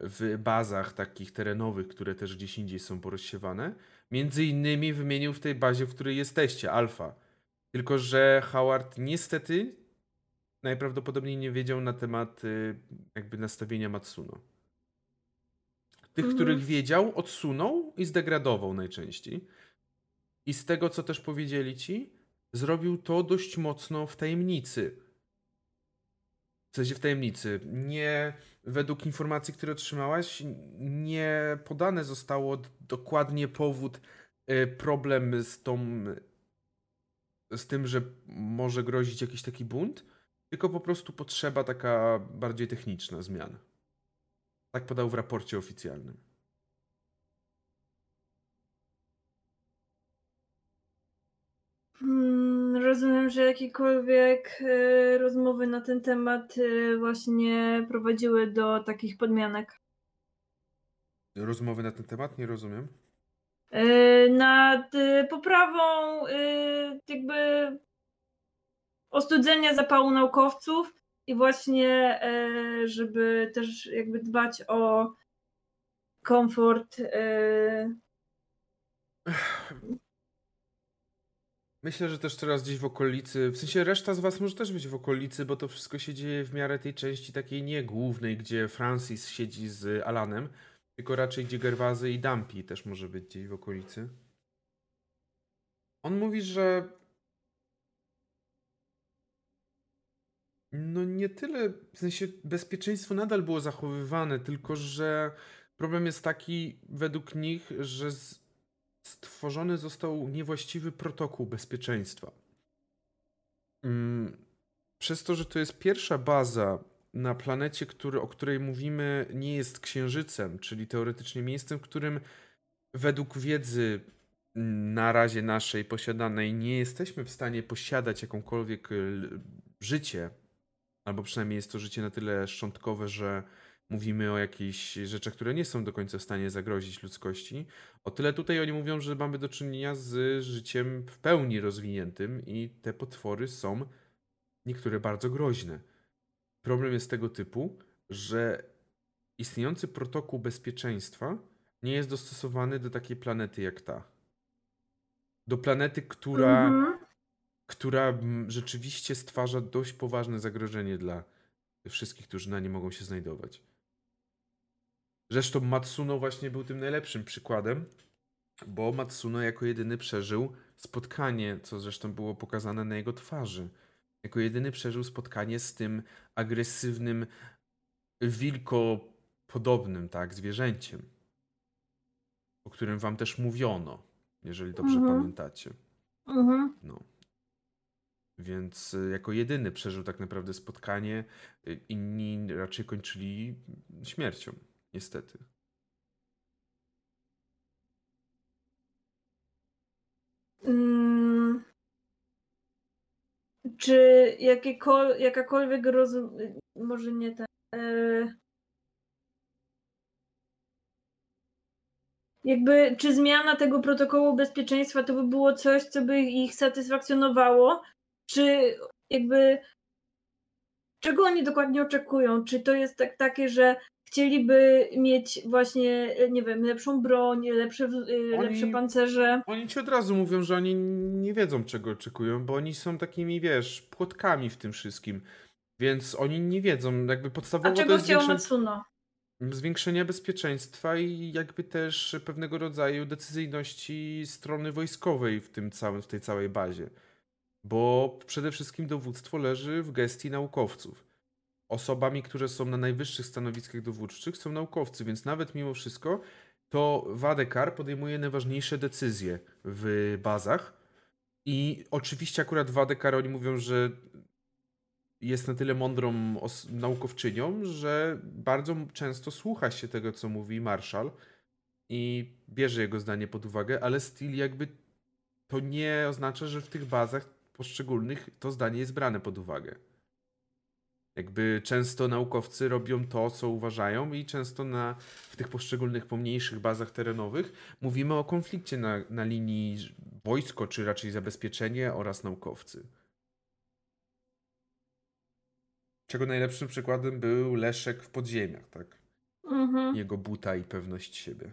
[SPEAKER 1] w bazach takich terenowych, które też gdzieś indziej są porozsiewane. Między innymi wymienił w tej bazie, w której jesteście, Alfa. Tylko, że Howard niestety najprawdopodobniej nie wiedział na temat y, jakby nastawienia Matsuno. Tych,
[SPEAKER 2] Mhm.
[SPEAKER 1] których wiedział, odsunął i zdegradował najczęściej. I z tego, co też powiedzieli ci, zrobił to dość mocno w tajemnicy. W sensie w tajemnicy. Nie, według informacji, które otrzymałaś, nie podane zostało dokładnie powód, y, problem z tą, z tym, że może grozić jakiś taki bunt, tylko po prostu potrzeba taka bardziej techniczna zmian. Tak podał w raporcie oficjalnym.
[SPEAKER 2] mm, rozumiem, że jakiekolwiek e, rozmowy na ten temat e, właśnie prowadziły do takich podmianek.
[SPEAKER 1] Rozmowy na ten temat? Nie rozumiem.
[SPEAKER 2] E, nad poprawą jakby ostudzenia zapału naukowców i właśnie żeby też jakby dbać o komfort
[SPEAKER 1] Myślę, że też teraz gdzieś w okolicy, w sensie reszta z was może też być w okolicy, bo to wszystko się dzieje w miarę tej części takiej nie głównej, gdzie Francis siedzi z Alanem, tylko raczej gdzie Gerwazy i Dumpy też może być gdzieś w okolicy. On mówi, że no nie tyle, w sensie bezpieczeństwo nadal było zachowywane, tylko że problem jest taki według nich, że z, stworzony został niewłaściwy protokół bezpieczeństwa. Mm, Przez to, że to jest pierwsza baza na planecie, który, o której mówimy, nie jest księżycem, czyli teoretycznie miejscem, w którym według wiedzy na razie naszej posiadanej nie jesteśmy w stanie posiadać jakąkolwiek życie, albo przynajmniej jest to życie na tyle szczątkowe, że mówimy o jakichś rzeczach, które nie są do końca w stanie zagrozić ludzkości. O tyle tutaj oni mówią, że mamy do czynienia z życiem w pełni rozwiniętym i te potwory są niektóre bardzo groźne. Problem jest tego typu, że istniejący protokół bezpieczeństwa nie jest dostosowany do takiej planety jak ta. Do planety, która,
[SPEAKER 2] mhm.
[SPEAKER 1] która mm, rzeczywiście stwarza dość poważne zagrożenie dla wszystkich, którzy na nie mogą się znajdować. Zresztą Matsuno właśnie był tym najlepszym przykładem, bo Matsuno jako jedyny przeżył spotkanie, co zresztą było pokazane na jego twarzy. Jako jedyny przeżył spotkanie z tym agresywnym, wilkopodobnym, tak, zwierzęciem, o którym wam też mówiono, jeżeli dobrze
[SPEAKER 2] Mhm.
[SPEAKER 1] pamiętacie.
[SPEAKER 2] Mhm.
[SPEAKER 1] No. Więc y, jako jedyny przeżył tak naprawdę spotkanie, y, inni raczej kończyli śmiercią, niestety.
[SPEAKER 2] Mm. Czy jakakolwiek rozum... Może nie. E... Jakby, czy zmiana tego protokołu bezpieczeństwa to by było coś, co by ich satysfakcjonowało? Czy jakby... Czego oni dokładnie oczekują? Czy to jest tak, takie, że chcieliby mieć właśnie, nie wiem, lepszą broń, lepsze, y,
[SPEAKER 1] Oni-
[SPEAKER 2] lepsze pancerze?
[SPEAKER 1] Oni ci od razu mówią, że oni nie wiedzą, czego oczekują, bo oni są takimi, wiesz, płotkami w tym wszystkim. Więc oni nie wiedzą, jakby
[SPEAKER 2] A
[SPEAKER 1] podstawowo to
[SPEAKER 2] czego
[SPEAKER 1] jest
[SPEAKER 2] chciał
[SPEAKER 1] zwiększenie,
[SPEAKER 2] Matsuno?
[SPEAKER 1] zwiększenia bezpieczeństwa i jakby też pewnego rodzaju decyzyjności strony wojskowej w tym całym, w tej całej bazie. Bo przede wszystkim dowództwo leży w gestii naukowców. Osobami, które są na najwyższych stanowiskach dowódczych, są naukowcy, więc nawet mimo wszystko to Wadekar podejmuje najważniejsze decyzje w bazach. I oczywiście akurat Wadekar oni mówią, że jest na tyle mądrą naukowczynią, że bardzo często słucha się tego, co mówi Marshall i bierze jego zdanie pod uwagę, ale styl jakby to nie oznacza, że w tych bazach poszczególnych to zdanie jest brane pod uwagę. Jakby często naukowcy robią to, co uważają, i często na, w tych poszczególnych pomniejszych bazach terenowych mówimy o konflikcie na, na linii wojsko, czy raczej zabezpieczenie oraz naukowcy. Czego najlepszym przykładem był Leszek w podziemiach, tak?
[SPEAKER 2] Mhm.
[SPEAKER 1] Jego buta i pewność siebie.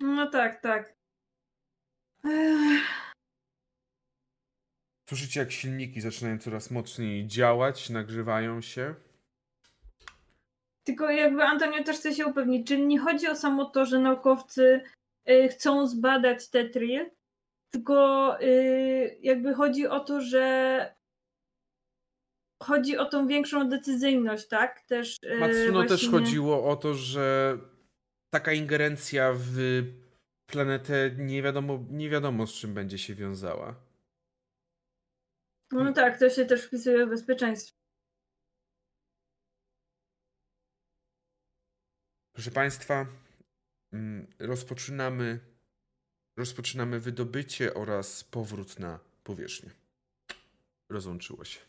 [SPEAKER 2] No tak, tak. Ech,
[SPEAKER 1] Słyszycie, jak silniki zaczynają coraz mocniej działać, nagrzewają się.
[SPEAKER 2] Tylko jakby Antonio też chce się upewnić, czyli nie chodzi o samo to, że naukowcy y, chcą zbadać Tetril, tylko y, jakby chodzi o to, że chodzi o tą większą decyzyjność, tak? Też y,
[SPEAKER 1] Matsuno też chodziło o to, że taka ingerencja w planetę nie wiadomo, nie wiadomo z czym będzie się wiązała.
[SPEAKER 2] No tak, to się też wpisuje w bezpieczeństwo.
[SPEAKER 1] Proszę Państwa, mm, rozpoczynamy, rozpoczynamy wydobycie oraz powrót na powierzchnię. Rozłączyło się.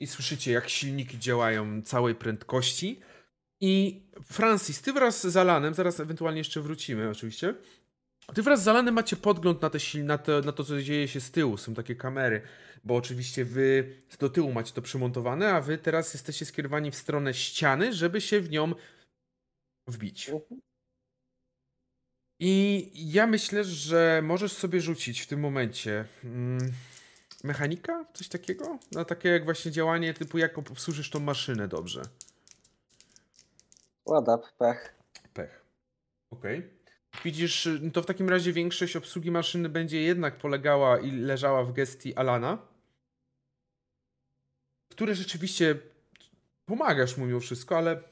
[SPEAKER 1] I słyszycie, jak silniki działają całej prędkości. I Francis, ty wraz z Alanem, zaraz ewentualnie jeszcze wrócimy oczywiście, ty wraz z Alanem macie podgląd na, te na, to, na to, co dzieje się z tyłu. Są takie kamery, bo oczywiście wy do tyłu macie to przymontowane, a wy teraz jesteście skierowani w stronę ściany, żeby się w nią wbić. I ja myślę, że możesz sobie rzucić w tym momencie mm, mechanika? Coś takiego? Na takie jak właśnie działanie typu jak obsłużysz tą maszynę dobrze.
[SPEAKER 3] Ładap, pech.
[SPEAKER 1] Pech. Okej. Widzisz, y, to w takim razie większość obsługi maszyny będzie jednak polegała i leżała w gestii Alana, który rzeczywiście pomagasz mu mimo wszystko, ale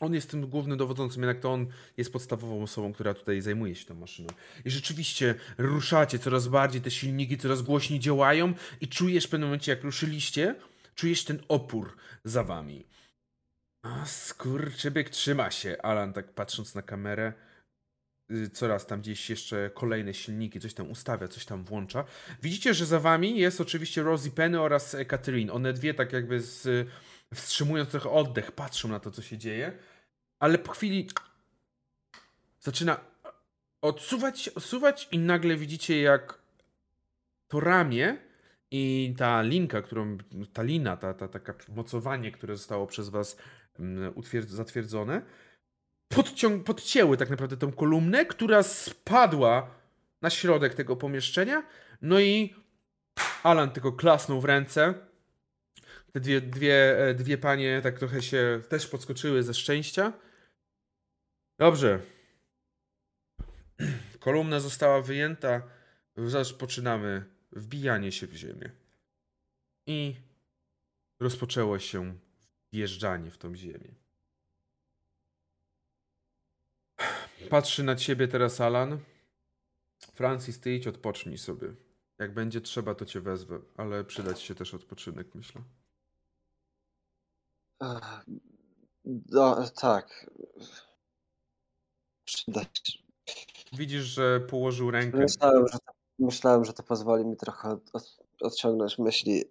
[SPEAKER 1] on jest tym głównym dowodzącym, jednak to on jest podstawową osobą, która tutaj zajmuje się tą maszyną. I rzeczywiście ruszacie coraz bardziej, te silniki coraz głośniej działają i czujesz w pewnym momencie, jak ruszyliście, czujesz ten opór za wami. A skurczybyk trzyma się, Alan tak patrząc na kamerę. Y, Coraz tam gdzieś jeszcze kolejne silniki, coś tam ustawia, coś tam włącza. Widzicie, że za wami jest oczywiście Rosie Penny oraz e, Catherine. One dwie tak jakby z, wstrzymując trochę oddech, patrzą na to, co się dzieje. Ale po chwili zaczyna odsuwać odsuwać i nagle widzicie, jak to ramię i ta linka, którą, ta lina, ta, ta taka mocowanie, które zostało przez was mm, zatwierdzone, podcią- podcięły tak naprawdę tą kolumnę, która spadła na środek tego pomieszczenia. No i Alan tylko klasnął w ręce. Te dwie, dwie, e, dwie panie tak trochę się też podskoczyły ze szczęścia. Dobrze. Kolumna została wyjęta. Rozpoczynamy wbijanie się w ziemię. I rozpoczęło się wjeżdżanie w tą ziemię. Patrzy na ciebie teraz Alan. Francis, ty idź odpocznij sobie. Jak będzie trzeba, to cię wezwę, ale przydać się też odpoczynek, myślę.
[SPEAKER 3] No, tak. Przydać.
[SPEAKER 1] Widzisz, że położył rękę.
[SPEAKER 3] Myślałem, że to, myślałem, że to pozwoli mi trochę od, od, odciągnąć myśli,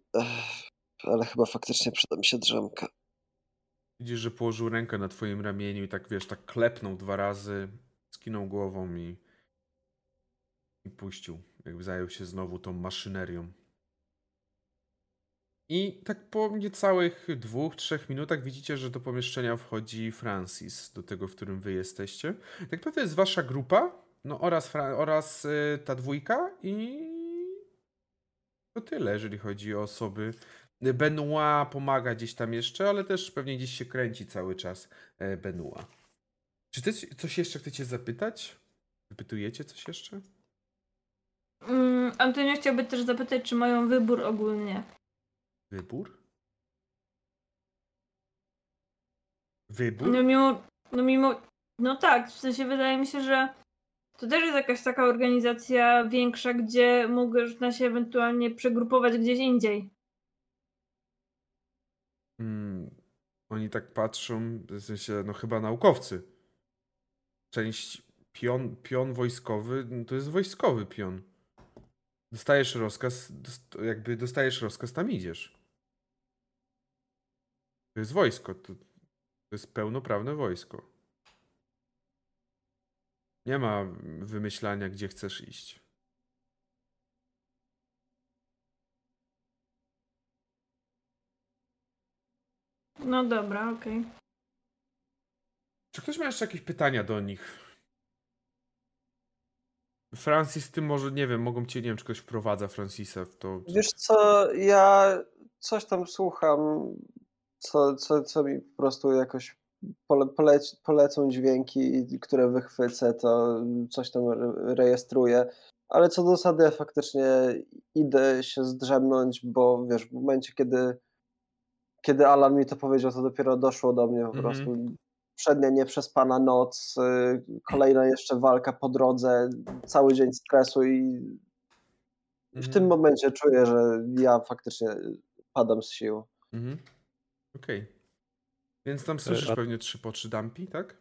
[SPEAKER 3] ale chyba faktycznie przyda mi się drzemka.
[SPEAKER 1] Widzisz, że położył rękę na twoim ramieniu i tak wiesz, tak klepnął dwa razy, skinął głową i, i puścił. Jakby zajął się znowu tą maszynerią. I tak po niecałych dwóch, trzech minutach widzicie, że do pomieszczenia wchodzi Francis, do tego, w którym wy jesteście. Tak naprawdę jest wasza grupa, no oraz, Fra- oraz y, ta dwójka i to tyle, jeżeli chodzi o osoby. Benoit pomaga gdzieś tam jeszcze, ale też pewnie gdzieś się kręci cały czas e, Benoit. Czy ty coś jeszcze chcecie zapytać? Wypytujecie coś jeszcze?
[SPEAKER 2] Mm, Antonio chciałby też zapytać, czy mają wybór ogólnie.
[SPEAKER 1] Wybór? Wybór?
[SPEAKER 2] No mimo, no mimo, no tak, w sensie wydaje mi się, że to też jest jakaś taka organizacja większa, gdzie można się ewentualnie przegrupować gdzieś indziej.
[SPEAKER 1] Hmm, oni tak patrzą, w sensie, no chyba naukowcy. Część pion, pion wojskowy, no to jest wojskowy pion. Dostajesz rozkaz, dost, jakby dostajesz rozkaz, tam idziesz. To jest wojsko, to, to jest pełnoprawne wojsko. Nie ma wymyślania, gdzie chcesz iść.
[SPEAKER 2] No dobra, okej.
[SPEAKER 1] Czy ktoś ma jeszcze jakieś pytania do nich? Francis, ty może, nie wiem, mogą cię, nie wiem, czy ktoś wprowadza Francisa w to.
[SPEAKER 3] Wiesz co, ja coś tam słucham, co, co, co mi po prostu jakoś pole, polec, polecą dźwięki, które wychwycę, to coś tam re- rejestruję. Ale co do zasady, ja faktycznie idę się zdrzemnąć, bo wiesz, w momencie, kiedy, kiedy Alan mi to powiedział, to dopiero doszło do mnie po
[SPEAKER 1] Mhm.
[SPEAKER 3] prostu. Przednia nieprzespana noc, y, kolejna jeszcze walka po drodze, cały dzień stresu i w
[SPEAKER 1] Mhm.
[SPEAKER 3] tym momencie czuję, że ja faktycznie padam z sił.
[SPEAKER 1] Mhm. Okej. Więc tam słyszysz
[SPEAKER 4] a-
[SPEAKER 1] pewnie trzy po trzy dampi, tak?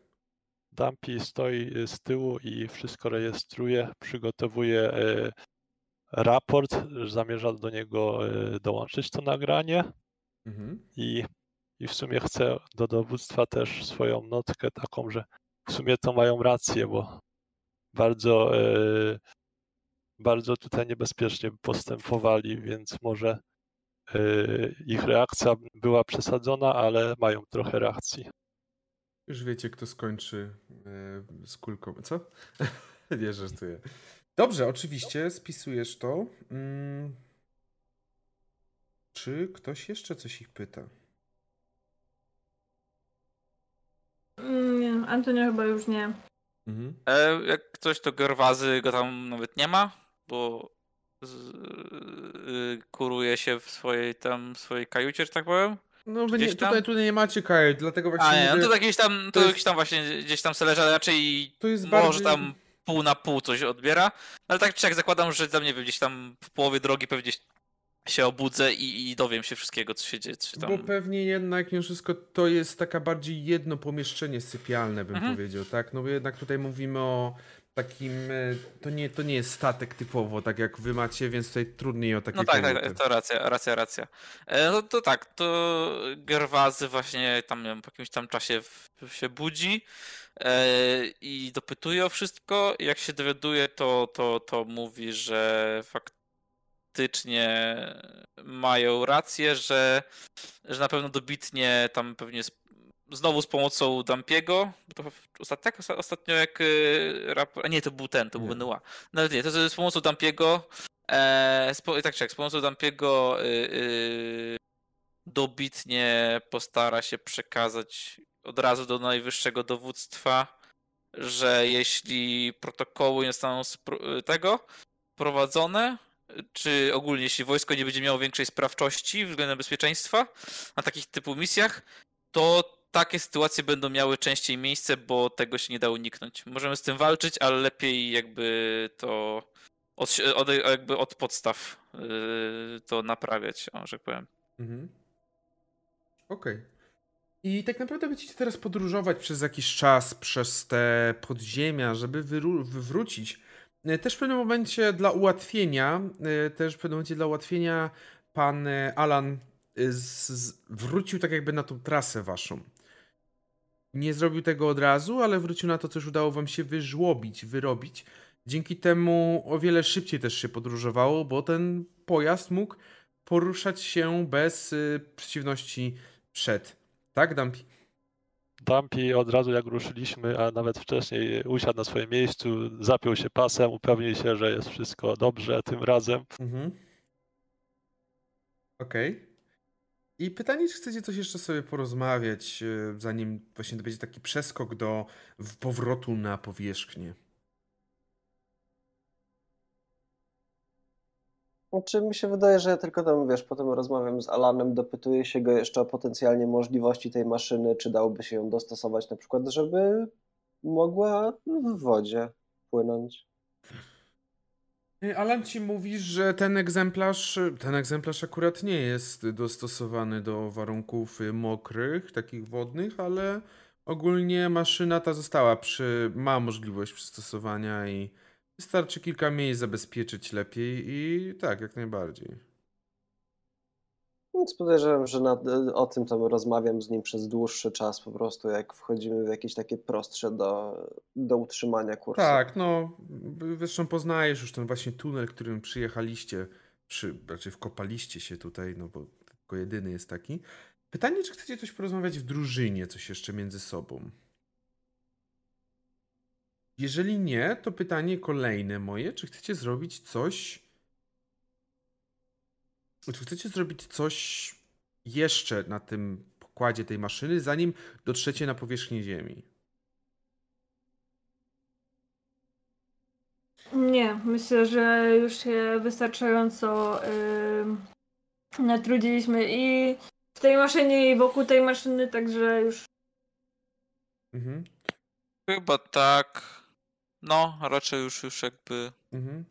[SPEAKER 4] Dumpy stoi y, z tyłu i wszystko rejestruje, przygotowuje e, raport, zamierza do niego e, dołączyć to nagranie
[SPEAKER 1] Mhm.
[SPEAKER 4] i, i w sumie chce do dowództwa też swoją notkę taką, że w sumie to mają rację, bo bardzo, e, bardzo tutaj niebezpiecznie postępowali, więc może e, ich reakcja była przesadzona, ale mają trochę reakcji.
[SPEAKER 1] Już wiecie, kto skończy e, z kulką. Co? nie żartuję. Dobrze, oczywiście, spisujesz to. Mm. Czy ktoś jeszcze coś ich pyta?
[SPEAKER 2] Nie, Antonio chyba już nie.
[SPEAKER 1] Mhm.
[SPEAKER 5] E, jak ktoś to Gerwazy go tam nawet nie ma, bo z, y, kuruje się w swojej tam swojej kajucie, że tak powiem.
[SPEAKER 1] No wy nie,
[SPEAKER 5] Gdzieś
[SPEAKER 1] tutaj, tutaj nie macie kaj, dlatego właśnie
[SPEAKER 5] A nie, no
[SPEAKER 1] mówię,
[SPEAKER 5] to jakieś tam, to,
[SPEAKER 1] jest-
[SPEAKER 5] jakiś tam właśnie gdzieś tam se leży, ale raczej
[SPEAKER 1] to jest
[SPEAKER 5] może
[SPEAKER 1] bardziej...
[SPEAKER 5] tam pół na pół coś odbiera. Ale tak czy jak zakładam, że tam nie wiem, gdzieś tam w połowie drogi pewnie się obudzę i, i dowiem się wszystkiego, co się dzieje. Tam...
[SPEAKER 1] Bo pewnie jednak mimo wszystko to jest taka bardziej jedno pomieszczenie sypialne, bym
[SPEAKER 5] Mhm.
[SPEAKER 1] powiedział, tak? No bo jednak tutaj mówimy o takim, e, to nie, to nie jest statek typowo, tak jak wy macie, więc tutaj trudniej o takie
[SPEAKER 5] No tak, tak, to racja, racja, racja. E, No to tak, to Gerwazy właśnie tam wiem, po jakimś tam czasie się budzi e, i dopytuje o wszystko. Jak się dowiaduje, to, to, to mówi, że faktycznie mają rację, że, że na pewno dobitnie tam pewnie z, znowu z pomocą Dampiego, to ostatnio, ostatnio jak e, rapor, a nie, to był ten, to był
[SPEAKER 1] Nie.
[SPEAKER 5] Benua. Nawet nie, to z pomocą Dampiego E, spo, tak czy jak, z pomocą Dampiego y, y, dobitnie postara się przekazać od razu do najwyższego dowództwa, że jeśli protokoły nie zostaną tego prowadzone, czy ogólnie jeśli wojsko nie będzie miało większej sprawczości względem bezpieczeństwa na takich typu misjach, to takie sytuacje będą miały częściej miejsce, bo tego się nie da uniknąć. Możemy z tym walczyć, ale lepiej jakby to od, od, jakby od podstaw yy, to naprawiać, że tak powiem.
[SPEAKER 1] Mhm. Okej. I tak naprawdę będziecie teraz podróżować przez jakiś czas przez te podziemia, żeby wywrócić. E, Też w pewnym momencie dla ułatwienia, e, też w pewnym momencie dla ułatwienia pan e, Alan z, z, wrócił tak jakby na tą trasę waszą. Nie zrobił tego od razu, ale wrócił na to, co już udało wam się wyżłobić, wyrobić. Dzięki temu o wiele szybciej też się podróżowało, bo ten pojazd mógł poruszać się bez y, przeciwności przed. Tak, Dumpy?
[SPEAKER 4] Dumpy od razu jak ruszyliśmy, a nawet wcześniej usiadł na swoim miejscu, zapiął się pasem, upewnił się, że jest wszystko dobrze tym razem.
[SPEAKER 1] Mhm. Okej. I pytanie, czy chcecie coś jeszcze sobie porozmawiać, y, zanim właśnie to będzie taki przeskok do powrotu na powierzchnię.
[SPEAKER 3] Znaczy mi się wydaje, że ja tylko tam, wiesz, potem rozmawiam z Alanem, dopytuję się go jeszcze o potencjalnie możliwości tej maszyny, czy dałoby się ją dostosować na przykład, żeby mogła w wodzie płynąć.
[SPEAKER 1] Alan ci mówi, że ten egzemplarz, ten egzemplarz akurat nie jest dostosowany do warunków mokrych, takich wodnych, ale ogólnie maszyna ta została przy, ma możliwość przystosowania i wystarczy kilka miejsc zabezpieczyć lepiej i tak, jak najbardziej.
[SPEAKER 3] Więc podejrzewam, że na, o tym tam rozmawiam z nim przez dłuższy czas, po prostu jak wchodzimy w jakieś takie prostsze do, do utrzymania kursu.
[SPEAKER 1] Tak, no, zresztą poznajesz już ten właśnie tunel, którym przyjechaliście, przy, raczej wkopaliście się tutaj, no bo tylko jedyny jest taki. Pytanie, czy chcecie coś porozmawiać w drużynie, coś jeszcze między sobą? Jeżeli nie, to pytanie kolejne moje, czy chcecie zrobić coś czy chcecie zrobić coś jeszcze na tym pokładzie tej maszyny, zanim dotrzecie na powierzchnię Ziemi?
[SPEAKER 2] Nie, myślę, że już się wystarczająco yy, natrudziliśmy i w tej maszynie, i wokół tej maszyny, także już.
[SPEAKER 1] Mhm.
[SPEAKER 5] Chyba tak. No, raczej już, już jakby.
[SPEAKER 1] Mhm.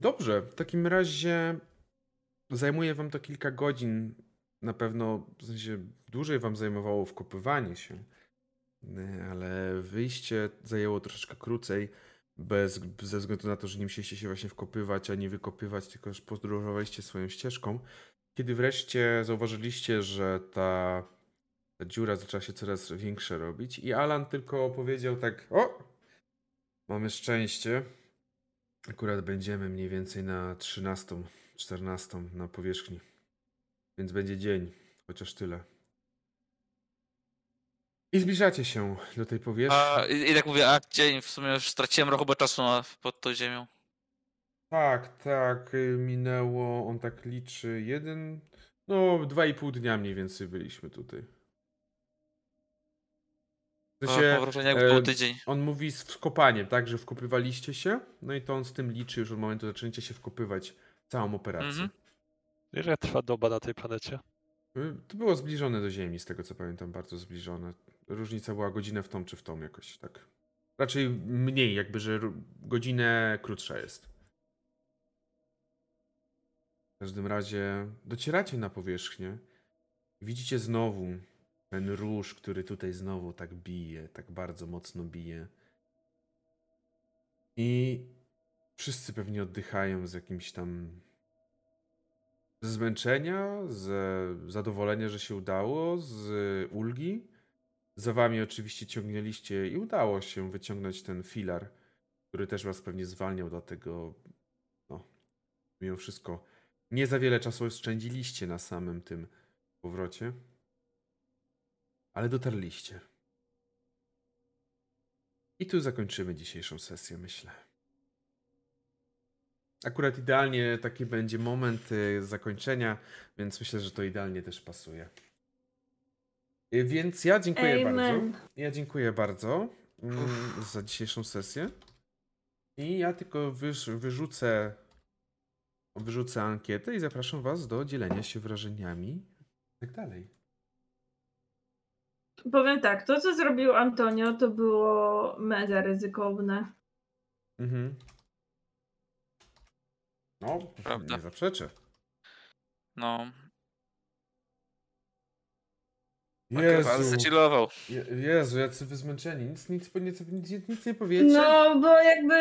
[SPEAKER 1] Dobrze, w takim razie zajmuje wam to kilka godzin. Na pewno, w sensie, dłużej wam zajmowało wkopywanie się, y, ale wyjście zajęło troszeczkę krócej, bez, ze względu na to, że nie musieliście się właśnie wkopywać, a nie wykopywać, tylko już podróżowaliście swoją ścieżką. Kiedy wreszcie zauważyliście, że ta, ta dziura zaczęła się coraz większa robić i Alan tylko powiedział tak, o, mamy szczęście, akurat będziemy mniej więcej na 13 14 na powierzchni. Więc będzie dzień, chociaż tyle. I zbliżacie się do tej powierzchni.
[SPEAKER 5] A, i, i tak mówię, a dzień, w sumie już straciłem trochę czasu na, pod tą ziemią.
[SPEAKER 1] Tak, tak, y, minęło, on tak liczy, jeden, no dwa i pół dnia mniej więcej byliśmy tutaj. W
[SPEAKER 5] wrażenie, jakby
[SPEAKER 1] e,
[SPEAKER 5] był tydzień.
[SPEAKER 1] on mówi z wkopaniem, tak, że wkopywaliście się, no i to on z tym liczy już od momentu, zaczęliście się wkopywać całą operację.
[SPEAKER 5] Mhm.
[SPEAKER 4] Ile trwa doba na tej planecie?
[SPEAKER 1] Y, To było zbliżone do Ziemi, z tego co pamiętam, bardzo zbliżone. Różnica była godzinę w tą czy w tą jakoś, tak. Raczej mniej, jakby, że godzinę krótsza jest. W każdym razie docieracie na powierzchnię. Widzicie znowu ten róż, który tutaj znowu tak bije, tak bardzo mocno bije. I wszyscy pewnie oddychają z jakimś tam ze zmęczenia, ze zadowolenia, że się udało, z ulgi. Za wami oczywiście ciągnęliście i udało się wyciągnąć ten filar, który też was pewnie zwalniał, dlatego no, mimo wszystko nie za wiele czasu oszczędziliście na samym tym powrocie. Ale dotarliście. I tu zakończymy dzisiejszą sesję, myślę. Akurat idealnie taki będzie moment y, zakończenia, więc myślę, że to idealnie też pasuje. Y, Więc ja dziękuję
[SPEAKER 2] Amen.
[SPEAKER 1] bardzo. Ja dziękuję bardzo mm, za dzisiejszą sesję. I ja tylko wyrzucę, wyrzucę ankietę i zapraszam Was do dzielenia się wrażeniami i tak dalej.
[SPEAKER 2] Powiem tak, to co zrobił Antonio to było mega ryzykowne.
[SPEAKER 1] Mhm. No,
[SPEAKER 5] Prawda.
[SPEAKER 1] nie zaprzeczę.
[SPEAKER 5] No, ale
[SPEAKER 1] Jezu,
[SPEAKER 5] zacilował.
[SPEAKER 1] Je- Jezu, jacy wy zmęczeni. Nic, nic, nic, nic, nic nie powiecie?
[SPEAKER 2] No, bo jakby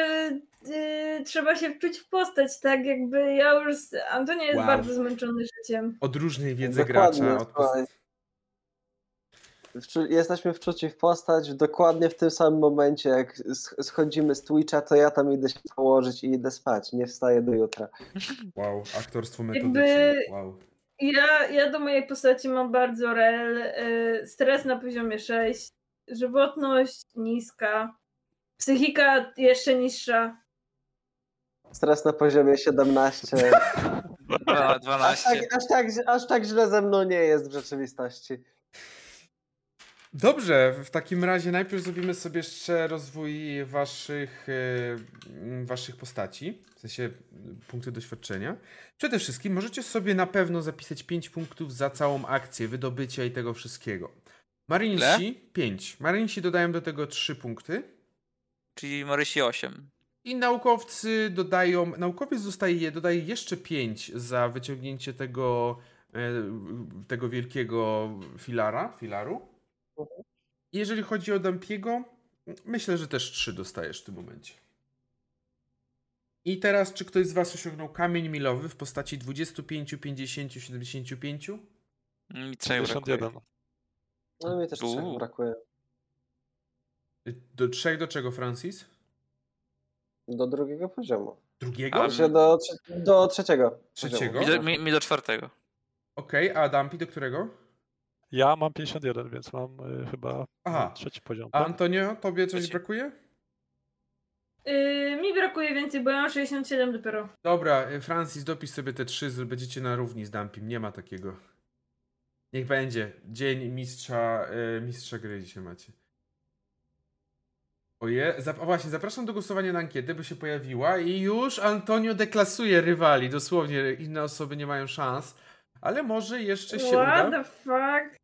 [SPEAKER 2] y, trzeba się wczuć w postać, tak? Jakby ja już. Antonio jest
[SPEAKER 1] Wow.
[SPEAKER 2] bardzo zmęczony życiem.
[SPEAKER 1] Od różnej wiedzy
[SPEAKER 3] Dokładnie,
[SPEAKER 1] gracza. Od
[SPEAKER 3] słuchaj. Jesteśmy wczuci w postać dokładnie w tym samym momencie, jak sch- schodzimy z Twitcha, to ja tam idę się położyć i idę spać. Nie wstaję do jutra.
[SPEAKER 1] Wow, aktorstwo
[SPEAKER 2] Jakby-
[SPEAKER 1] metodyczne. Wow.
[SPEAKER 2] Ja, ja do mojej postaci mam bardzo rel. Y, stres na poziomie 6, żywotność niska, psychika jeszcze niższa.
[SPEAKER 3] Stres na poziomie 17.
[SPEAKER 5] Dwa-
[SPEAKER 3] Aż
[SPEAKER 5] 12.
[SPEAKER 3] tak, aż, tak, aż tak źle ze mną nie jest w rzeczywistości.
[SPEAKER 1] Dobrze, w takim razie najpierw zrobimy sobie jeszcze rozwój waszych, e, waszych postaci, w sensie punkty doświadczenia. Przede wszystkim możecie sobie na pewno zapisać 5 punktów za całą akcję, wydobycia i tego wszystkiego. Marinsi 5. Marinsi dodają do tego 3 punkty.
[SPEAKER 5] Czyli Marysi 8.
[SPEAKER 1] I naukowcy dodają, naukowiec dostaje, je- dodaje jeszcze 5 za wyciągnięcie tego, e, tego wielkiego filara, filaru. Jeżeli chodzi o Dampiego, myślę, że też 3 dostajesz w tym momencie. I teraz, czy ktoś z Was osiągnął kamień milowy w postaci 25, 50, 75?
[SPEAKER 5] Mi trzech brakuje.
[SPEAKER 4] 51.
[SPEAKER 3] No mi też trzech
[SPEAKER 5] Uuu.
[SPEAKER 3] brakuje.
[SPEAKER 1] Do trzech do czego, Francis?
[SPEAKER 3] Do drugiego poziomu.
[SPEAKER 1] Drugiego?
[SPEAKER 5] A-
[SPEAKER 3] Znaczy do, do trzeciego.
[SPEAKER 1] Trzeciego?
[SPEAKER 5] Mi do, mi, mi do czwartego.
[SPEAKER 1] Okej, a Dampi do którego?
[SPEAKER 4] Ja mam 51, więc mam y, chyba
[SPEAKER 1] Aha.
[SPEAKER 4] trzeci poziom.
[SPEAKER 1] A
[SPEAKER 4] tak?
[SPEAKER 1] Antonio, tobie coś
[SPEAKER 5] Trzeci.
[SPEAKER 1] brakuje?
[SPEAKER 2] Yy, mi brakuje więcej, bo ja mam 67 dopiero.
[SPEAKER 1] Dobra, y, Francis, dopisz sobie te trzy, z- będziecie na równi z Dampim, nie ma takiego. Niech będzie. Dzień mistrza, y, mistrza gry dzisiaj macie. Oje, zap- o właśnie, zapraszam do głosowania na ankietę, by się pojawiła i już Antonio deklasuje rywali, dosłownie inne osoby nie mają szans, ale może jeszcze się
[SPEAKER 2] What
[SPEAKER 1] uda.
[SPEAKER 2] the fuck?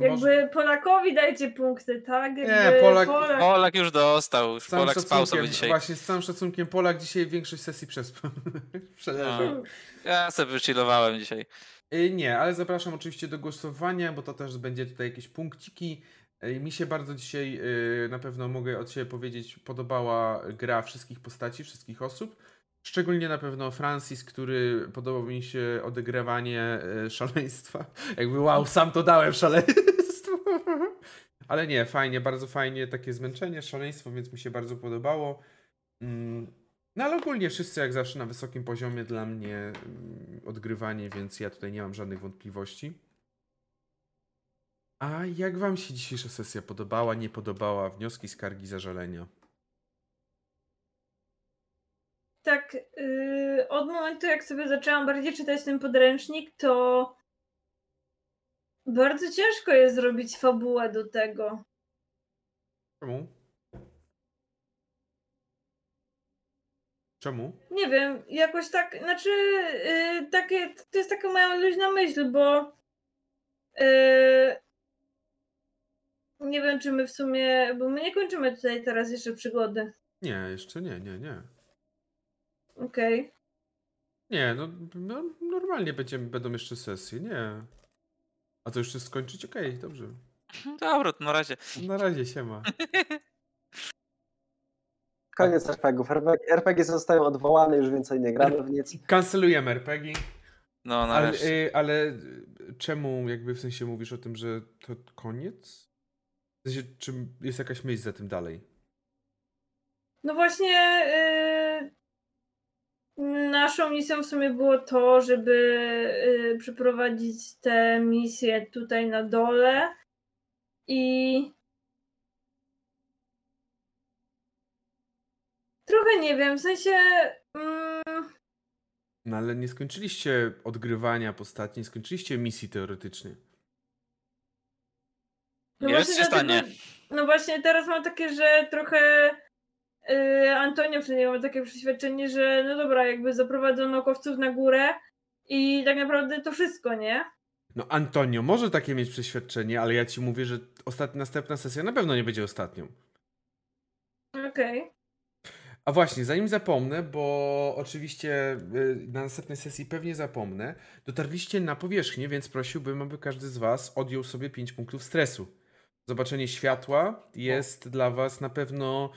[SPEAKER 2] Jakby Polakowi dajcie punkty, tak? Jakby
[SPEAKER 1] Nie, Polak-
[SPEAKER 2] Polak...
[SPEAKER 5] Polak już dostał, już Polak spał sobie dzisiaj.
[SPEAKER 1] właśnie z całym szacunkiem Polak dzisiaj większość sesji przespał. Przeleżał.
[SPEAKER 5] No. Ja sobie wychillowałem dzisiaj.
[SPEAKER 1] Y, Nie, ale zapraszam oczywiście do głosowania, bo to też będzie tutaj jakieś punkciki. Y, Mi się bardzo dzisiaj, y, na pewno mogę od siebie powiedzieć, podobała gra wszystkich postaci, wszystkich osób. Szczególnie na pewno Francis, który podobał mi się odegrywanie y, szaleństwa. Jakby wow, sam to dałem szaleństwo. Ale nie, fajnie, bardzo fajnie, takie zmęczenie, szaleństwo, więc mi się bardzo podobało. Mm, No ale ogólnie wszyscy jak zawsze na wysokim poziomie dla mnie mm, odgrywanie, więc ja tutaj nie mam żadnych wątpliwości. A jak wam się dzisiejsza sesja podobała, nie podobała? Wnioski, skargi, zażalenia?
[SPEAKER 2] Tak, yy, od momentu jak sobie zaczęłam bardziej czytać ten podręcznik, to bardzo ciężko jest zrobić fabułę do tego.
[SPEAKER 1] Czemu? Czemu?
[SPEAKER 2] Nie wiem, jakoś tak, znaczy yy, takie, to jest taka moja luźna myśl, bo yy, nie wiem, czy my w sumie, bo my nie kończymy tutaj teraz jeszcze przygody.
[SPEAKER 1] Nie, jeszcze nie, nie, nie.
[SPEAKER 2] Okej.
[SPEAKER 1] Nie, no, no normalnie będziemy, będą jeszcze sesje, nie. A to już chcesz skończyć? Okej, dobrze.
[SPEAKER 5] Dobra, to na razie.
[SPEAKER 1] Na razie, siema.
[SPEAKER 3] Koniec RPGów. RPG, RPG zostają odwołane, już więcej nie gramy w nic.
[SPEAKER 1] Kancelujemy RPG.
[SPEAKER 5] No,
[SPEAKER 1] Ale,
[SPEAKER 5] nareszcie.
[SPEAKER 1] y, ale y, czemu jakby w sensie mówisz o tym, że to koniec? W sensie, czy jest jakaś myśl za tym dalej?
[SPEAKER 2] No właśnie yy, naszą misją w sumie było to, żeby yy, przeprowadzić te misje tutaj na dole i trochę nie wiem, w sensie mm,
[SPEAKER 1] No ale nie skończyliście odgrywania postaci, nie skończyliście misji teoretycznie.
[SPEAKER 2] no
[SPEAKER 5] Jest
[SPEAKER 2] właśnie
[SPEAKER 5] się stanie.
[SPEAKER 2] dlatego- No właśnie teraz mam takie, że trochę Antonio przynajmniej mam takie przeświadczenie, że no dobra, jakby zaprowadzą naukowców na górę i tak naprawdę to wszystko, nie?
[SPEAKER 1] No Antonio może takie mieć przeświadczenie, ale ja ci mówię, że ostatnia, następna sesja na pewno nie będzie ostatnią.
[SPEAKER 2] Okej.
[SPEAKER 1] A właśnie, zanim zapomnę, bo oczywiście y, na następnej sesji pewnie zapomnę, dotarliście na powierzchnię, więc prosiłbym, aby każdy z Was odjął sobie 5 punktów stresu. Zobaczenie światła jest dla Was na pewno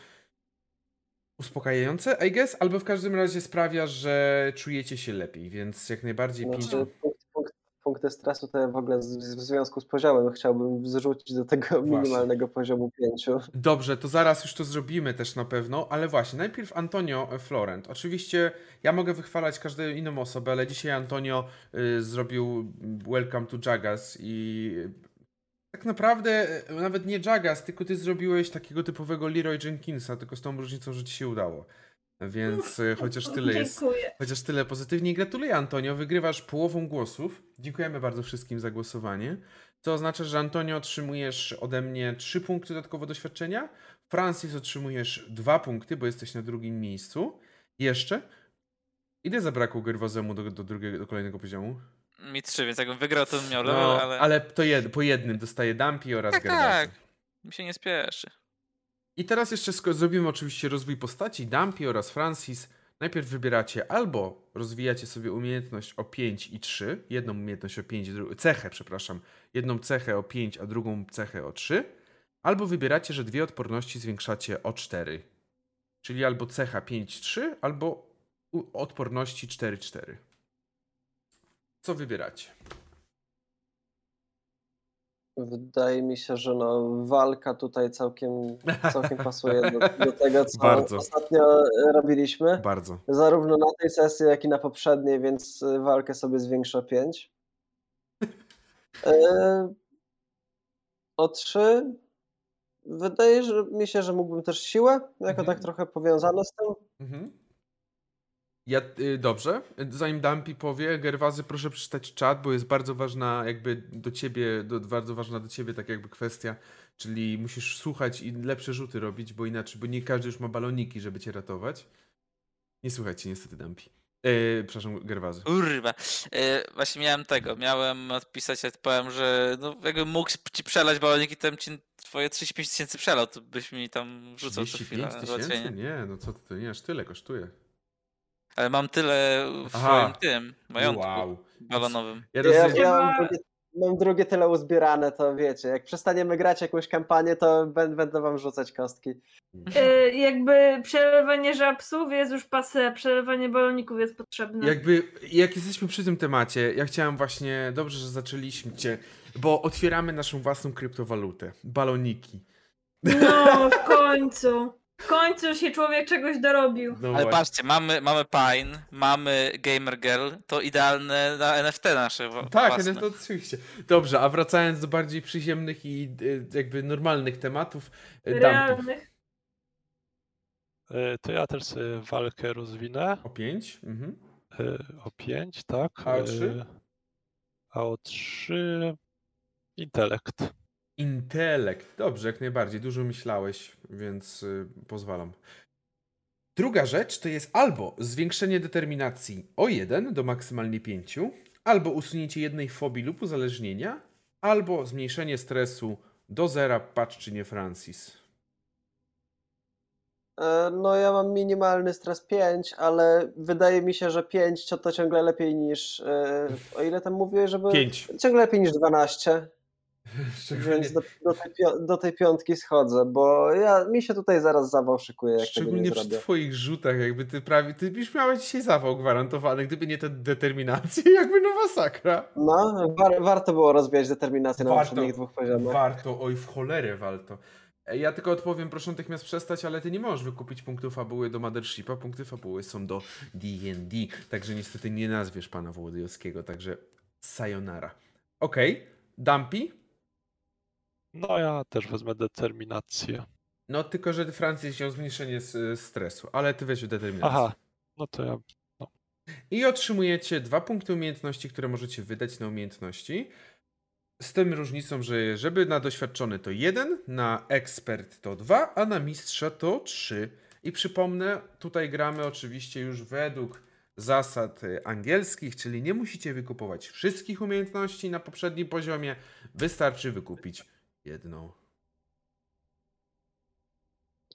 [SPEAKER 1] uspokajające, I guess, albo w każdym razie sprawia, że czujecie się lepiej, więc jak najbardziej 5
[SPEAKER 3] Znaczy, punkt, punkt, punkty stresu to ja w ogóle w związku z poziomem chciałbym zrzucić do tego minimalnego poziomu pięciu.
[SPEAKER 1] Dobrze, to zaraz już to zrobimy też na pewno, ale właśnie, najpierw Antonio e, Florent. Oczywiście ja mogę wychwalać każdą inną osobę, ale dzisiaj Antonio y, zrobił Welcome to Jagas i tak naprawdę y, nawet nie Jagas, tylko ty zrobiłeś takiego typowego Leroy Jenkinsa, tylko z tą różnicą, że ci się udało. Więc y, chociaż tyle jest.
[SPEAKER 2] Dziękuję.
[SPEAKER 1] Chociaż tyle pozytywnie. Gratuluję, Antonio. Wygrywasz połową głosów. Dziękujemy bardzo wszystkim za głosowanie. To oznacza, że Antonio otrzymujesz ode mnie 3 punkty dodatkowo doświadczenia. Francis otrzymujesz 2 punkty, bo jesteś na drugim miejscu. Jeszcze. Ile zabrakło Gerwazemu do, do, drugiego, do kolejnego poziomu?
[SPEAKER 5] Mi trzy, więc jakbym wygrał, to bym miał level,
[SPEAKER 1] No,
[SPEAKER 5] ale...
[SPEAKER 1] ale to jed, po jednym dostaje Dumpy oraz
[SPEAKER 5] Tak,
[SPEAKER 1] Gerwazy.
[SPEAKER 5] tak. Mi się nie spieszy.
[SPEAKER 1] I teraz jeszcze zrobimy oczywiście rozwój postaci. Dumpy oraz Francis. Najpierw wybieracie albo rozwijacie sobie umiejętność o 5 i 3, jedną umiejętność o 5, dru- cechę, przepraszam, jedną cechę o 5, a drugą cechę o 3, albo wybieracie, że dwie odporności zwiększacie o 4. Czyli albo cecha 5-3, albo odporności 4-4. Co wybieracie?
[SPEAKER 3] Wydaje mi się, że no, walka tutaj całkiem, całkiem pasuje do, do tego, co
[SPEAKER 1] Bardzo.
[SPEAKER 3] ostatnio robiliśmy.
[SPEAKER 1] Bardzo.
[SPEAKER 3] Zarówno na tej sesji, jak i na poprzedniej, więc y, walkę sobie zwiększę o 5. O 3. Wydaje mi się, że mógłbym też siłę, jako
[SPEAKER 1] Mhm.
[SPEAKER 3] tak trochę powiązane z tym.
[SPEAKER 1] Mhm. Ja, y, dobrze, zanim Dampi powie, Gerwazy proszę przeczytać czat, bo jest bardzo ważna jakby do ciebie, do, bardzo ważna do ciebie tak jakby kwestia, czyli musisz słuchać i lepsze rzuty robić, bo inaczej, bo nie każdy już ma baloniki, żeby cię ratować. Nie słuchajcie niestety Dampi. E, przepraszam, Gerwazy.
[SPEAKER 5] Kurwa. E, właśnie miałem tego, miałem odpisać, ale powiem, że no, jakbym mógł ci przelać baloniki, to bym ci twoje 35 tysięcy przelał, to byś mi tam wrzucał co chwilę
[SPEAKER 1] 35
[SPEAKER 5] na
[SPEAKER 1] tysięcy? Nie, no co ty, nie aż tyle kosztuje.
[SPEAKER 5] Ale mam tyle w
[SPEAKER 1] Aha.
[SPEAKER 5] swoim tym majątku
[SPEAKER 1] Wow.
[SPEAKER 5] balonowym.
[SPEAKER 1] Ja
[SPEAKER 3] Ja, ja mam, drugie, mam drugie tyle uzbierane, to wiecie, jak przestaniemy grać jakąś kampanię, to bę- będę wam rzucać kostki.
[SPEAKER 2] Y, jakby przelewanie żabsów jest już pase, przelewanie baloników jest potrzebne.
[SPEAKER 1] Jakby, jak jesteśmy przy tym temacie, ja chciałem właśnie, dobrze, że zaczęliśmy, bo otwieramy naszą własną kryptowalutę. Baloniki.
[SPEAKER 2] No, w końcu. W końcu się człowiek czegoś dorobił.
[SPEAKER 1] No
[SPEAKER 5] Ale
[SPEAKER 1] właśnie.
[SPEAKER 5] patrzcie, mamy, mamy Pine, mamy Gamer Girl, to idealne na NFT nasze
[SPEAKER 1] Tak,
[SPEAKER 5] własne.
[SPEAKER 1] to oczywiście. Dobrze, a wracając do bardziej przyziemnych i y, jakby normalnych tematów, Dumpy.
[SPEAKER 2] Realnych.
[SPEAKER 4] E, To ja też sobie walkę rozwinę.
[SPEAKER 1] O 5? Mhm.
[SPEAKER 4] E, O 5, tak.
[SPEAKER 1] A o trzy?
[SPEAKER 4] E, A o 3 intelekt.
[SPEAKER 1] Intelekt. Dobrze, jak najbardziej. Dużo myślałeś, więc y, pozwalam. Druga rzecz to jest albo zwiększenie determinacji o 1 do maksymalnie 5, albo usunięcie jednej fobii lub uzależnienia, albo zmniejszenie stresu do zera, patrz czy nie Francis.
[SPEAKER 3] E, No ja mam minimalny stres 5, ale wydaje mi się, że 5 to ciągle lepiej niż, e, o ile tam mówiłeś, żeby...
[SPEAKER 1] 5.
[SPEAKER 3] Ciągle lepiej niż 12,
[SPEAKER 1] Szczególnie,
[SPEAKER 3] więc do, do, tej, do tej piątki schodzę, bo ja, mi się tutaj zaraz zawał szykuje,
[SPEAKER 1] szczególnie
[SPEAKER 3] nie
[SPEAKER 1] przy
[SPEAKER 3] zrobię.
[SPEAKER 1] twoich rzutach, jakby ty prawie, ty już miałeś dzisiaj zawał gwarantowany, gdyby nie te determinacje, jakby no masakra.
[SPEAKER 3] No, war, warto było rozwijać determinację na
[SPEAKER 1] Warto.
[SPEAKER 3] poprzednich dwóch poziomach.
[SPEAKER 1] Warto, oj w cholerę warto. Ja tylko odpowiem, proszę natychmiast przestać, ale ty nie możesz wykupić punktów fabuły do Mothershipa. Punkty fabuły są do D&D, także niestety nie nazwiesz pana Wołodyjowskiego, także sayonara. Okej, Dumpy?
[SPEAKER 4] No ja też wezmę determinację.
[SPEAKER 1] No tylko, że Francis wziął zmniejszenie stresu, ale ty weź determinację.
[SPEAKER 4] Aha, no to ja
[SPEAKER 1] I otrzymujecie dwa punkty umiejętności, które możecie wydać na umiejętności. Z tym różnicą, że żeby na doświadczony to jeden, na ekspert to dwa, a na mistrza to trzy. I przypomnę, tutaj gramy oczywiście już według zasad y, angielskich, czyli nie musicie wykupować wszystkich umiejętności na poprzednim poziomie, wystarczy wykupić jedną.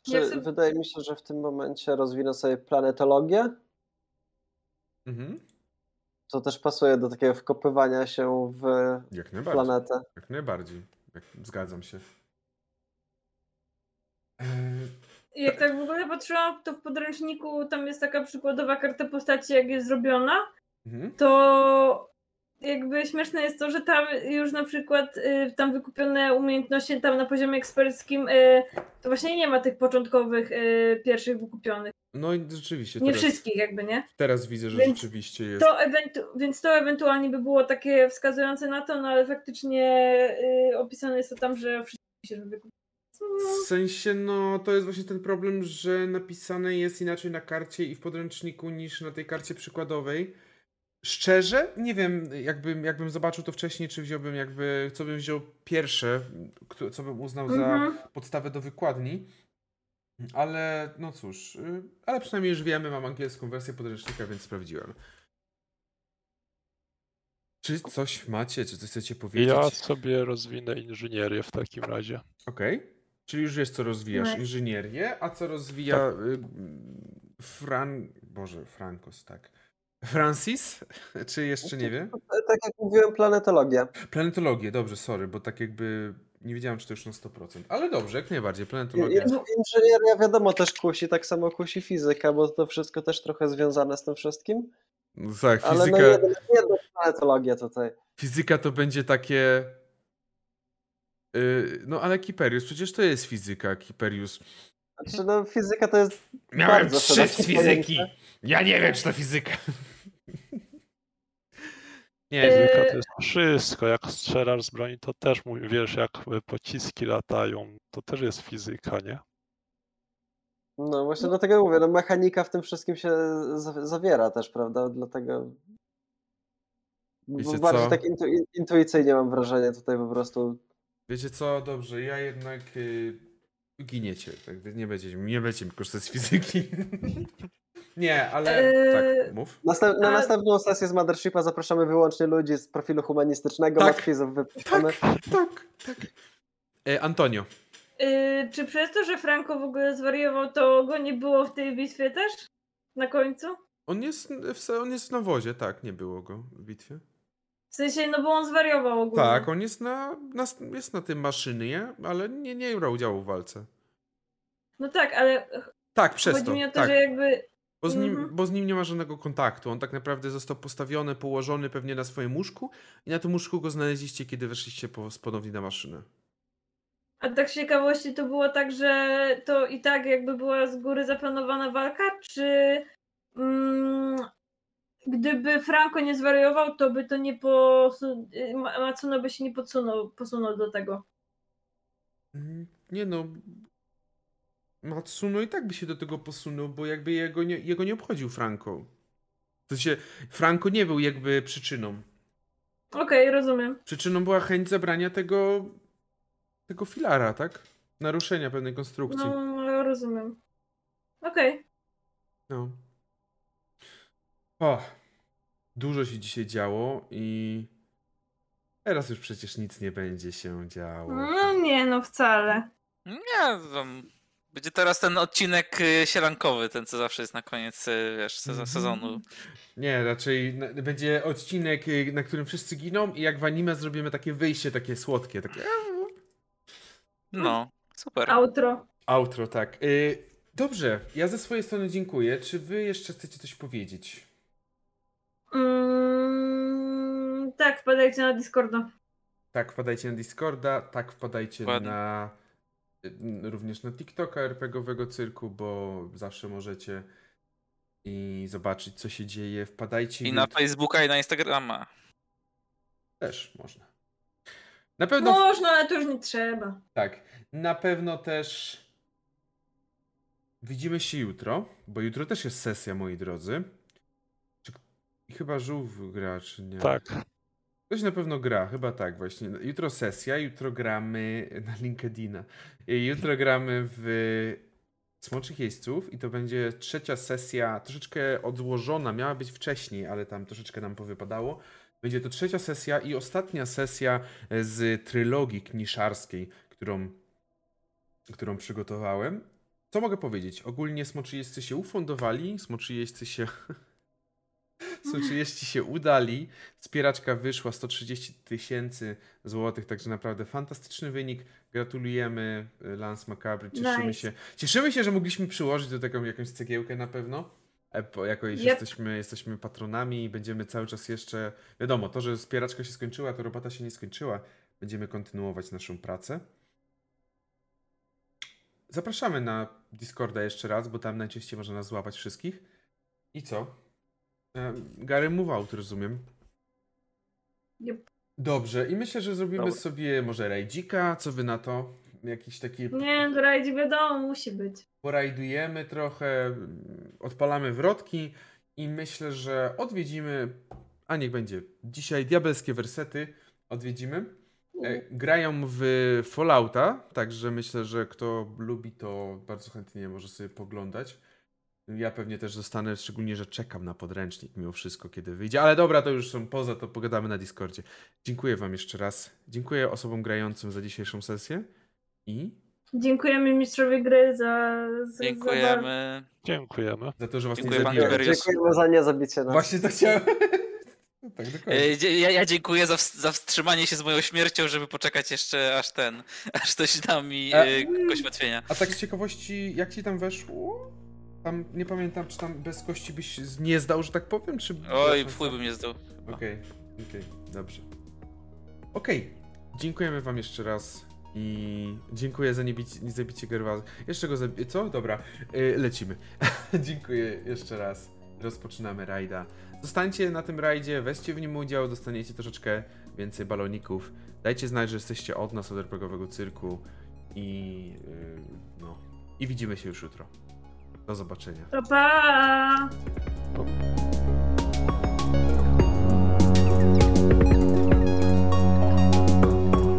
[SPEAKER 3] Czy,
[SPEAKER 2] Ja sobie-
[SPEAKER 3] Wydaje mi się, że w tym momencie rozwinę sobie planetologię.
[SPEAKER 1] Mhm.
[SPEAKER 3] To też pasuje do takiego wkopywania się w
[SPEAKER 1] Jak najbardziej.
[SPEAKER 3] planetę.
[SPEAKER 1] Jak najbardziej. Jak, zgadzam się. Eee,
[SPEAKER 2] Jak tak w ogóle patrzyłam, to w podręczniku tam jest taka przykładowa karta postaci, jak jest zrobiona,
[SPEAKER 1] mhm.
[SPEAKER 2] to jakby śmieszne jest to, że tam już na przykład y, tam wykupione umiejętności tam na poziomie eksperckim, y, to właśnie nie ma tych początkowych y, pierwszych wykupionych.
[SPEAKER 1] No i rzeczywiście.
[SPEAKER 2] Nie
[SPEAKER 1] teraz,
[SPEAKER 2] wszystkich jakby, nie?
[SPEAKER 1] Teraz widzę, że
[SPEAKER 2] Więc
[SPEAKER 1] rzeczywiście jest.
[SPEAKER 2] To ewentu- więc to ewentualnie by było takie wskazujące na to, no ale faktycznie y, opisane jest to tam, że wszystkich się wykupić.
[SPEAKER 1] W sensie, no to jest właśnie ten problem, że napisane jest inaczej na karcie i w podręczniku niż na tej karcie przykładowej. Szczerze, nie wiem, jakbym, jakbym zobaczył to wcześniej, czy wziąłbym jakby, co bym wziął pierwsze, co bym uznał za
[SPEAKER 2] Mhm.
[SPEAKER 1] podstawę do wykładni. Ale no cóż, y, ale przynajmniej już wiemy, mam angielską wersję podręcznika, więc sprawdziłem. Czy coś macie, czy coś chcecie powiedzieć?
[SPEAKER 4] Ja sobie rozwinę inżynierię w takim razie.
[SPEAKER 1] Okej. Czyli już wiesz, co rozwijasz inżynierię, a co rozwija y, Fran... Boże, Frankos, tak. Francis? Czy jeszcze nie wie?
[SPEAKER 3] Tak jak mówiłem, planetologia.
[SPEAKER 1] Planetologię, dobrze, sorry, bo tak jakby nie wiedziałem, czy to już na 100%. Ale dobrze, jak najbardziej, planetologia.
[SPEAKER 3] in- Inżynieria wiadomo też kusi, tak samo kusi fizyka, bo to wszystko też trochę związane z tym wszystkim.
[SPEAKER 1] No tak,
[SPEAKER 3] Ale
[SPEAKER 1] fizyka,
[SPEAKER 3] no jednak, jednak planetologia tutaj.
[SPEAKER 1] fizyka to będzie takie... y, no ale Kiperius, przecież to jest fizyka, Kiperius.
[SPEAKER 3] Znaczy, no, fizyka to jest
[SPEAKER 1] Miałem trzy z fizyki.
[SPEAKER 3] pojęcie.
[SPEAKER 1] Ja nie wiem, czy to fizyka. Nie,
[SPEAKER 2] Y,
[SPEAKER 4] Fizyka to jest wszystko. Jak strzelasz z broni, to też wiesz, jak e, pociski latają. To też jest fizyka, nie?
[SPEAKER 3] No właśnie dlatego mówię, no mechanika w tym wszystkim się za- zawiera też, prawda? Dlatego
[SPEAKER 1] Wiecie
[SPEAKER 3] bardziej
[SPEAKER 1] co?
[SPEAKER 3] tak intu, in- intuicyjnie mam wrażenie tutaj po prostu.
[SPEAKER 1] Wiecie co, dobrze, ja jednak y, giniecie, tak, więc nie będziecie, nie będziecie mi korzystać z fizyki. nie, ale
[SPEAKER 2] Eee,
[SPEAKER 1] tak, mów.
[SPEAKER 3] Następ, na
[SPEAKER 2] A-
[SPEAKER 3] następną sesję z Mothershipa zapraszamy wyłącznie ludzi z profilu humanistycznego,
[SPEAKER 1] Tak.
[SPEAKER 3] wypuszczamy.
[SPEAKER 1] Tak, tak. E, Antonio,
[SPEAKER 2] y, czy przez to, że Franco w ogóle zwariował, to go nie było w tej bitwie też? Na końcu?
[SPEAKER 1] on jest, w, on jest w nawozie, tak, nie było go w bitwie.
[SPEAKER 2] W sensie, no bo on zwariował ogólnie.
[SPEAKER 1] Tak, on jest na, na, jest na tym maszynie, ale nie, nie brał udziału w walce.
[SPEAKER 2] No tak, ale
[SPEAKER 1] Tak, przez
[SPEAKER 2] chodzi
[SPEAKER 1] to,
[SPEAKER 2] mi o to,
[SPEAKER 1] tak.
[SPEAKER 2] że jakby...
[SPEAKER 1] Bo z, nim,
[SPEAKER 2] Mhm.
[SPEAKER 1] bo z nim nie ma żadnego kontaktu. On tak naprawdę został postawiony, położony pewnie na swoim łóżku i na tym łóżku go znaleźliście, kiedy weszliście po, ponownie na maszynę.
[SPEAKER 2] A tak z ciekawości to było tak, że to i tak jakby była z góry zaplanowana walka, czy mm, gdyby Franco nie zwariował, to by to nie posu... Ma- Matsuno by się nie podsunął, posunął do tego.
[SPEAKER 1] Mm, Nie no. Matsuno i tak by się do tego posunął, bo jakby jego nie, jego nie obchodził Franco. W sensie, Franco nie był jakby przyczyną.
[SPEAKER 2] Okej, rozumiem.
[SPEAKER 1] Przyczyną była chęć zabrania tego tego filara, tak? Naruszenia pewnej konstrukcji.
[SPEAKER 2] No, no rozumiem. Okej.
[SPEAKER 1] No. O, dużo się dzisiaj działo i teraz już przecież nic nie będzie się działo.
[SPEAKER 2] No nie, no wcale.
[SPEAKER 5] Nie, tam będzie teraz ten odcinek y, sielankowy, ten co zawsze jest na koniec, y, wiesz,
[SPEAKER 1] Mhm.
[SPEAKER 5] sezonu.
[SPEAKER 1] Nie, raczej będzie odcinek, y, na którym wszyscy giną i jak w anime zrobimy takie wyjście, takie słodkie, takie
[SPEAKER 5] No, super.
[SPEAKER 2] Outro.
[SPEAKER 1] outro, tak. Dobrze, ja ze swojej strony dziękuję. Czy wy jeszcze chcecie coś powiedzieć?
[SPEAKER 2] Mm, tak, wpadajcie na Discorda.
[SPEAKER 1] Tak, wpadajcie na Discorda, tak, wpadajcie na również na TikToka RPGowego Cyrku, bo zawsze możecie i zobaczyć, co się dzieje. Wpadajcie
[SPEAKER 5] I na
[SPEAKER 1] jutro-
[SPEAKER 5] Facebooka i na Instagrama.
[SPEAKER 1] też można. Na pewno
[SPEAKER 2] Można, ale to już nie trzeba.
[SPEAKER 1] tak. Na pewno też widzimy się jutro, bo jutro też jest sesja, moi drodzy. Czy... I chyba żółw gra, czy nie?
[SPEAKER 4] Tak.
[SPEAKER 1] Ktoś na pewno gra, chyba tak właśnie. Jutro sesja, jutro gramy na LinkedIna. Jutro gramy w Smoczych Jeźdźców i to będzie trzecia sesja, troszeczkę odłożona, miała być wcześniej, ale tam troszeczkę nam powypadało. Będzie to trzecia sesja i ostatnia sesja z trylogii kniszarskiej, którą, którą przygotowałem. Co mogę powiedzieć? Ogólnie Smoczy Jeźdźcy się ufundowali, Smoczy Jeźdźcy się... Smoczy Jeźdźcy się udali. Wspieraczka wyszła 130 tysięcy złotych, także naprawdę fantastyczny wynik. Gratulujemy y, Lance Macabry, cieszymy
[SPEAKER 2] Nice.
[SPEAKER 1] się. Cieszymy się, że mogliśmy przyłożyć do tego jakąś cegiełkę na pewno. E, Jako
[SPEAKER 2] Yep.
[SPEAKER 1] jesteśmy, jesteśmy patronami i będziemy cały czas jeszcze. Wiadomo, to, że wspieraczka się skończyła, to robota się nie skończyła. Będziemy kontynuować naszą pracę. Zapraszamy na Discorda jeszcze raz, bo tam najczęściej można nas złapać wszystkich. I co? E, Gary move out, rozumiem.
[SPEAKER 2] Yep.
[SPEAKER 1] Dobrze, i myślę, że zrobimy sobie może rajdzika, co wy na to? jakiś taki
[SPEAKER 2] Nie, to rajdzi wiadomo, musi być.
[SPEAKER 1] porajdujemy trochę, odpalamy wrotki i myślę, że odwiedzimy, a niech będzie, dzisiaj diabelskie wersety odwiedzimy. E, Grają w Fallouta, także myślę, że kto lubi, to bardzo chętnie może sobie poglądać. Ja pewnie też zostanę, szczególnie, że czekam na podręcznik mimo wszystko, kiedy wyjdzie. Ale dobra, to już są poza, to pogadamy na Discordzie. Dziękuję Wam jeszcze raz. Dziękuję osobom grającym za dzisiejszą sesję i
[SPEAKER 2] Dziękujemy mistrzowi gry za. za za
[SPEAKER 5] Dziękujemy.
[SPEAKER 4] Dziękujemy.
[SPEAKER 1] za to, że Was
[SPEAKER 5] Dziękuję,
[SPEAKER 1] nie zabiłem.
[SPEAKER 3] Dziękujemy za niezabicie nas.
[SPEAKER 1] Właśnie to chciałem. No tak, dokładnie.
[SPEAKER 5] E, Ja, ja dziękuję za, za wstrzymanie się z moją śmiercią, żeby poczekać jeszcze aż ten, aż ktoś da mi
[SPEAKER 1] A-
[SPEAKER 5] e, kość ułatwienia.
[SPEAKER 1] A tak z ciekawości, jak ci tam weszło? Tam nie pamiętam, czy tam bez kości byś nie zdał, że tak powiem, czy.
[SPEAKER 5] Oj, chuj bym nie zdał.
[SPEAKER 1] Okej, okej, dobrze. Okej, dziękujemy wam jeszcze raz i dziękuję za niebicie, nie zabicie Gerwazy. Jeszcze go zabi... Co? Dobra, y, lecimy. dziękuję jeszcze raz. Rozpoczynamy rajda. Zostańcie na tym rajdzie, weźcie w nim udział, dostaniecie troszeczkę więcej baloników. Dajcie znać, że jesteście od nas, od RPGowego cyrku i y, no. I widzimy się już jutro. Do zobaczenia.
[SPEAKER 2] Pa,
[SPEAKER 4] pa!